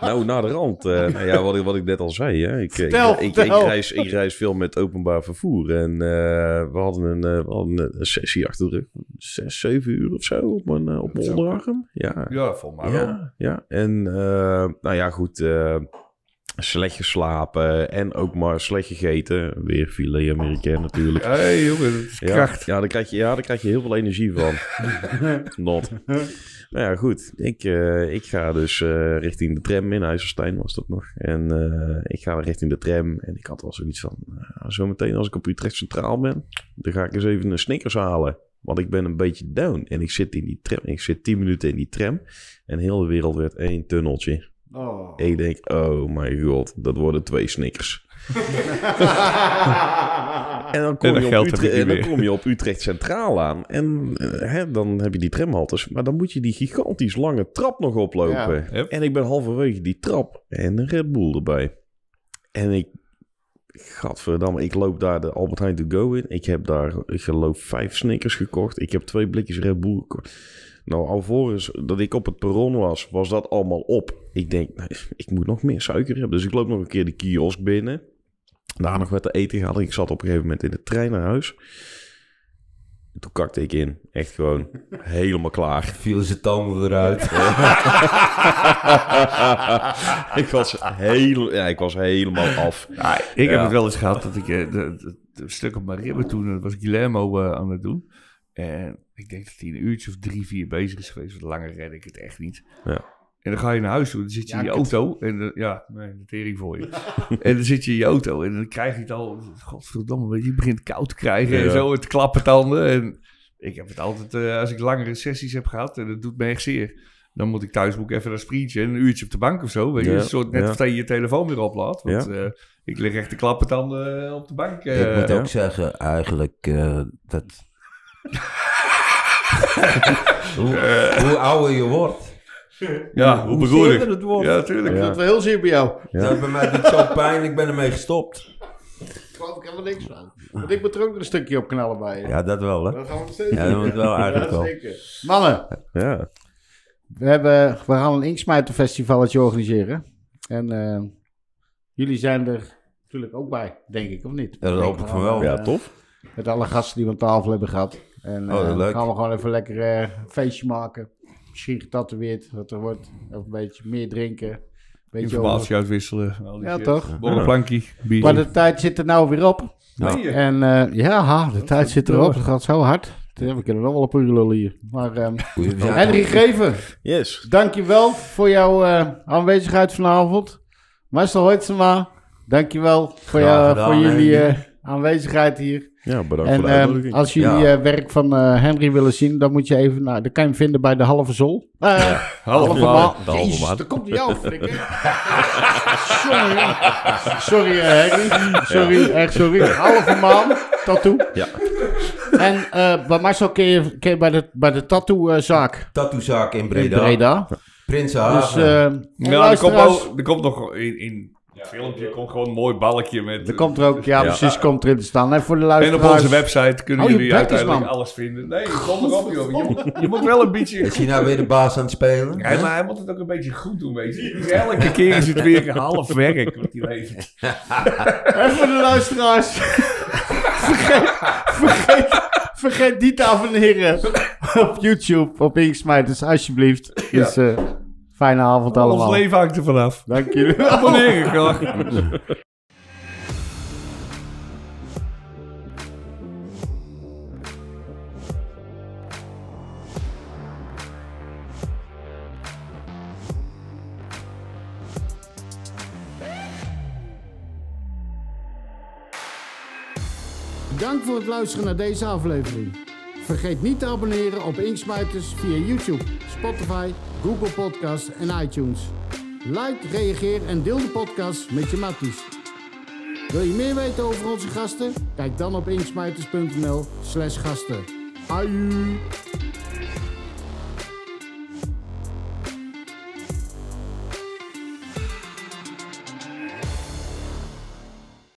Nou, naar de rand. eh, nou ja, wat ik, wat ik net al zei. Hè. Ik, Vertel, ik, ik, ik, vertel. reis, ik reis veel met openbaar vervoer. En eh, we hadden een, eh, we hadden een sessie achter de rug. Zes, zeven uur of zo op mijn, eh, op mijn onderarm. Ja, Ja, volgens mij wel. ja, ja. En eh, nou ja, goed. eh, slecht geslapen en ook maar slecht gegeten. Weer filet Amerikaan natuurlijk. Hé hey, jongen, dat is Ja, kracht. ja, daar krijg je, ja, daar krijg je heel veel energie van. Not. Nou ja, goed. Ik, eh, ik ga dus richting de tram in IJsselstein was dat nog. En ik ga richting de tram. En ik had wel zoiets van... Uh, zometeen als ik op Utrecht Centraal ben... dan ga ik eens even een Snickers halen. Want ik ben een beetje down. En ik zit in die tram. Ik zit 10 minuten in die tram. En heel de wereld werd één tunneltje. Oh. En ik denk, oh my god, dat worden twee Snickers. En dan kom, En je, op Utrecht, niet en dan meer. kom je op Utrecht Centraal aan. En eh, hè, dan heb je die tramhaltes. Maar dan moet je die gigantisch lange trap nog oplopen. Ja. Yep. En ik ben halverwege die trap en een Red Bull erbij. En ik... Gadverdamme, ik loop daar de Albert Heijn to go in. Ik heb daar, ik geloof, vijf Snickers gekocht. Ik heb twee blikjes Red Bull gekocht. Nou, alvorens dat ik op het perron was, was dat allemaal op. Ik denk, ik moet nog meer suiker hebben. Dus ik loop nog een keer de kiosk binnen. Daar nog wat te eten gehaald. Ik zat op een gegeven moment in de trein naar huis. Toen kakte ik in. Echt gewoon helemaal klaar. Vielen ze tanden eruit. ik, was heel, ja, ik was helemaal af. Ja, ik heb het wel eens gehad dat ik eh, de, de, de stuk op mijn ribben toen, dat was Guillermo eh, aan het doen. En ik denk dat hij een uurtje of drie, vier bezig is geweest. Want langer red ik het echt niet. Ja. En dan ga je naar huis toe, dan zit je Ja, in je auto. En dan- ja, nee, de tering voor je. en dan zit je in je auto en dan krijg je het al, godverdomme, je, begint koud te krijgen Ja. en zo, het klappen tanden. En ik heb het altijd, eh, als ik langere sessies heb gehad, en dat doet me echt zeer. Dan moet ik thuis ook even een sprintje en een uurtje op de bank of zo. Weet je, Ja, een soort net ja. of dat je je telefoon weer oplaadt. Want eh, ik lig echt te klappen tanden op de bank. ik eh. moet ja. ook zeggen, eigenlijk, eh, dat... hoe, hoe ouder je wordt, ja, hoe hoe bedoel ik? het wordt. Ja, natuurlijk. Ik vind het wel heel zeer bij jou. Ja. Dat bij mij doet zo pijn, ik ben ermee gestopt. Ik geloof ik helemaal niks van. Want ik moet er ook een stukje op knallen bij je. Ja, dat wel, hè. Dat gaan we nog steeds Ja, doen. dat moet wel eigenlijk Ja, wel. zeker. Mannen, Ja. we, hebben, we gaan een Inksmijterfestivalletje organiseren. En eh, jullie zijn er natuurlijk ook bij, denk ik, of niet? Ja, dat hoop ik van wel. Ja, tof. Met alle gasten die we aan tafel hebben gehad. En Oh, eh, leuk. dan gaan we gewoon even lekker eh, een feestje maken. Misschien getatoeëerd, dat er wordt. Of een beetje meer drinken. Beetje Informatie uitwisselen. al die Ja, shit. toch? Borrelplankie, bier. Maar de tijd zit er nou weer op. En eh, ja, ha, de tijd zit erop. Het gaat zo hard. We kunnen nog wel op uur lullen hier. Maar ehm zijn- Henry Greven, Yes. dankjewel voor jouw eh, aanwezigheid vanavond. Marcel Hoitsema, dankjewel voor, jou, gedaan, voor jullie eh, aanwezigheid hier. Ja, bedankt En voor de ehm, uitnodiging. als jullie Ja. eh, werk van eh, Henry willen zien, dan moet je even naar. Dan kan je hem vinden bij de Halve Zol. Eh, Halve Halve Jezus, Maan. daar komt hij jou, flikker. sorry. Sorry, Henry. Sorry, echt sorry. Halve maan, tattoo. Ja. En eh, bij Marcel kun je, kun je bij de, bij de tattoo-zaak Tattoozaak in in Breda. Breda. Prinsenhaven. Dus Ja, er komt, ook, er komt nog in, in het filmpje komt gewoon een mooi balkje met... er komt er ook, ja, Ja. precies, komt erin te staan. En voor de en luisteraars... op onze website kunnen Oh, jullie is, uiteindelijk man. alles vinden. Nee, kom erop joh. Je, moet- je moet wel een beetje... Is hij nou weer de baas aan het spelen? Ja, maar hij moet het ook een beetje goed doen, weet je. Dus elke keer is het weer een half werk wat hij levert. En voor de luisteraars. vergeet, vergeet, vergeet niet te abonneren op YouTube, op Inksmijters, alsjeblieft. Dus eh, fijne avond Ons allemaal. leven hangt er vanaf. Dank jullie. Abonneren graag. Dank voor het luisteren naar deze aflevering. Vergeet niet te abonneren op Inksmijters via YouTube, Spotify, Google Podcasts en iTunes. Like, reageer en deel de podcast met je matties. Wil je meer weten over onze gasten? Kijk dan op inksmijters.nl slash gasten. Aju!